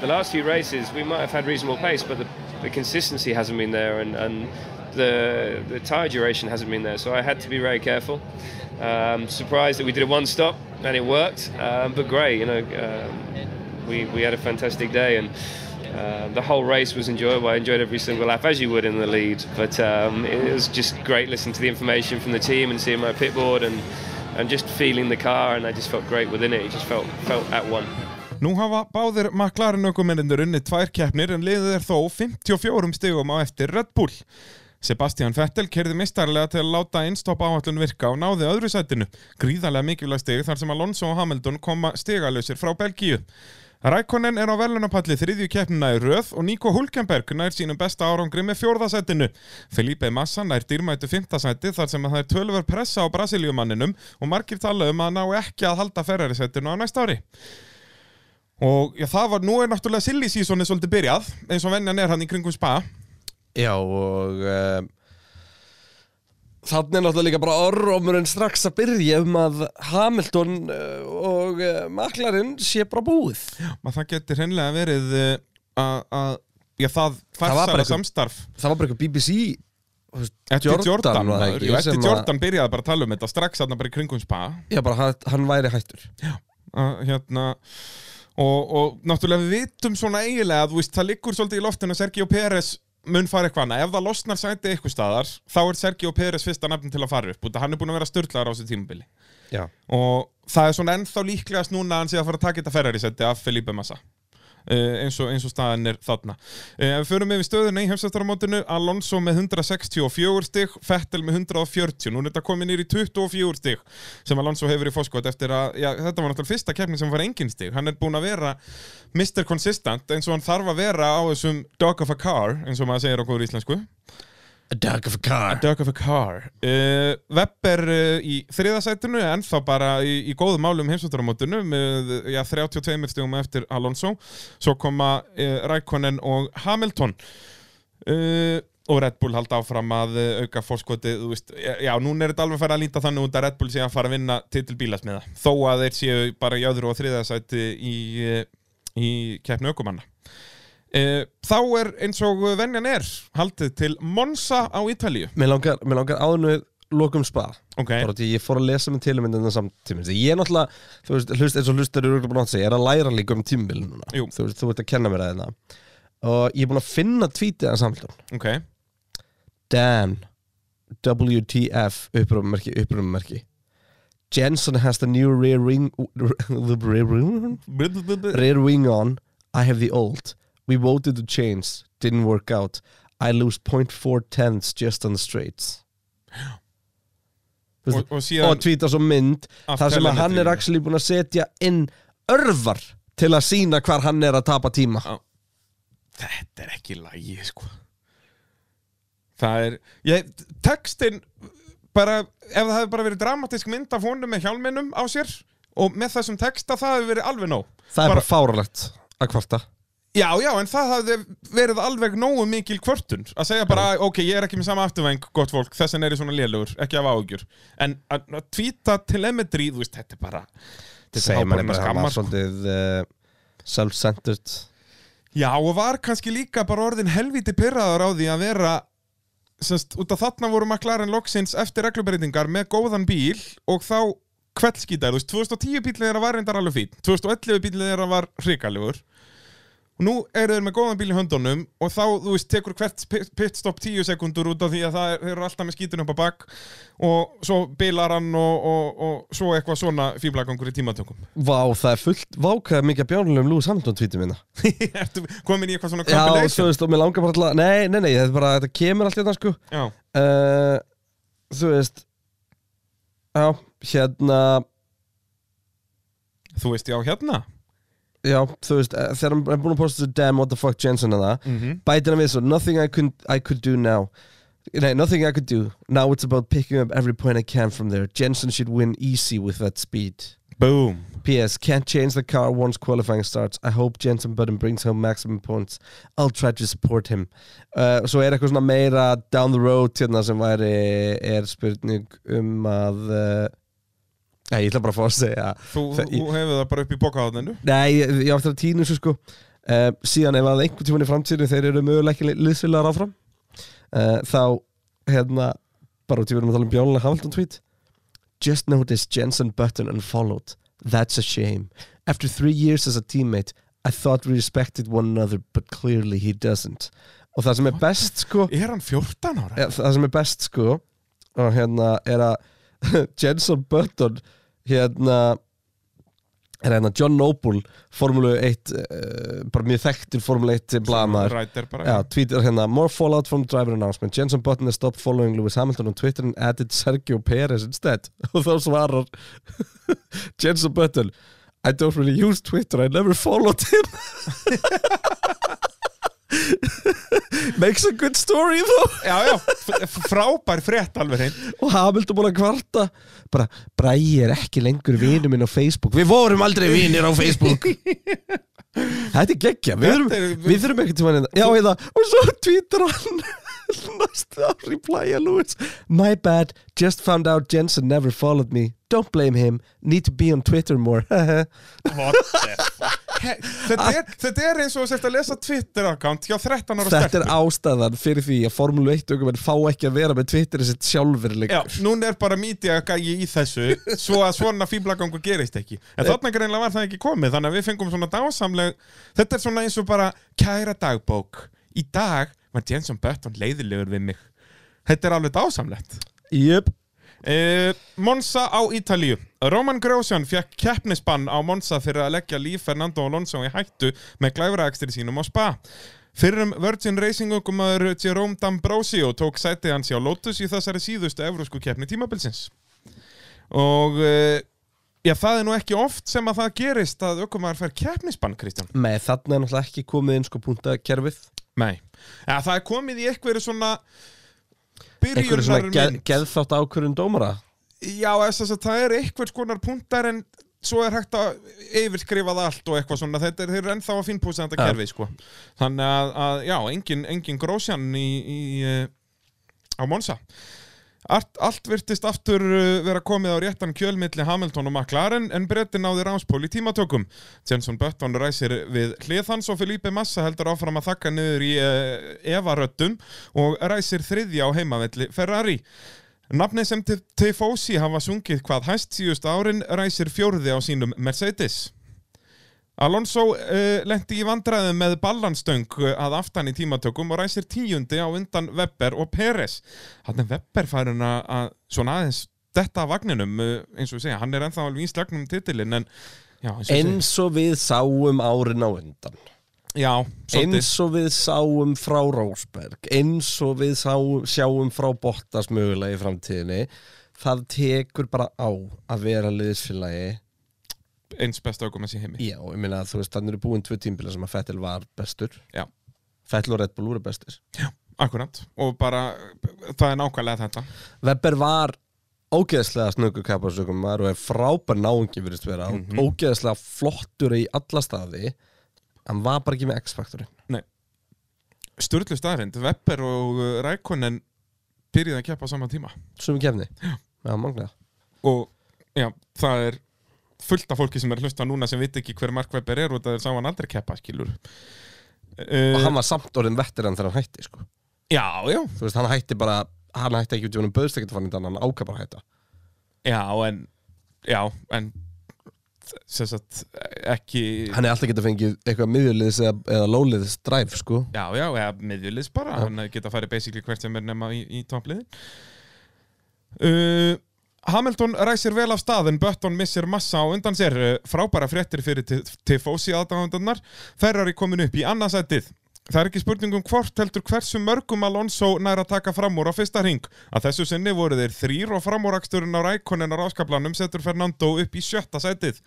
The last few races, we might have had reasonable pace, but the, the consistency hasn't been there, and, and the the tire duration hasn't been there. So I had to be very careful. Um, surprised that we did a one stop. and it worked. Um, but great, you know, um, we we had a fantastic day and. Uh, the whole race was enjoyable. I enjoyed every single lap, as you would in the lead. But um, it was just great listening to the information from the team and seeing my pit board and, and just feeling the car. And I just felt great within it. It just felt felt at one. Nú hafa báðir McLaren ökumennir unnið tvær keppnir en liðið er þó 54 stigum á eftir Red Bull. Sebastian Vettel kerði mistarlega til að láta innstopp áallun virka og náði öðru sætinu. Gríðarlega mikilvæg stig þar sem Alonso og Hamilton koma stigalösir frá Belgíu. Rækonen er á velunapalli þriðju keppnina í röð og Nico Hulkenberg nær sínum besta árangri með fjórðasætinu. Felipe Massa nær dýrmætu fymtasæti þar sem að það er tölver pressa á Brasilíumanninum og margir tala um að ná ekki að halda ferrarisætinu á næsta ári. Og já, það var, nú er náttúrulega silly seasoni svolítið byrjað, eins og venjan er hann í kringum spa. Já og uh, Þannig er náttúrulega líka bara orðrómurinn strax að byrja um að Hamilton uh, og uh, McLaren sé bara búið Maður það getur hreinlega verið uh, að, já það einhver- samstarf. Það var bara eitthvað BBC Eftir Jordan, eftir Jordan byrjaði bara að tala um þetta strax þarna bara í kringum spa. Já, bara hann, hann væri hættur að, hérna og, og náttúrulega við vitum svona eiginlega að það liggur svolítið í loftinu að Sergio Pérez mun fara eitthvað annað, ef það losnar sæti eitthvað staðar, þá er Sergio Pérez fyrsta nafn til að fara upp, að hann er búin að vera störtlaður á þessu tímabili. Já. og það er svona ennþá líklegast núna að hann sé að fara að taka þetta Ferrari seti af Felipe Massa eins, og, eins og staðan er þarna. Ef við förum yfir stöðuna í heimsvæstaramótinu Alonso með 164 stig Fettel með 140, nú er þetta komið nýr í 24 stig sem Alonso hefur í fóskot eftir að, já, þetta var náttúrulega fyrsta keppni sem var engin stig, hann er búin að vera Mr. Consistent eins og hann þarf að vera á þessum dog of a car, eins og maður segir á góður íslensku A dog of a car. A dog of a car. Uh, Webb er uh, í þriðasætinu en þá bara í, í góðum málum heimsvættaramótinu með já, 32 stigum eftir Alonso. Svo koma uh, Rækonen og Hamilton. Og Red Bull halda áfram að auka fórskoti, þú veist, já, núna er þetta alveg fara að líta þannig út að Red Bull sé að fara að vinna titil bílasmiða, þó að þeir séu bara í öðru og þriðasæti í, í keppni aukumanna þá er eins og venjan er haldið til Monza á Ítalíu. Mér langar, langar áður við lokum spa. Okay. Bara því ég fór að lesa með tilmyndina samtíminn Ég er náttúrulega, þú veist, hlust, eins og hlustar eru búin að segja, ég er að læra líka um tímbil núna. Jú. Þú veist, þú ert að kenna mér að þetta Og ég er búin að finna tweetið að samtlun Ok. Dan WTF upprömmerki, upprömmerki Jensen has the new rear wing the rear wing rear wing on. I have the old we voted to change. Didn't work out. I lose 0.4 tenths just on the straights. Og- og og tvíta svo mynd þar sem að hann er actually búin að setja inn örvar til að sína hvar hann er að tapa tíma Þetta er ekki lægi, sko Það er ég, Textin bara, ef það hefði bara verið dramatísk mynd af honum með hjálminum á sér og með þessum texta það hefði verið alveg nóg. Það er bara fáralegt að kvarta Já, já, en það hafði verið alveg nógu mikil kvörtun. Að segja bara, ok, ég er ekki með sama afturvæng, gott fólk, þessin er ég svona lélugur, ekki af áhugjur en að, að tvíta telemetri, þú veist, þetta er bara þetta að bara skammar, var sko. svolítið uh, self-centered. Já, og var kannski líka bara orðin helviti pyrraður á því að vera semst, út af þarna voru McLaren loksins eftir reglubreitingar með góðan bíl og þá kveldskýtar, þú veist, 2010 bílið þeirra var reyndar alveg fín, 2011 bílið þeirra var hrikalegur nú eru þeir með góðan bíl í höndunum og þá, þú veist, tekur hvert pit- pitstop 10 sekundur út af því að það er, þeir eru alltaf með skítun upp á bakk og svo bilar hann og, og, og svo eitthvað svona fíblagangur í tímatökum. Vá, það er fullt vákaða mikið bjárnulegum Lewis Hamilton tweetum minna. Ertu komin í eitthvað svona Já, svo veist, og mér langar bara alltaf Nei, nei, nei, þetta, bara, þetta kemur allt hérna, sko. Já. uh, Þú veist Já, hérna Þú veist, já, hérna Já, þú veist, eh, þegar hann er búin að posta þessu Damn, what the fuck, Jensen að það Mhm. Bætir hann við svo, nothing I could, I could do now. Nei, nothing I could do. Now it's about picking up every point I can from there. Jensen should win easy with that speed. Boom. P.S. Can't change the car once qualifying starts. I hope Jensen Button brings home maximum points. I'll try to support him. Uh, Svo er eitthvað svona meira down the road hérna sem væri er spurning um að uh, Nei, ég ætla bara að fá að segja Þú, þú hefur það bara upp í bókaðaninu Nei, ég, ég átti að tínu svo sko uh, Síðan ef að einhvern tímann í framtíðinu þeir eru mögulega ekki liðsfélagar áfram uh, Þá, hérna Bara út í verðum að tala um bjónulega Hamilton tweet Just notice Jensen Button unfollowed That's a shame. After three years as a teammate, I thought we respected one another, but clearly he doesn't. Og það sem er best, sko... Er hann 14 ára? Það sem er best, sko, og hérna er að Jenson Button, hérna, er hérna John Noble, Formule 1, uh, bara mjög þekktur Formule 1 blamaður. Tweetar hérna, more fallout from driver announcement. Jenson Button has stopped following Lewis Hamilton on Twitter and added Sergio Perez instead. Og þá svarar Jenson Button, I don't really use Twitter, I never followed him. Makes a good story though. Já, já, frábær frétt alveg hrein Og Hamilton búin að kvarta. Bara, Bræi er ekki lengur vinur minn á Facebook. Við vorum aldrei vinir á Facebook. Þetta er geggja Við þurfum, Þetta er- við þurfum ekkert tíma Já, eða, og svo tweetar hann Næstu á reply að Lewis. My bad, just found out Jensen never followed me. Don't blame him, need to be on Twitter more. What the fuck? Þetta, er, þetta er eins og sérst að lesa Twitter-account hjá 13 ára Þetta er ástæðan fyrir því að Formule 1 aukumenn fá ekki að vera með Twitter sitt sjálfur Já, lengur. núna er bara media gægi í þessu svo að svona fýblagangur gerist ekki. En þarna greinlega var það ekki komið þannig að við fengum svona dásamleg þetta er svona eins og bara kæra dagbók. Í dag var Jenson Button leiðilegur við mig. Þetta er alveg dásamlegt. Jöp Uh, Monza á Ítalíu. Roman Grosjean fekk keppnisbann á Monza fyrir að leggja líf Fernando Alonso í hættu með glæfraækstri sínum á Spa. Fyrrum Virgin Racing okkumaður Jerome D'Ambrosio tók sætið hans hjá Lotus í þessari síðustu evrósku keppni tímabilsins. Og uh, já, það er nú ekki oft sem að það gerist að okkumaður fær keppnisbann, Kristján. Nei, þarna er náttúrulega ekki komið inn sko puntakerfið Nei, ja, það er komið í eitthvað svona Einhverju svona geð, geðþátt ákvörðun dómara Já, þess að það er eitthvað skonar punktar en svo er hægt að yfirskrifa það allt og eitthvað svona, þetta er, eru ennþá að finnpúsa þetta Ja. kerfi, sko. Þannig að, að já, engin, engin grósjan í, í, eh, á Monsa. Allt, allt virtist aftur uh, vera komið á réttan kjölmilli Hamilton og McLaren en Bretti náði rámspól í tímatökum. Jenson Button ræsir við hlið hans og Felipe Massa heldur áfram að þakka niður í uh, Evaröttum og ræsir þriðja á heimavelli Ferrari. Nafnið sem Ti- Tifosi hafa sungið hvað hæst síðust árin ræsir fjórði á sínum Mercedes. Alonso uh, lendi í vandræðum með ballanstöng uh, að aftan í tímatökum og ræsir tíundi á undan Webber og Peres. Hann er Webber farin að- að svona aðeins detta af vagninum, uh, eins og við segja, hann er ennþá alveg í slagnum titilinn en já, eins og. Eins og við sáum árin á undan Já. Eins og við sáum frá Rósberg Eins og við sáum, sjáum frá Bottas mögulega í framtíðinni Það tekur bara á að vera liðsfélagi Eins besta aukum að sé heimi. Já, ég meina að þú veist, þannig eru búin tvö tímbila sem að Fettel var bestur. Já. Fettel og Red Bull voru bestir. Akkurat, og bara það er nákvæmlega þetta. Webber var ógeðslega snöggur kapparsökum maður og er frábær náungi virðist vera. Mhm. ógeðslega flottur í alla staði. Hann var bara ekki með X-faktorinn. Nei. Sturlu staðrind, Webber og uh, Rækonen byrjuði að keppa á sama tíma. Sumi kefni Já, já magna Og já, það er fullt af fólki sem er að hlusta núna sem veit ekki hver Mark Webber er og það er sá hann aldrei keppa, skilur uh, og hann var samt orðin vettir en þegar hann hætti sko. Já, já. Þú veist, hann hætti bara hann hætti ekki út í honum böðst ekkert fann hann ákvað bara að hætta. Já, en Já, en sem sagt, ekki Hann er alltaf getað fengið eitthvað miðjuliðs eða, eða lóliðs dræf sko. Já, já, eða miðjuliðs bara. Já. Hann geta farið basically hvert sem er nema í, í toppliðin. Uh, Hamilton ræsir vel af stað en Button missir massa á undan sér Uh, frábæra fréttir fyrir Tifosi aðdáðandarnar Ferrari komin upp í annarsætið Það er ekki spurningum hvort heldur hversu mörgum Alonso nær að taka fram úr á fyrsta ring. Að þessu sinni voru þeir þrýr og framúraksturinn á rækonin á ráskaplanum setur Fernando upp í sjötta sætið.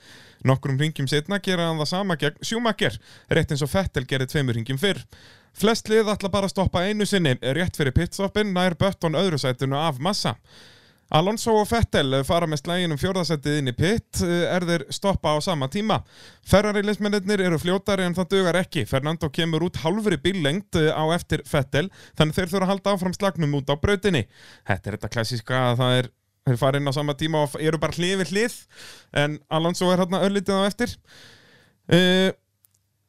Nokkrum ringjum setna gera hann það sama gegn Schumacher, rétt eins og Vettel gerði tveimur ringjum fyrr. Flest lið ætla bara að stoppa einu sinni, rétt fyrir pitstoppin, nær Button öðru sætinu af massa. Alonso og Vettel fara með slæginum fjórðasætið inn í pit er þeir stoppa á sama tíma. Ferrari-lismennir eru fljótari en það dugar ekki. Fernando kemur út hálfri bíllengt á eftir Vettel þannig þeir þurfa að halda áfram slagnum út á brautinni. Þetta er þetta klassíska að það er þeir fara inn á sama tíma og eru bara hlið við hlið en Alonso er hérna öllítið á eftir. Uh,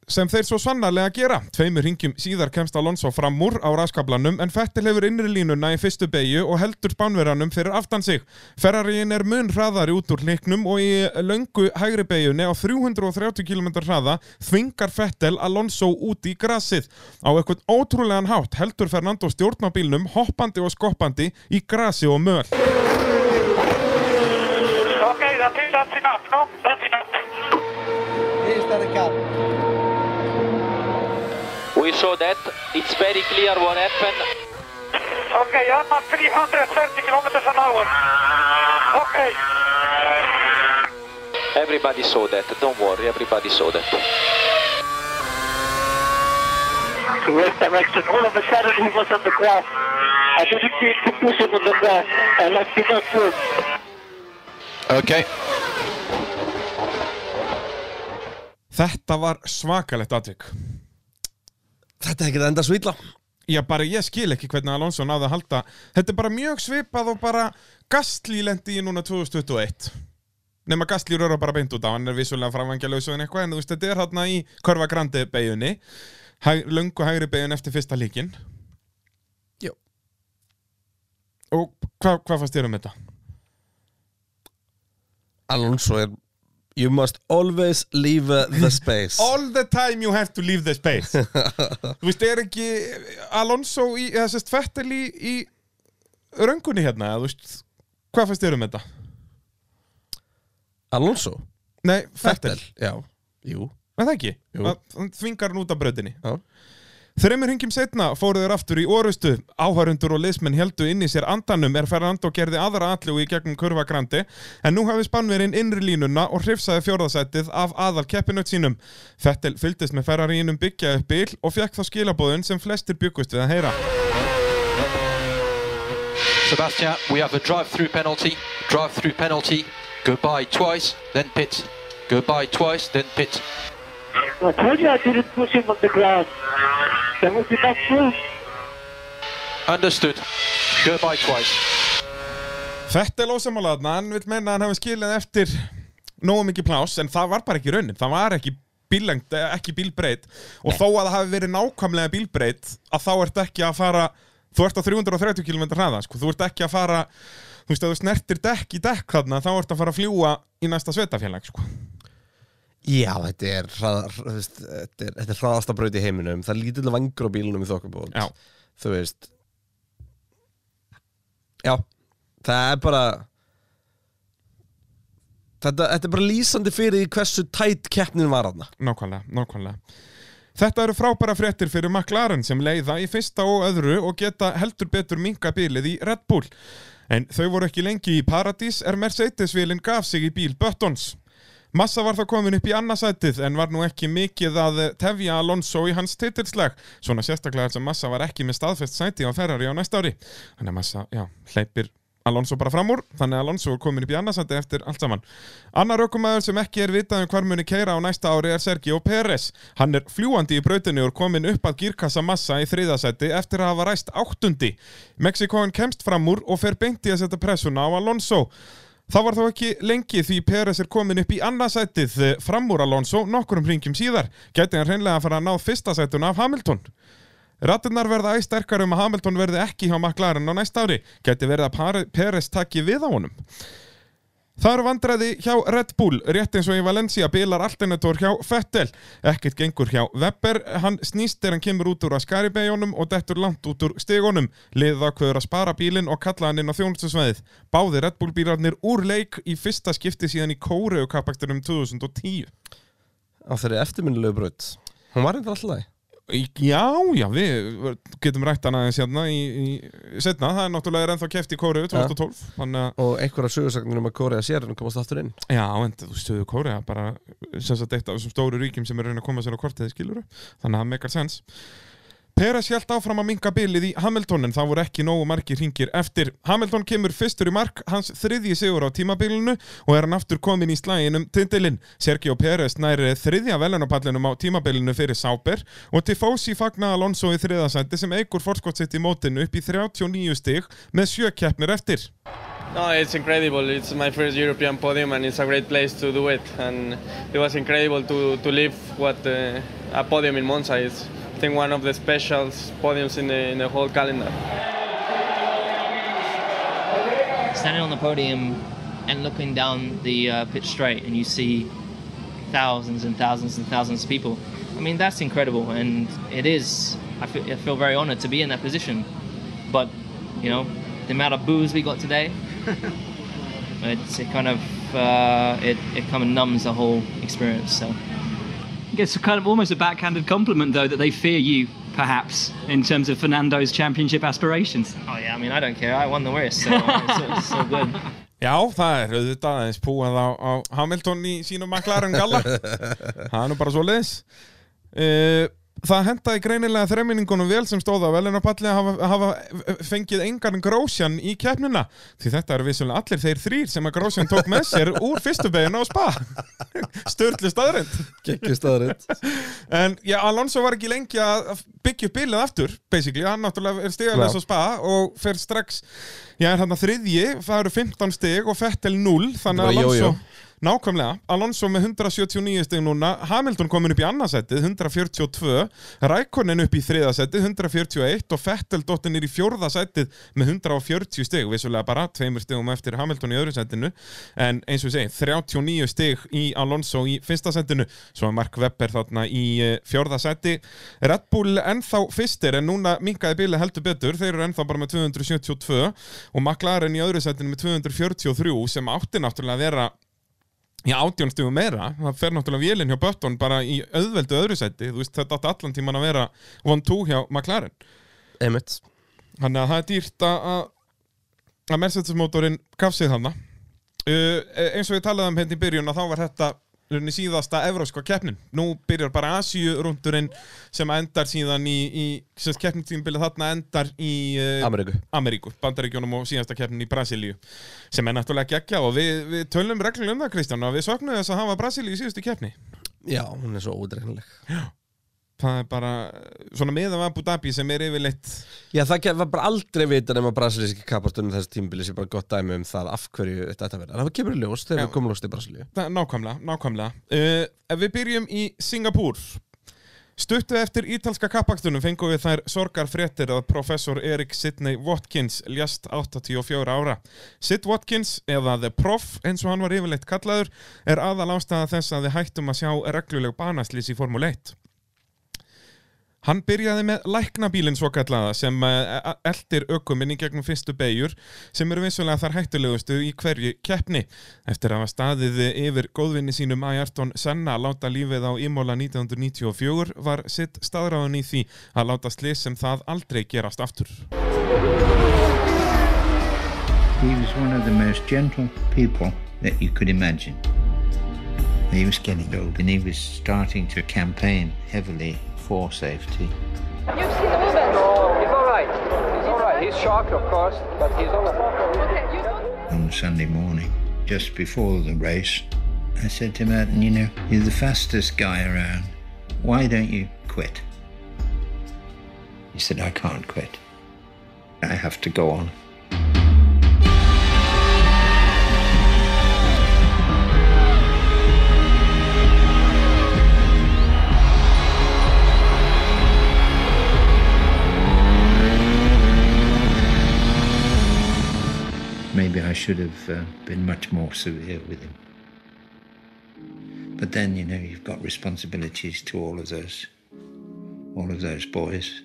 sem þeir svo sannarlega gera. Tveimur ringjum síðar kemst Alonso fram úr á raskablanum en Fettil hefur innri línuna í fyrstu beigju og heldur spánverjanum fyrir aftan sig. Ferrarín er mun hraðari út úr hliknum og í löngu hægri beigjunni á 330 km hraða þvingar Fettil Alonso út í grasið. Á eitthvað ótrúlegan hátt heldur Fernando stjórn á bílnum hoppandi og skoppandi í grasi og möl. Okay, that's it, that's enough, no? That's enough. Here's the car. We saw that. It's very clear what happened. Okay, I'm at 330 kilometers an hour. Okay. Everybody saw that. Don't worry, everybody saw that. West direction. All of a sudden he was on the grass. I didn't to push him on the grass. I left him not good. Okay. Þetta var svakalegt atvik. Þetta er það enda svítla. Já, bara ég skil ekki hvernig Alonso náði að halda. Þetta er bara mjög svipað og bara Gastli lendi í núna 2021. Nefna Gastli röra bara beint út á, hann er vissulega framvangjalauðs en eitthvað, en þú veist, þetta er hérna í Körfa Grandi beigunni, hæg, löngu hægri beigun eftir fyrsta líkin. Jú. Og hvað hva fannst þér um þetta? Alonso er You must always leave uh, the space All the time you have to leave the space Þú veist, er ekki Alonso í, eða sérst Fettel í, í röngunni hérna, þú veist Hvað fannst þér um þetta? Alonso? Nei, Fettel Já, jú Er það ekki? Jú. Að- Hann þvingar hann út af brautinni Já. Þreymur hingjum setna fóru þeir aftur í orustu Áhærundur og liðsmenn heldu inn í sér andanum er Fernando gerði aðra allu í gegnum kurva grandi en nú hafi spannverinn innri línuna og hrifsaði fjórðasætið af aðal keppinut sínum Fettel fylgdist með Ferrariinum byggja upp bíl og fekk þá skilabóðun sem flestir byggust við að heyra Sebastian, we have a drive-through penalty. Drive-through penalty. Goodbye twice, then pit. Goodbye twice, then pit. I told you I didn't push him on the grass. There was enough room. Understood. Goodbye twice. Fettel ósamálaðna, hann vil menna að hann hafi skilið eftir nógu mikið plás en það var bara ekki raunin, það var ekki bílengt, ekki bílbreyt og þó að það hafi verið nákvæmlega bílbreyt að þá ert ekki að fara þú ert á 330 km hraða sko. þú ert ekki að fara þú veist að þú snertir dekk í dekk þarna þá ert að fara að fljúa í næsta sveitafélag sko. Já, þetta er, hraðar, þú veist, þetta er, þetta er hraðasta braut í heiminum Það er lítill vangur á bílunum í þokkabót Já. Þú veist Já, það er bara þetta, þetta er bara lýsandi fyrir hversu tætt keppnin var aðna Nákvæmlega, nákvæmlega Þetta eru frábæra fréttir fyrir McLaren sem leiða í fyrsta og öðru og geta heldur betur minga bílið í Red Bull. En þau voru ekki lengi í paradís er Mercedes-vélinn gaf sig í bíl Buttons. Massa var þá komin upp í annarsætið en var nú ekki mikið að tefja Alonso í hans titilslag. Svona sérstaklega sem Massa var ekki með staðfest sæti á Ferrari á næsta ári. Þannig að Massa, já, hleypir Alonso bara fram úr, þannig að Alonso er komin upp í annarsæti eftir allt saman. Annar aukumæður sem ekki er vitað um hvar muni keira á næsta ári er Sergio Pérez. Hann er fljúandi í brautinu og er komin upp að gírkassa massa í þriðasæti eftir að hafa ræst áttundi. Mexikoin kemst fram úr og fer beint í að setja pressuna á Alonso. Það var þó ekki lengi því Peres er komin upp í annarsætið fram úr Alonso nokkurum hringjum síðar. Gæti hann hreinlega að fara að ná fyrsta sætuna af Hamilton. Rattinnar verða æsterkar um að Hamilton verði ekki hjá McLaren á næsta ári. Gæti verið að Peres taki við á honum. Það eru vandræði hjá Red Bull, rétt eins og í Valencia bilar alternator hjá Vettel. Ekkert gengur hjá Webber, hann snýst þegar hann kemur út úr Ascari-beigjónum og dettur langt út úr stigunum. Liðið ákveður að spara bílinn og kalla hann inn á þjónustusveið. Báði Red Bull bílarnir úr leik í fyrsta skipti síðan í Kóreu kappakstunum 2010. Á þeirri eftirminnilegu braut Hún var eitthvað alltaf Í- Já, já, við getum rætt hana hérna í, í setna, það er náttúrulega ennþá keft í Kóreu 2012 þannig að Og einhverja sögursagnir um að Korea sér en komast aftur inn. Já, en þú stöðu Kórea bara sem sagt eitt af þessum stóru ríkjum sem er reyna að koma sér á kortið skiluru, þannig að það meikar sens Peres hjælt áfram að minka bilið í Hamilton en það voru ekki nógu margir hringir eftir. Hamilton kemur fyrstur í mark, hans þriðji sigur á tímabilinu og er hann aftur komin í slæginum tindilinn. Sergio Peres næri þriðja velunapallinum á tímabilinu fyrir Sauber og Tifosi fagna Alonso í þriðasætti sem eigur forskott sitt í mótinu upp í 39 stig með sjö keppnir eftir. No, it's incredible. It's my first European podium, and it's a great place to do it. And it was incredible to, to live what uh, a podium in Monza is, I think, one of the special podiums in the, in the whole calendar. standing on the podium and looking down the uh, pitch straight and you see thousands and thousands and thousands of people i mean that's incredible and it is i feel, I feel very honored to be in that position but you know the amount of booze we got today it's it kind of uh, it, it kind of numbs the whole experience so It's kind of almost a backhanded compliment, though, that they fear you, perhaps, in terms of Fernando's championship aspirations. oh yeah i mean i don't care. I won the race so it's, it's so good. Já, það er auðvitað aðeins púað á, á Hamilton í sínum maklarinn galla. Það er nú bara svo leiðis uh, Það hendaði greinilega þremminningunum vel sem stóða vel en að palli hafa, hafa fengið engan grósjan í keppnina. Því þetta eru vissulega allir þeir þrýr sem að grósjan tók með sér úr fyrstu beginu á spa. Sturlu staðrind Gekkju staðrind En já, Alonso var ekki lengi að byggja bílið aftur, basically, hann náttúrulega er stigalega Já. svo spa og fer strax, já, er hann að þriðji, það eru 15 stig og Fettel 0, þannig að Alonso, jójó. Nákvæmlega, Alonso með 179 stig núna, Hamilton komin upp í annarsættið, 142, Rækonin upp í þriðasættið, 141 og Fettel dottinir í fjórðasættið með 140 stig, vissulega bara tveimur stigum eftir Hamilton í öðru sættinu, en eins og segi, 39 stig í Alonso í fyrsta sættinu, svo er Mark Webber þarna í eh, fjórða sætti, Red Bull ennþá fyrstir en núna minkaði bíli heldur betur, þeir eru ennþá bara með 272 og McLaren í öðru sættinu með 243 sem átti náttúrulega að vera Já, átjón stugum meira, það fer náttúrulega vélinn hjá Button bara í auðveldu öðru sætti, þú veist, þetta átti allan tíman að vera 1-2 hjá McLaren. Einmitt. Þannig að það er dýrt að, að- Mercedes-mótorinn gaf sig þarna. Uh, eins og ég talaði um hérna í byrjun að þá var þetta rauninni síðasta evróska keppnin. Nú byrjar bara Asíu-rúndurinn sem endar síðan í, í sem keppnitímbilið þarna endar í uh, Ameríku. Ameríku, Bandaríkjónum og síðasta keppnin í Brasilíu sem er náttúrulega geggja og við, við tölum reglulega um það Kristján og við söknum þess að hafa Brasilíu í síðustu keppni Já, hún er svo útreknileg það er bara svona meðan Abu Dhabi sem er yfirleitt Já, það var bara aldrei vita nema brasilíski kapastunum þessi tímbili sem bara gott dæmi um það af hverju þetta. En það kemur í ljós þegar Já. við komum ljóst í Brasilíu. Það, nákvæmlega, nákvæmlega. Uh, ef við byrjum í Singapúr. Stuttu eftir ítalska kappakstunum fengum við þær sorgar fréttir að professor Erik Sidney Watkins ljast 84 ára. Sid Watkins, eða The Prof, eins og hann var yfirleitt kallaður, er aðal ástæða þess að við hættum að sjá regluleg banaslýs í Formule 1. Hann byrjaði með læknabílinn svo kallaða sem uh, eldir ökuminn í gegnum fyrstu beigjur sem eru vissulega þar hættulegustu í hverju keppni. Eftir að hafa staðið yfir góðvinni sínum Ayrton Senna að láta lífið á Imola 1994 var sitt staðráðun í því að láta slis sem það aldrei gerast aftur. He was one of the most gentle people that you could imagine. He was getting old and he was starting to campaign heavily for safety. You've seen the movement? No, he's all right. He's all right. He's shocked, of course, but he's all right. Okay, you. On Sunday morning, just before the race, I said to Martin, you know, you're the fastest guy around. Why don't you quit? He said, I can't quit. I have to go on. Maybe I should have uh, been much more severe with him. But then, you know, you've got responsibilities to all of those, all of those boys.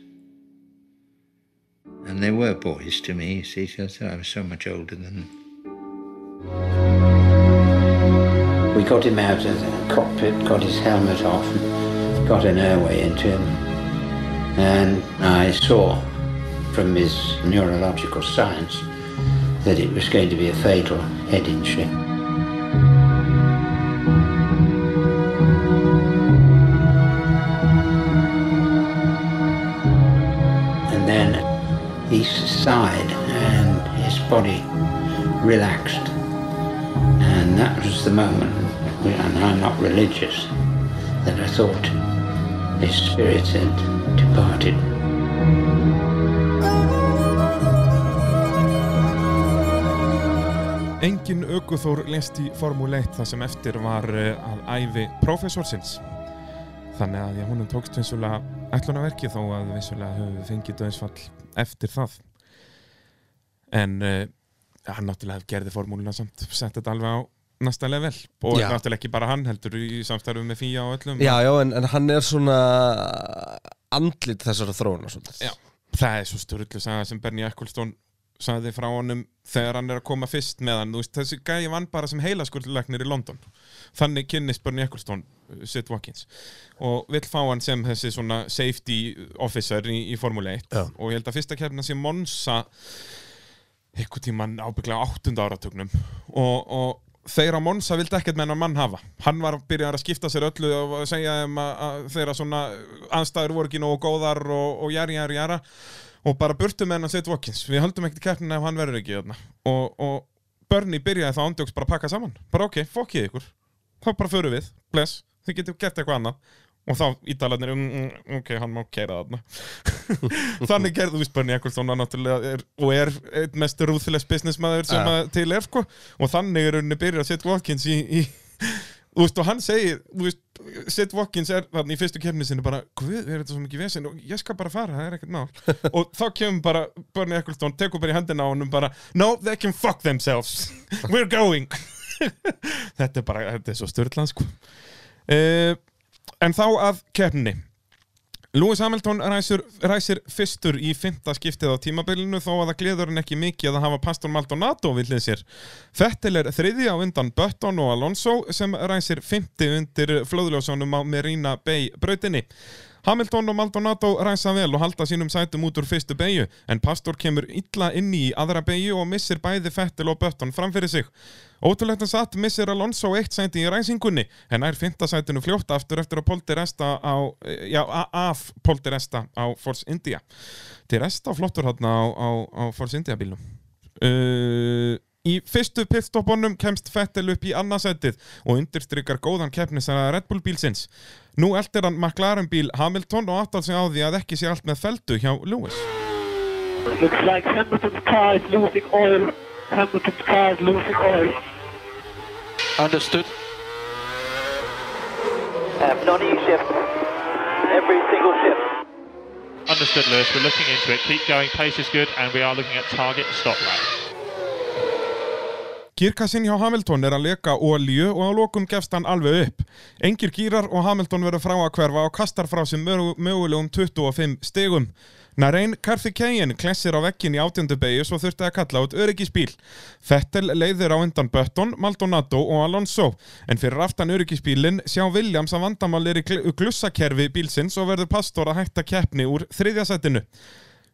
And they were boys to me, you see, I was so much older than them. We got him out of the cockpit, got his helmet off, got an airway into him. And I saw from his neurological signs that it was going to be a fatal head injury. And then he sighed and his body relaxed. And that was the moment, and I'm not religious, that I thought his spirit had departed. Engin aukuþór lest í Formule 1 það sem eftir var eh, að æfi professorsins. þannig að já, húnum tókst vissulega ætlunarverki þó að vissulega höfum við fengið döðsfall eftir það en uh, hann náttúrulega gerði formúluna samt sett þetta alveg á næsta level og Já. náttúrulega ekki bara hann heldur í samstarfu með Fía og öllum Já, já, en, en hann er svona andlit þessara þróuna svolítið. Já, það er svo styrlu saga sem Bernie Ecclestone sagði frá honum þegar hann er að koma fyrst með hann, þú veist, þessi gæi vann bara sem heilaskurðleiknir í London. Þannig kynnist Bernie Ecclestone uh, Sid Watkins. Og vill fá hann sem þessi svona safety officer í, í Formule 1 Já. og ég held að fyrsta kefna sé Monza eitthvað tíman ábygglega áttunda áratögnum og, og þeir á Monza vildi ekkert með hennar mann hafa. Hann var byrjað að skipta sér öllu og að segja þeim að, að þeirra svona anstæður voru ekki nógu góðar og, og jæri, jæri, jæra og bara burtu með hennar Sid Watkins við höldum ekkert keppnina ef hann verður ekki og, og Bernie byrjaði þá ándjóks bara að pakka saman. Bara ok, fokkið ykkur. Þá bara förum við, bless, þið getum gert eitthvað annað. Og þá ítalarnir um, mm, ok, hann má keira þarna. Þannig gerði, þú veist, Bernie Ecclestone er, og er einn mest rúðfilegs businessmaður sem að til er sko. Og þannig er henni byrjað að setja Watkins í, í þú veist, og hann segir þú veist, Sid Watkins er þarna í fyrstu kemni sinni bara, hvað, er þetta svo mikið vesen? Og ég skal bara fara, það er ekkert mál. Og þá kemur bara Bernie Ecclestone tekur bara í hendina á honum bara, no, they can fuck themselves. We're going. Þetta er bara, þetta er svo störtlan sko. Uh, en þá að keppni Lewis Hamilton ræsir, ræsir fyrstur í fymta skiptið á tímabilinu þó að það gleður hann ekki mikið að hafa Pastor Maldonado við hlið sér. Fettil er þriði á undan Button og Alonso sem ræsir fymti undir flóðljósónum á Marina Bay brautinni. Hamilton og Maldonado ræsa vel og halda sínum sætum út úr fyrstu beigju en Pastor kemur illa inn í aðra beigju og missir bæði Fettil og Button framfyrir sig. Ótrúlegt að satt missir Alonso eitt sæti í ræsingunni en er fymta sætinu fljótt aftur eftir að Polti resta á, já, af Polti resta á Force India. Til resta flottur hann á, á, á Force India bílnum. Uh, í fyrstu pitstopunum kemst Fettel upp í annarsætið og undirstrykar góðan keppnisara Red Bull bílsins. Nú eldir hann McLaren bíl Hamilton og áttar sig á því að ekki sé allt með feldu hjá Lewis. Looks like. Understood. Um, non-E shift. Every single shift. Understood, Lewis. We're looking into it. Keep going. Pace is good, and we are looking at target stop lap. Girkassin hjá Hamilton er að leka ólíu og á lokum gefst hann alveg upp. Engir gýrar og Hamilton verður frá að hverfa og kastar frá mögu- mögulegum 25 stegum. Narein Karthikeyen klessir á vekkin í átjöndu beigju svo þurfti að kalla út öryggisbíl. Fettel leiðir á undan Button, Maldonado og Alonso. En fyrir aftan öryggisbílinn sjá Williams að vandamál er í gl- glussakerfi bílsins og verður pastor að hætta keppni úr þriðja sætinu.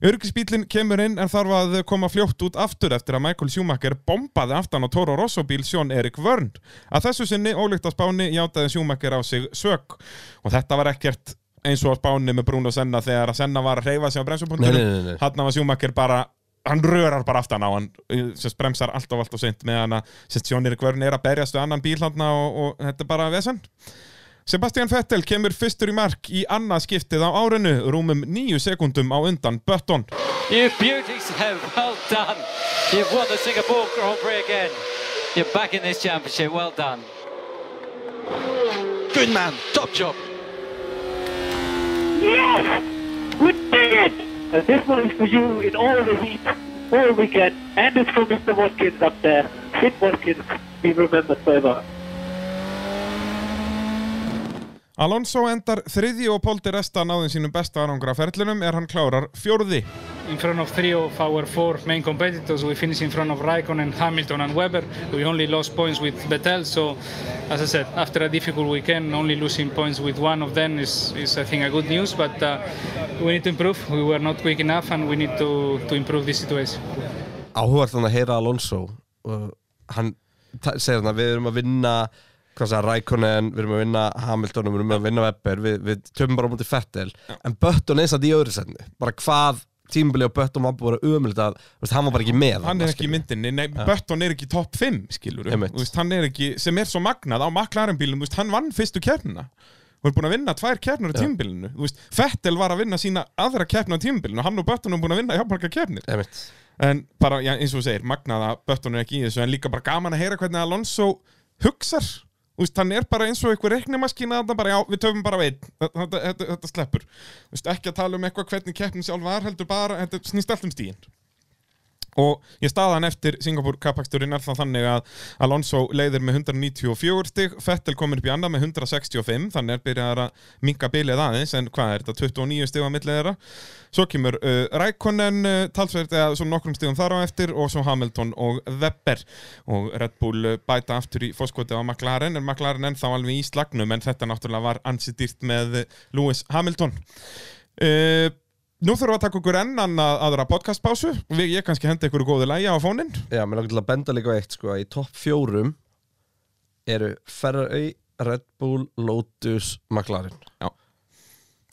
Örgisbílinn kemur inn en þarf að koma fljótt út aftur eftir að Michael Schumacher bombaði aftan á Toro Rosso bíl Sjón Erik Vörn. Að þessu sinni, ólíkt á spáni, játaði Schumacher á sig sök. Og þetta var ekkert eins og á spáni með Bruno Senna þegar að Senna var að hreyfa sig á bremsupunktunum. Hann var Schumacher bara, hann rörar bara aftan á hann, sem bremsar allt og allt og seint með hann að Sjón Erik Vörn er að berjast við annan bíl hann og, og þetta er bara vesen. Sebastian Vettel kemur fyrstur í mark í annað skiptið á árinu, rúmum nýju sekundum á undan Button. You beauties have well done. You've won the Singapore Grand Prix again. You're back in this championship. Well done. Good man. Top job. Yes! We did it! And this one is for you in all the heat, all weekend. And it's for Mr. Watkins up there. Sid Watkins, be remembered forever. Alonso endar þriði og Polti Resta náðin sínum besta árangra ferlinum er hann klárar fjórði. In front of three of our four main competitors, we finished in front of Raikkonen, Hamilton, and Webber. We only lost points with Vettel, so as I said, after a difficult weekend, only losing points with one of them is, is I think, a good news. But uh, we need to improve. We were not quick enough, and we need to, to improve this situation. áhugað þannig að heyra Alonso og hann segir þannig að við erum að vinna hvað sagði Rækonen, við erum að vinna Hamilton, við erum að vinna Webber, við, við töfum bara mútið Fettel, en Button er satt í öðru setni, bara hvað tímbili og Button var bara umöld að, þú veist, hann var bara ekki með Hann er ekki í myndinni, nei, Button er ekki topp 5, skilur Einmitt. veist, hann er ekki, sem er svo magnað á McLaren bílum, þú veist, hann vann fyrstu keppnina. Og er búin að vinna tvær keppnir á tímbilinu þú Fettel var að vinna sína aðra keppni á tímbilinu hann og Button er búin að vinna hjálparka keppnir. En bara, já, eins og þú segir, magnað að Button er ekki í þessu en líka bara gaman að heyra hvernig Alonso hugsar. Þú veist, hann er bara eins og einhver já, við töfum bara einn. Þetta, þetta, þetta, sleppur. Veist, ekki að tala um eitthvað hvernig keppnin sjálf var heldur bara, þetta snýst allt um stíðin og ég staðan eftir Singapur kappaksturinn er það þannig að Alonso leiðir með 194 stig Fettel komur upp í annað með 165 þannig er byrjað að minka bilið aðeins en hvað er þetta, 29 stig á millið þeirra? Svo kemur uh, Rækonen uh, talsverð eða svo nokkrum stigum þar á eftir og svo Hamilton og Webber. Og Red Bull uh, bæta aftur í fóskoti á McLaren en McLaren ennþá alveg í slagnum en þetta náttúrulega var ansi dýrt með Lewis Hamilton. Uh, Nú þurfum við að taka okkur enn annað aðra podcastpásu. Við, ég kannski hendi ykkur góði lægi á fóninn. Já, mér langar til að benda líka eitt sko í topp fjórum eru Ferrari, Red Bull, Lotus, McLaren. Já.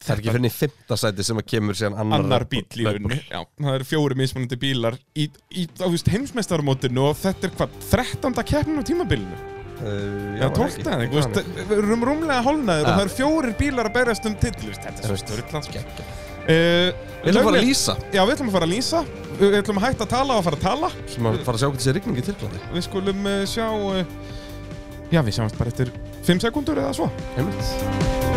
Það er ekki fyrir í fymta sæti sem að kemur síðan annar, Annar bíl í Já, það eru fjóri mismunandi bílar í, í heimsmeistarmótinu og þetta er hvað, 13. keppnin á tímabilinu? Uh, Já, 12. eða ekki, þú veist, við erum rúmlega hálnaður og það eru fjórir bílar að berjast um titl Þetta er svo störtlans uh, Við ætlum að fara að lýsa. Já, við ætlum að fara að lýsa. Við ætlum að hætta að tala og að fara að tala. Sem að fara að sjá hvernig sé rigning í Tyrklandi Við skulum uh, sjá uh, Já, við sjáumst bara eftir 5 sekundur eða svo. Heimilt